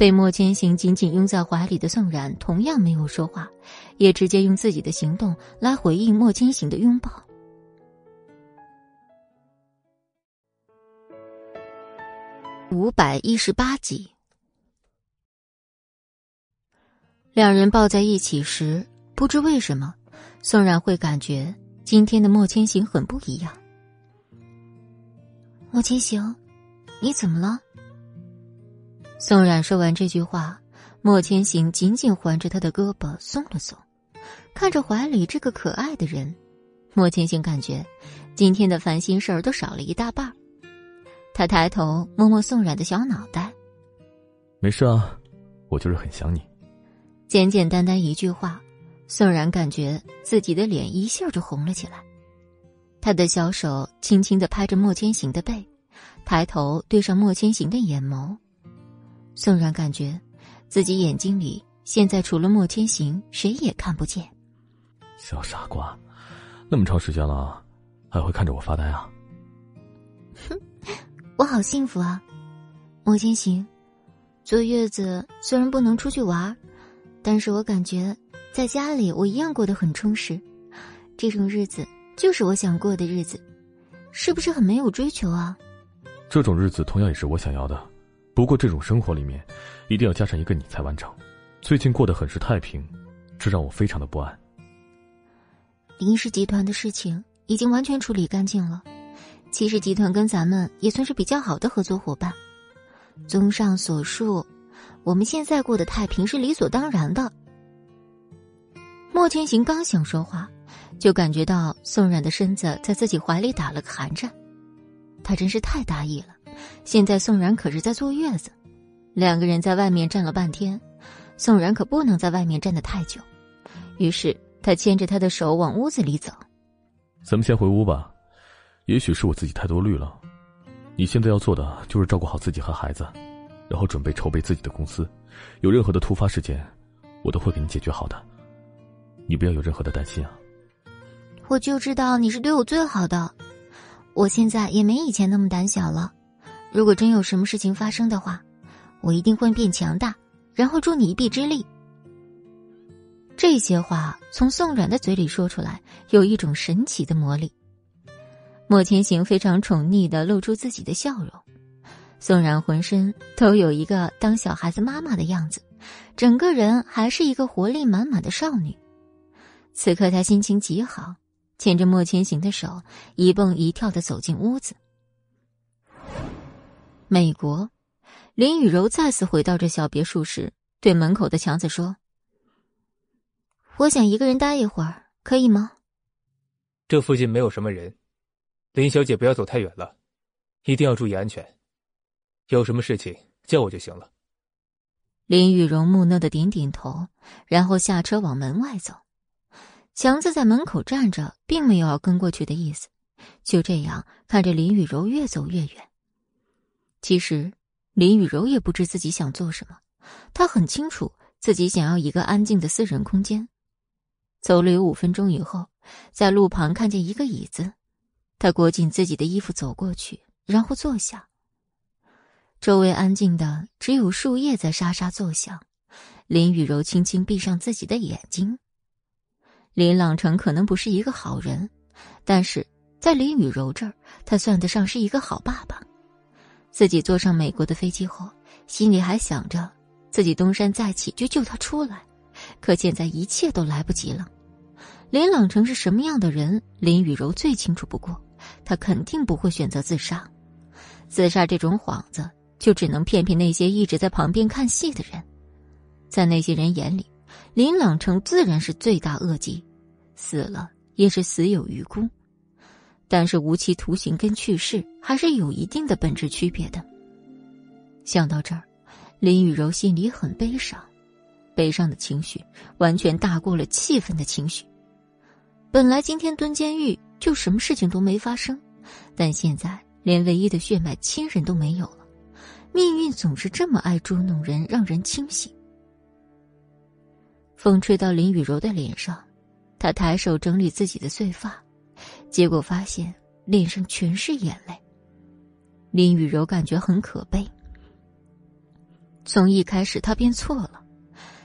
被莫千行紧紧拥在怀里的宋冉同样没有说话，也直接用自己的行动来回应莫千行的拥抱。五百一十八集，两人抱在一起时，不知为什么，宋冉会感觉今天的莫千行很不一样。莫千行，你怎么了？宋冉说完这句话，莫千行紧紧环着他的胳膊松了松，看着怀里这个可爱的人，莫千行感觉今天的烦心事儿都少了一大半。他抬头摸摸宋冉的小脑袋，没事啊，我就是很想你。简简单单一句话，宋冉感觉自己的脸一下就红了起来。他的小手轻轻的拍着莫千行的背，抬头对上莫千行的眼眸。宋冉感觉，自己眼睛里现在除了莫千行，谁也看不见。小傻瓜，那么长时间了，还会看着我发呆啊？哼，我好幸福啊！莫千行，坐月子虽然不能出去玩，但是我感觉在家里我一样过得很充实。这种日子就是我想过的日子，是不是很没有追求啊？这种日子同样也是我想要的。不过这种生活里面，一定要加上一个你才完整。最近过得很是太平，这让我非常的不安。林氏集团的事情已经完全处理干净了，其实集团跟咱们也算是比较好的合作伙伴。综上所述，我们现在过得太平是理所当然的。莫千行刚想说话，就感觉到宋冉的身子在自己怀里打了个寒颤，他真是太大意了。现在宋然可是在坐月子，两个人在外面站了半天，宋然可不能在外面站得太久。于是他牵着他的手往屋子里走。咱们先回屋吧，也许是我自己太多虑了。你现在要做的就是照顾好自己和孩子，然后准备筹备自己的公司。有任何的突发事件，我都会给你解决好的。你不要有任何的担心啊。我就知道你是对我最好的，我现在也没以前那么胆小了。如果真有什么事情发生的话，我一定会变强大，然后助你一臂之力。这些话从宋冉的嘴里说出来，有一种神奇的魔力。莫千行非常宠溺的露出自己的笑容，宋冉浑身都有一个当小孩子妈妈的样子，整个人还是一个活力满满的少女。此刻她心情极好，牵着莫千行的手，一蹦一跳的走进屋子。美国，林雨柔再次回到这小别墅时，对门口的强子说：“我想一个人待一会儿，可以吗？”这附近没有什么人，林小姐不要走太远了，一定要注意安全。有什么事情叫我就行了。林雨柔木讷的点点头，然后下车往门外走。强子在门口站着，并没有要跟过去的意思，就这样看着林雨柔越走越远。其实，林雨柔也不知自己想做什么。她很清楚自己想要一个安静的私人空间。走了有五分钟以后，在路旁看见一个椅子，她裹紧自己的衣服走过去，然后坐下。周围安静的，只有树叶在沙沙作响。林雨柔轻轻闭上自己的眼睛。林朗成可能不是一个好人，但是在林雨柔这儿，他算得上是一个好爸爸。自己坐上美国的飞机后，心里还想着自己东山再起，就救他出来。可现在一切都来不及了。林朗成是什么样的人，林雨柔最清楚不过。他肯定不会选择自杀，自杀这种幌子就只能骗骗那些一直在旁边看戏的人。在那些人眼里，林朗成自然是罪大恶极，死了也是死有余辜。但是无期徒刑跟去世还是有一定的本质区别的。想到这儿，林雨柔心里很悲伤，悲伤的情绪完全大过了气愤的情绪。本来今天蹲监狱就什么事情都没发生，但现在连唯一的血脉亲人都没有了。命运总是这么爱捉弄人，让人清醒。风吹到林雨柔的脸上，她抬手整理自己的碎发。结果发现脸上全是眼泪。林雨柔感觉很可悲。从一开始，他便错了，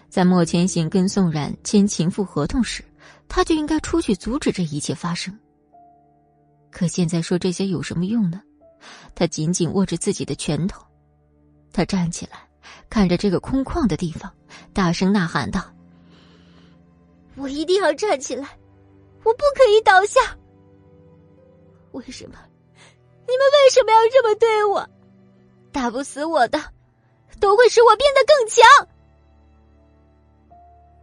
在莫千行跟宋冉签情妇合同时，他就应该出去阻止这一切发生。可现在说这些有什么用呢？他紧紧握着自己的拳头，他站起来，看着这个空旷的地方，大声呐喊道：“我一定要站起来，我不可以倒下。”为什么？你们为什么要这么对我？打不死我的，都会使我变得更强。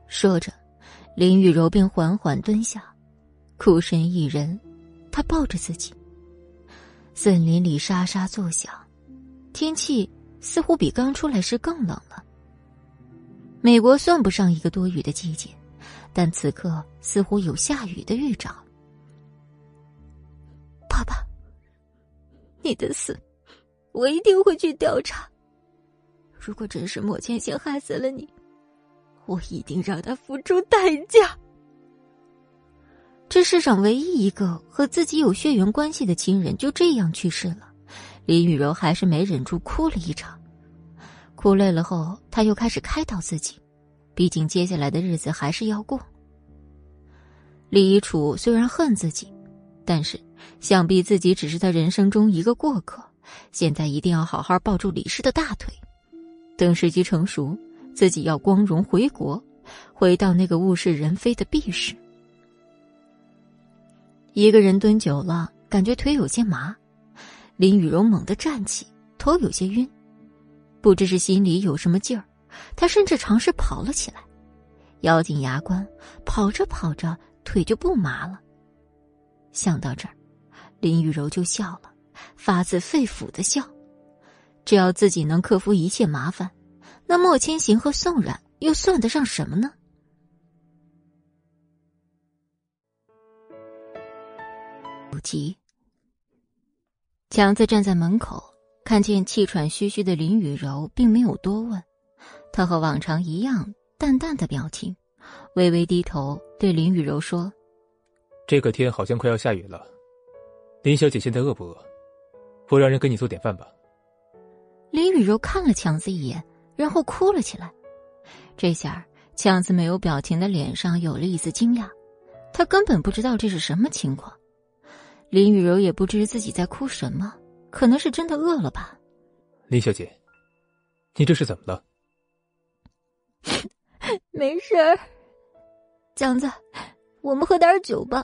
说着，林雨柔便缓缓蹲下，孤身一人，她抱着自己。森林里沙沙作响，天气似乎比刚出来时更冷了。美国算不上一个多雨的季节，但此刻似乎有下雨的预兆。爸爸，你的死，我一定会去调查。如果真是莫千行害死了你，我一定让他付出代价。这世上唯一一个和自己有血缘关系的亲人就这样去世了，林雨柔还是没忍住哭了一场。哭累了后，他又开始开导自己，毕竟接下来的日子还是要过。李一楚虽然恨自己，但是。想必自己只是他人生中一个过客，现在一定要好好抱住李氏的大腿，等时机成熟，自己要光荣回国，回到那个物是人非的 B 市。一个人蹲久了，感觉腿有些麻，林雨柔猛地站起，头有些晕，不知是心里有什么劲儿，他甚至尝试跑了起来，咬紧牙关，跑着跑着腿就不麻了。想到这儿。林雨柔就笑了，发自肺腑的笑。只要自己能克服一切麻烦，那莫千行和宋冉又算得上什么呢？不急。强子站在门口，看见气喘吁吁的林雨柔，并没有多问。他和往常一样，淡淡的表情，微微低头对林雨柔说：“这个天好像快要下雨了。”林小姐现在饿不饿？我让人给你做点饭吧。林雨柔看了强子一眼，然后哭了起来。这下强子没有表情的脸上有了一丝惊讶，他根本不知道这是什么情况。林雨柔也不知自己在哭什么，可能是真的饿了吧。林小姐，你这是怎么了？没事儿，强子，我们喝点酒吧。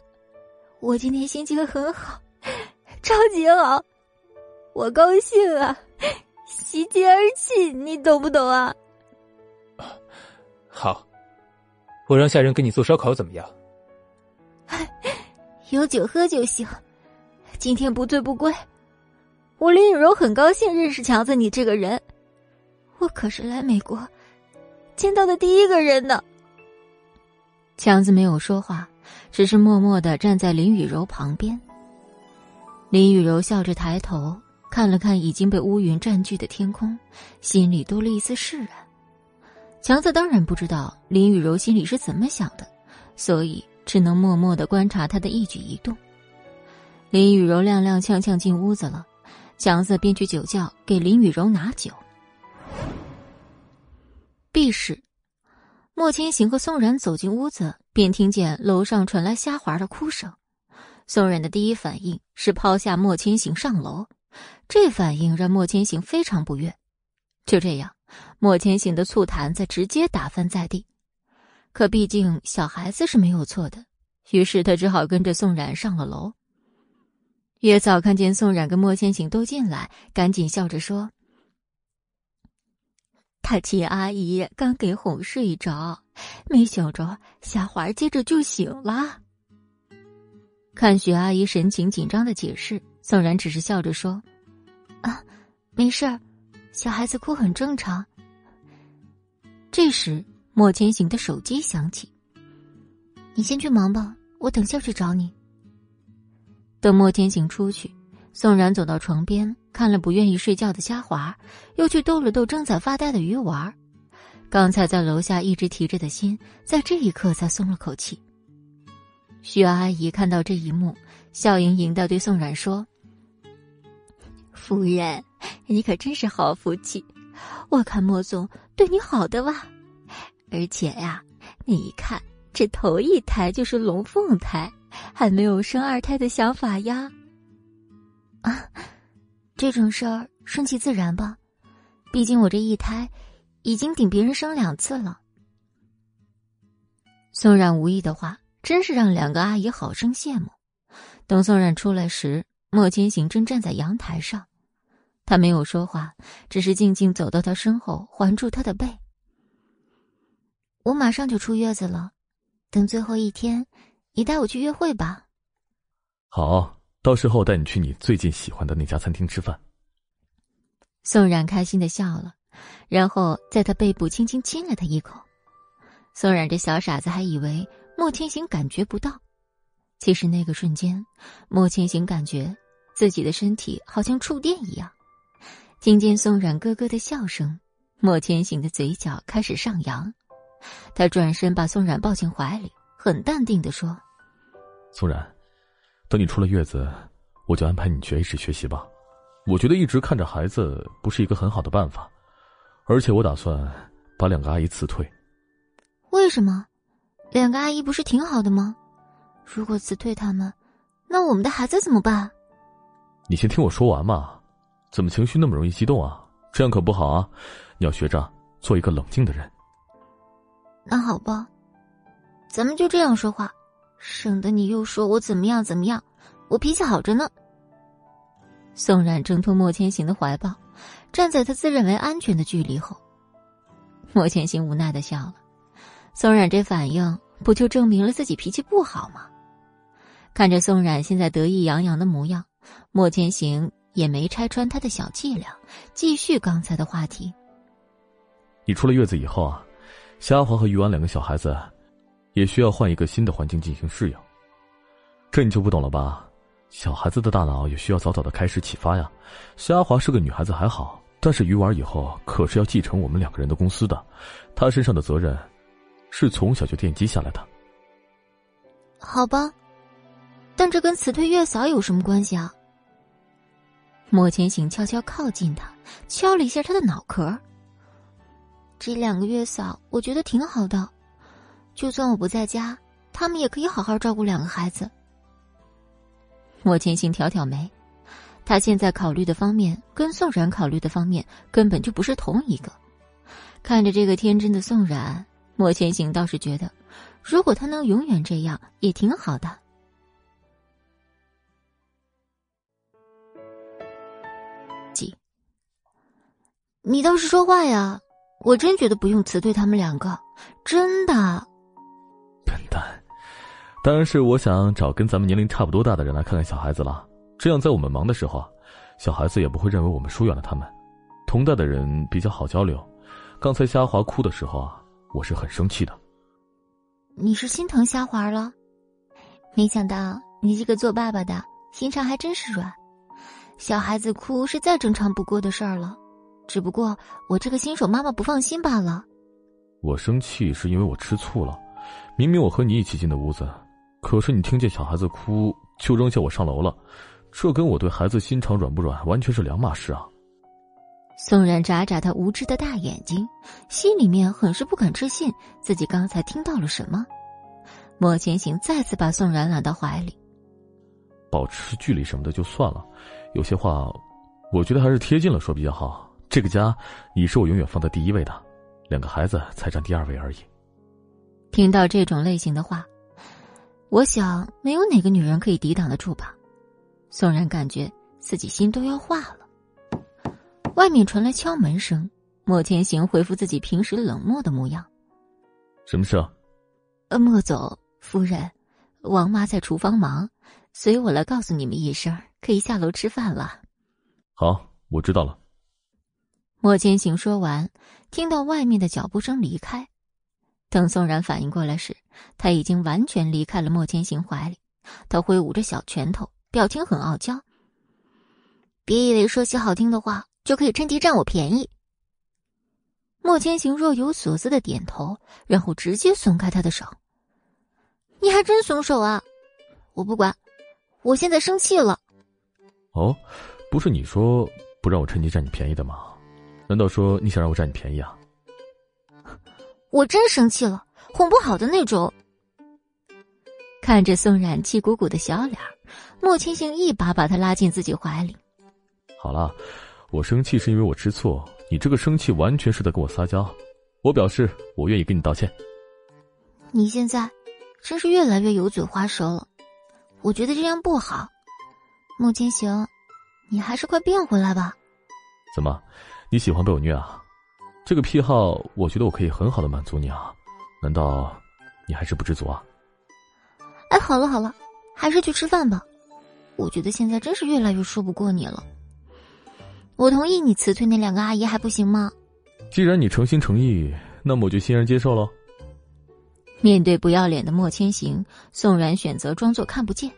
我今天心情很好。超级好，我高兴啊，喜极而泣，你懂不懂啊？好，我让下人给你做烧烤，怎么样？有酒喝就行，今天不醉不归。我林雨柔很高兴认识强子你这个人，我可是来美国见到的第一个人呢。强子没有说话，只是默默的站在林雨柔旁边。林雨柔笑着抬头看了看已经被乌云占据的天空，心里多了一丝释然。强子当然不知道林雨柔心里是怎么想的，所以只能默默的观察她的一举一动。林雨柔踉踉跄跄进屋子了，强子便去酒窖给林雨柔拿酒。B 室，莫千行和宋冉走进屋子，便听见楼上传来虾滑的哭声。宋冉的第一反应是抛下莫千行上楼，这反应让莫千行非常不悦。就这样，莫千行的醋坛子直接打翻在地。可毕竟小孩子是没有错的，于是他只好跟着宋冉上了楼。月嫂看见宋冉跟莫千行都进来，赶紧笑着说：“他亲阿姨刚给哄睡着，没想着夏华接着就醒了。”看许阿姨神情紧张的解释，宋冉只是笑着说：“啊，没事儿，小孩子哭很正常。”这时，莫千行的手机响起：“你先去忙吧，我等下去找你。”等莫千行出去，宋冉走到床边，看了不愿意睡觉的虾滑，又去逗了逗正在发呆的鱼丸。刚才在楼下一直提着的心，在这一刻才松了口气。徐阿姨看到这一幕，笑盈盈的对宋冉说：“夫人，你可真是好福气，我看莫总对你好的哇，而且呀，你一看这头一胎就是龙凤胎。”还没有生二胎的想法呀？啊，这种事儿顺其自然吧，毕竟我这一胎已经顶别人生两次了。宋冉无意的话，真是让两个阿姨好生羡慕。等宋冉出来时，莫千行正站在阳台上，他没有说话，只是静静走到他身后，环住他的背。我马上就出月子了，等最后一天。你带我去约会吧。好，到时候带你去你最近喜欢的那家餐厅吃饭。宋冉开心的笑了，然后在他背部轻轻亲了他一口。宋冉这小傻子还以为莫千行感觉不到，其实那个瞬间，莫千行感觉自己的身体好像触电一样。听见宋冉咯咯的笑声，莫千行的嘴角开始上扬，他转身把宋冉抱进怀里，很淡定的说。宋然，等你出了月子，我就安排你去 A 市学习吧。我觉得一直看着孩子不是一个很好的办法，而且我打算把两个阿姨辞退。为什么？两个阿姨不是挺好的吗？如果辞退他们，那我们的孩子怎么办？你先听我说完嘛，怎么情绪那么容易激动啊？这样可不好啊！你要学着做一个冷静的人。那好吧，咱们就这样说话。省得你又说我怎么样怎么样，我脾气好着呢。宋冉挣脱莫千行的怀抱，站在他自认为安全的距离后，莫千行无奈的笑了。宋冉这反应不就证明了自己脾气不好吗？看着宋冉现在得意洋洋的模样，莫千行也没拆穿他的小伎俩，继续刚才的话题。你出了月子以后啊，虾华和鱼丸两个小孩子。也需要换一个新的环境进行适应，这你就不懂了吧？小孩子的大脑也需要早早的开始启发呀。夏华是个女孩子还好，但是鱼丸以后可是要继承我们两个人的公司的，她身上的责任是从小就奠基下来的。好吧，但这跟辞退月嫂有什么关系啊？莫千行悄悄靠近他，敲了一下他的脑壳。这两个月嫂，我觉得挺好的。就算我不在家，他们也可以好好照顾两个孩子。莫千行挑挑眉，他现在考虑的方面跟宋冉考虑的方面根本就不是同一个。看着这个天真的宋冉，莫千行倒是觉得，如果他能永远这样，也挺好的。几，你倒是说话呀！我真觉得不用辞退他们两个，真的。当然是我想找跟咱们年龄差不多大的人来看看小孩子了，这样在我们忙的时候，小孩子也不会认为我们疏远了他们。同代的人比较好交流。刚才虾华哭的时候啊，我是很生气的。你是心疼虾华了？没想到你这个做爸爸的心肠还真是软。小孩子哭是再正常不过的事儿了，只不过我这个新手妈妈不放心罢了。我生气是因为我吃醋了，明明我和你一起进的屋子。可是你听见小孩子哭就扔下我上楼了，这跟我对孩子心肠软不软完全是两码事啊！宋冉眨眨他无知的大眼睛，心里面很是不敢置信自己刚才听到了什么。莫千行再次把宋冉揽到怀里，保持距离什么的就算了，有些话，我觉得还是贴近了说比较好。这个家，你是我永远放在第一位的，两个孩子才占第二位而已。听到这种类型的话，我想没有哪个女人可以抵挡得住吧。宋然感觉自己心都要化了。外面传来敲门声，莫千行回复自己平时冷漠的模样。什么事？呃，莫总夫人，王妈在厨房忙，所以我来告诉你们一声，可以下楼吃饭了。好，我知道了。莫千行说完，听到外面的脚步声离开。等宋然反应过来时，他已经完全离开了莫千行怀里。他挥舞着小拳头，表情很傲娇。别以为说些好听的话就可以趁机占我便宜。莫千行若有所思的点头，然后直接松开他的手。你还真松手啊！我不管，我现在生气了。哦，不是你说不让我趁机占你便宜的吗？难道说你想让我占你便宜啊？我真生气了，哄不好的那种。看着宋冉气鼓鼓的小脸，莫千行一把把他拉进自己怀里。好了，我生气是因为我吃醋，你这个生气完全是在跟我撒娇。我表示我愿意跟你道歉。你现在真是越来越油嘴滑舌了，我觉得这样不好。莫千行，你还是快变回来吧。怎么，你喜欢被我虐啊？这个癖好，我觉得我可以很好的满足你啊，难道你还是不知足啊？哎，好了好了，还是去吃饭吧。我觉得现在真是越来越说不过你了。我同意你辞退那两个阿姨，还不行吗？既然你诚心诚意，那么我就欣然接受喽。面对不要脸的莫千行，宋冉选择装作看不见。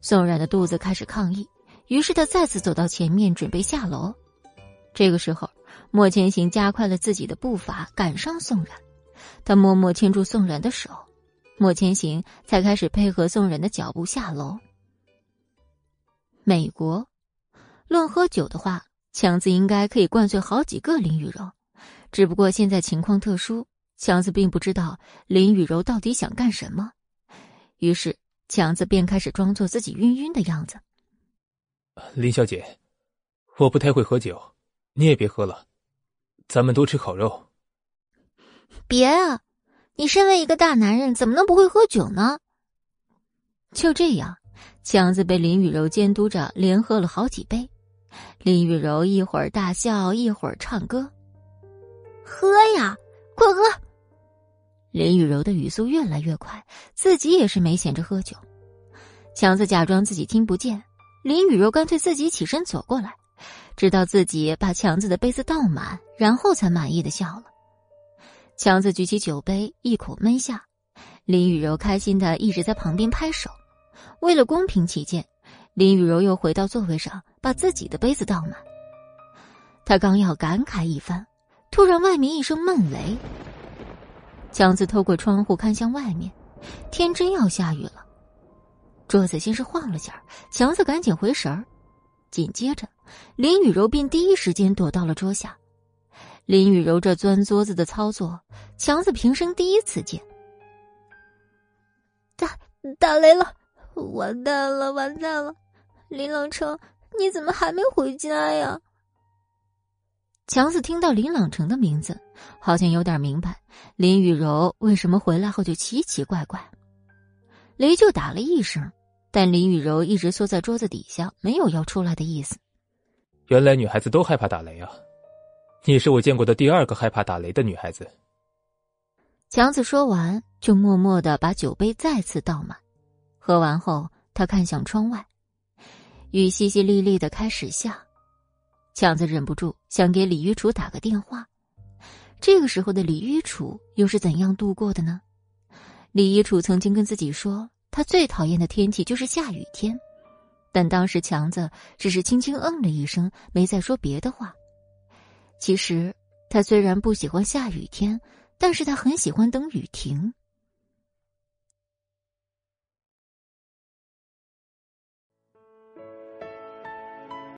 宋冉的肚子开始抗议，于是他再次走到前面，准备下楼。这个时候。莫千行加快了自己的步伐，赶上宋冉。他默默牵住宋冉的手，莫千行才开始配合宋冉的脚步下楼。美国，论喝酒的话，强子应该可以灌醉好几个林雨柔。只不过现在情况特殊，强子并不知道林雨柔到底想干什么。于是，强子便开始装作自己晕晕的样子。林小姐，我不太会喝酒，你也别喝了。咱们多吃烤肉。别啊！你身为一个大男人，怎么能不会喝酒呢？就这样，强子被林雨柔监督着，连喝了好几杯。林雨柔一会儿大笑，一会儿唱歌。喝呀，快喝！林雨柔的语速越来越快，自己也是没闲着喝酒。强子假装自己听不见，林雨柔干脆自己起身走过来。直到自己把强子的杯子倒满，然后才满意的笑了。强子举起酒杯，一口闷下。林雨柔开心的一直在旁边拍手。为了公平起见，林雨柔又回到座位上，把自己的杯子倒满。他刚要感慨一番，突然外面一声闷雷。强子透过窗户看向外面，天真要下雨了。桌子先是晃了下，强子赶紧回神儿。紧接着，林雨柔便第一时间躲到了桌下。林雨柔这钻桌子的操作，强子平生第一次见。打打雷了，完蛋了，完蛋了！林朗成，你怎么还没回家呀？强子听到林朗成的名字，好像有点明白林雨柔为什么回来后就奇奇怪怪。雷就打了一声。但林雨柔一直缩在桌子底下，没有要出来的意思。原来女孩子都害怕打雷啊！你是我见过的第二个害怕打雷的女孩子。强子说完，就默默的把酒杯再次倒满。喝完后，他看向窗外，雨淅淅沥沥的开始下。强子忍不住想给李玉楚打个电话。这个时候的李玉楚又是怎样度过的呢？李玉楚曾经跟自己说。他最讨厌的天气就是下雨天，但当时强子只是轻轻嗯了一声，没再说别的话。其实他虽然不喜欢下雨天，但是他很喜欢等雨停。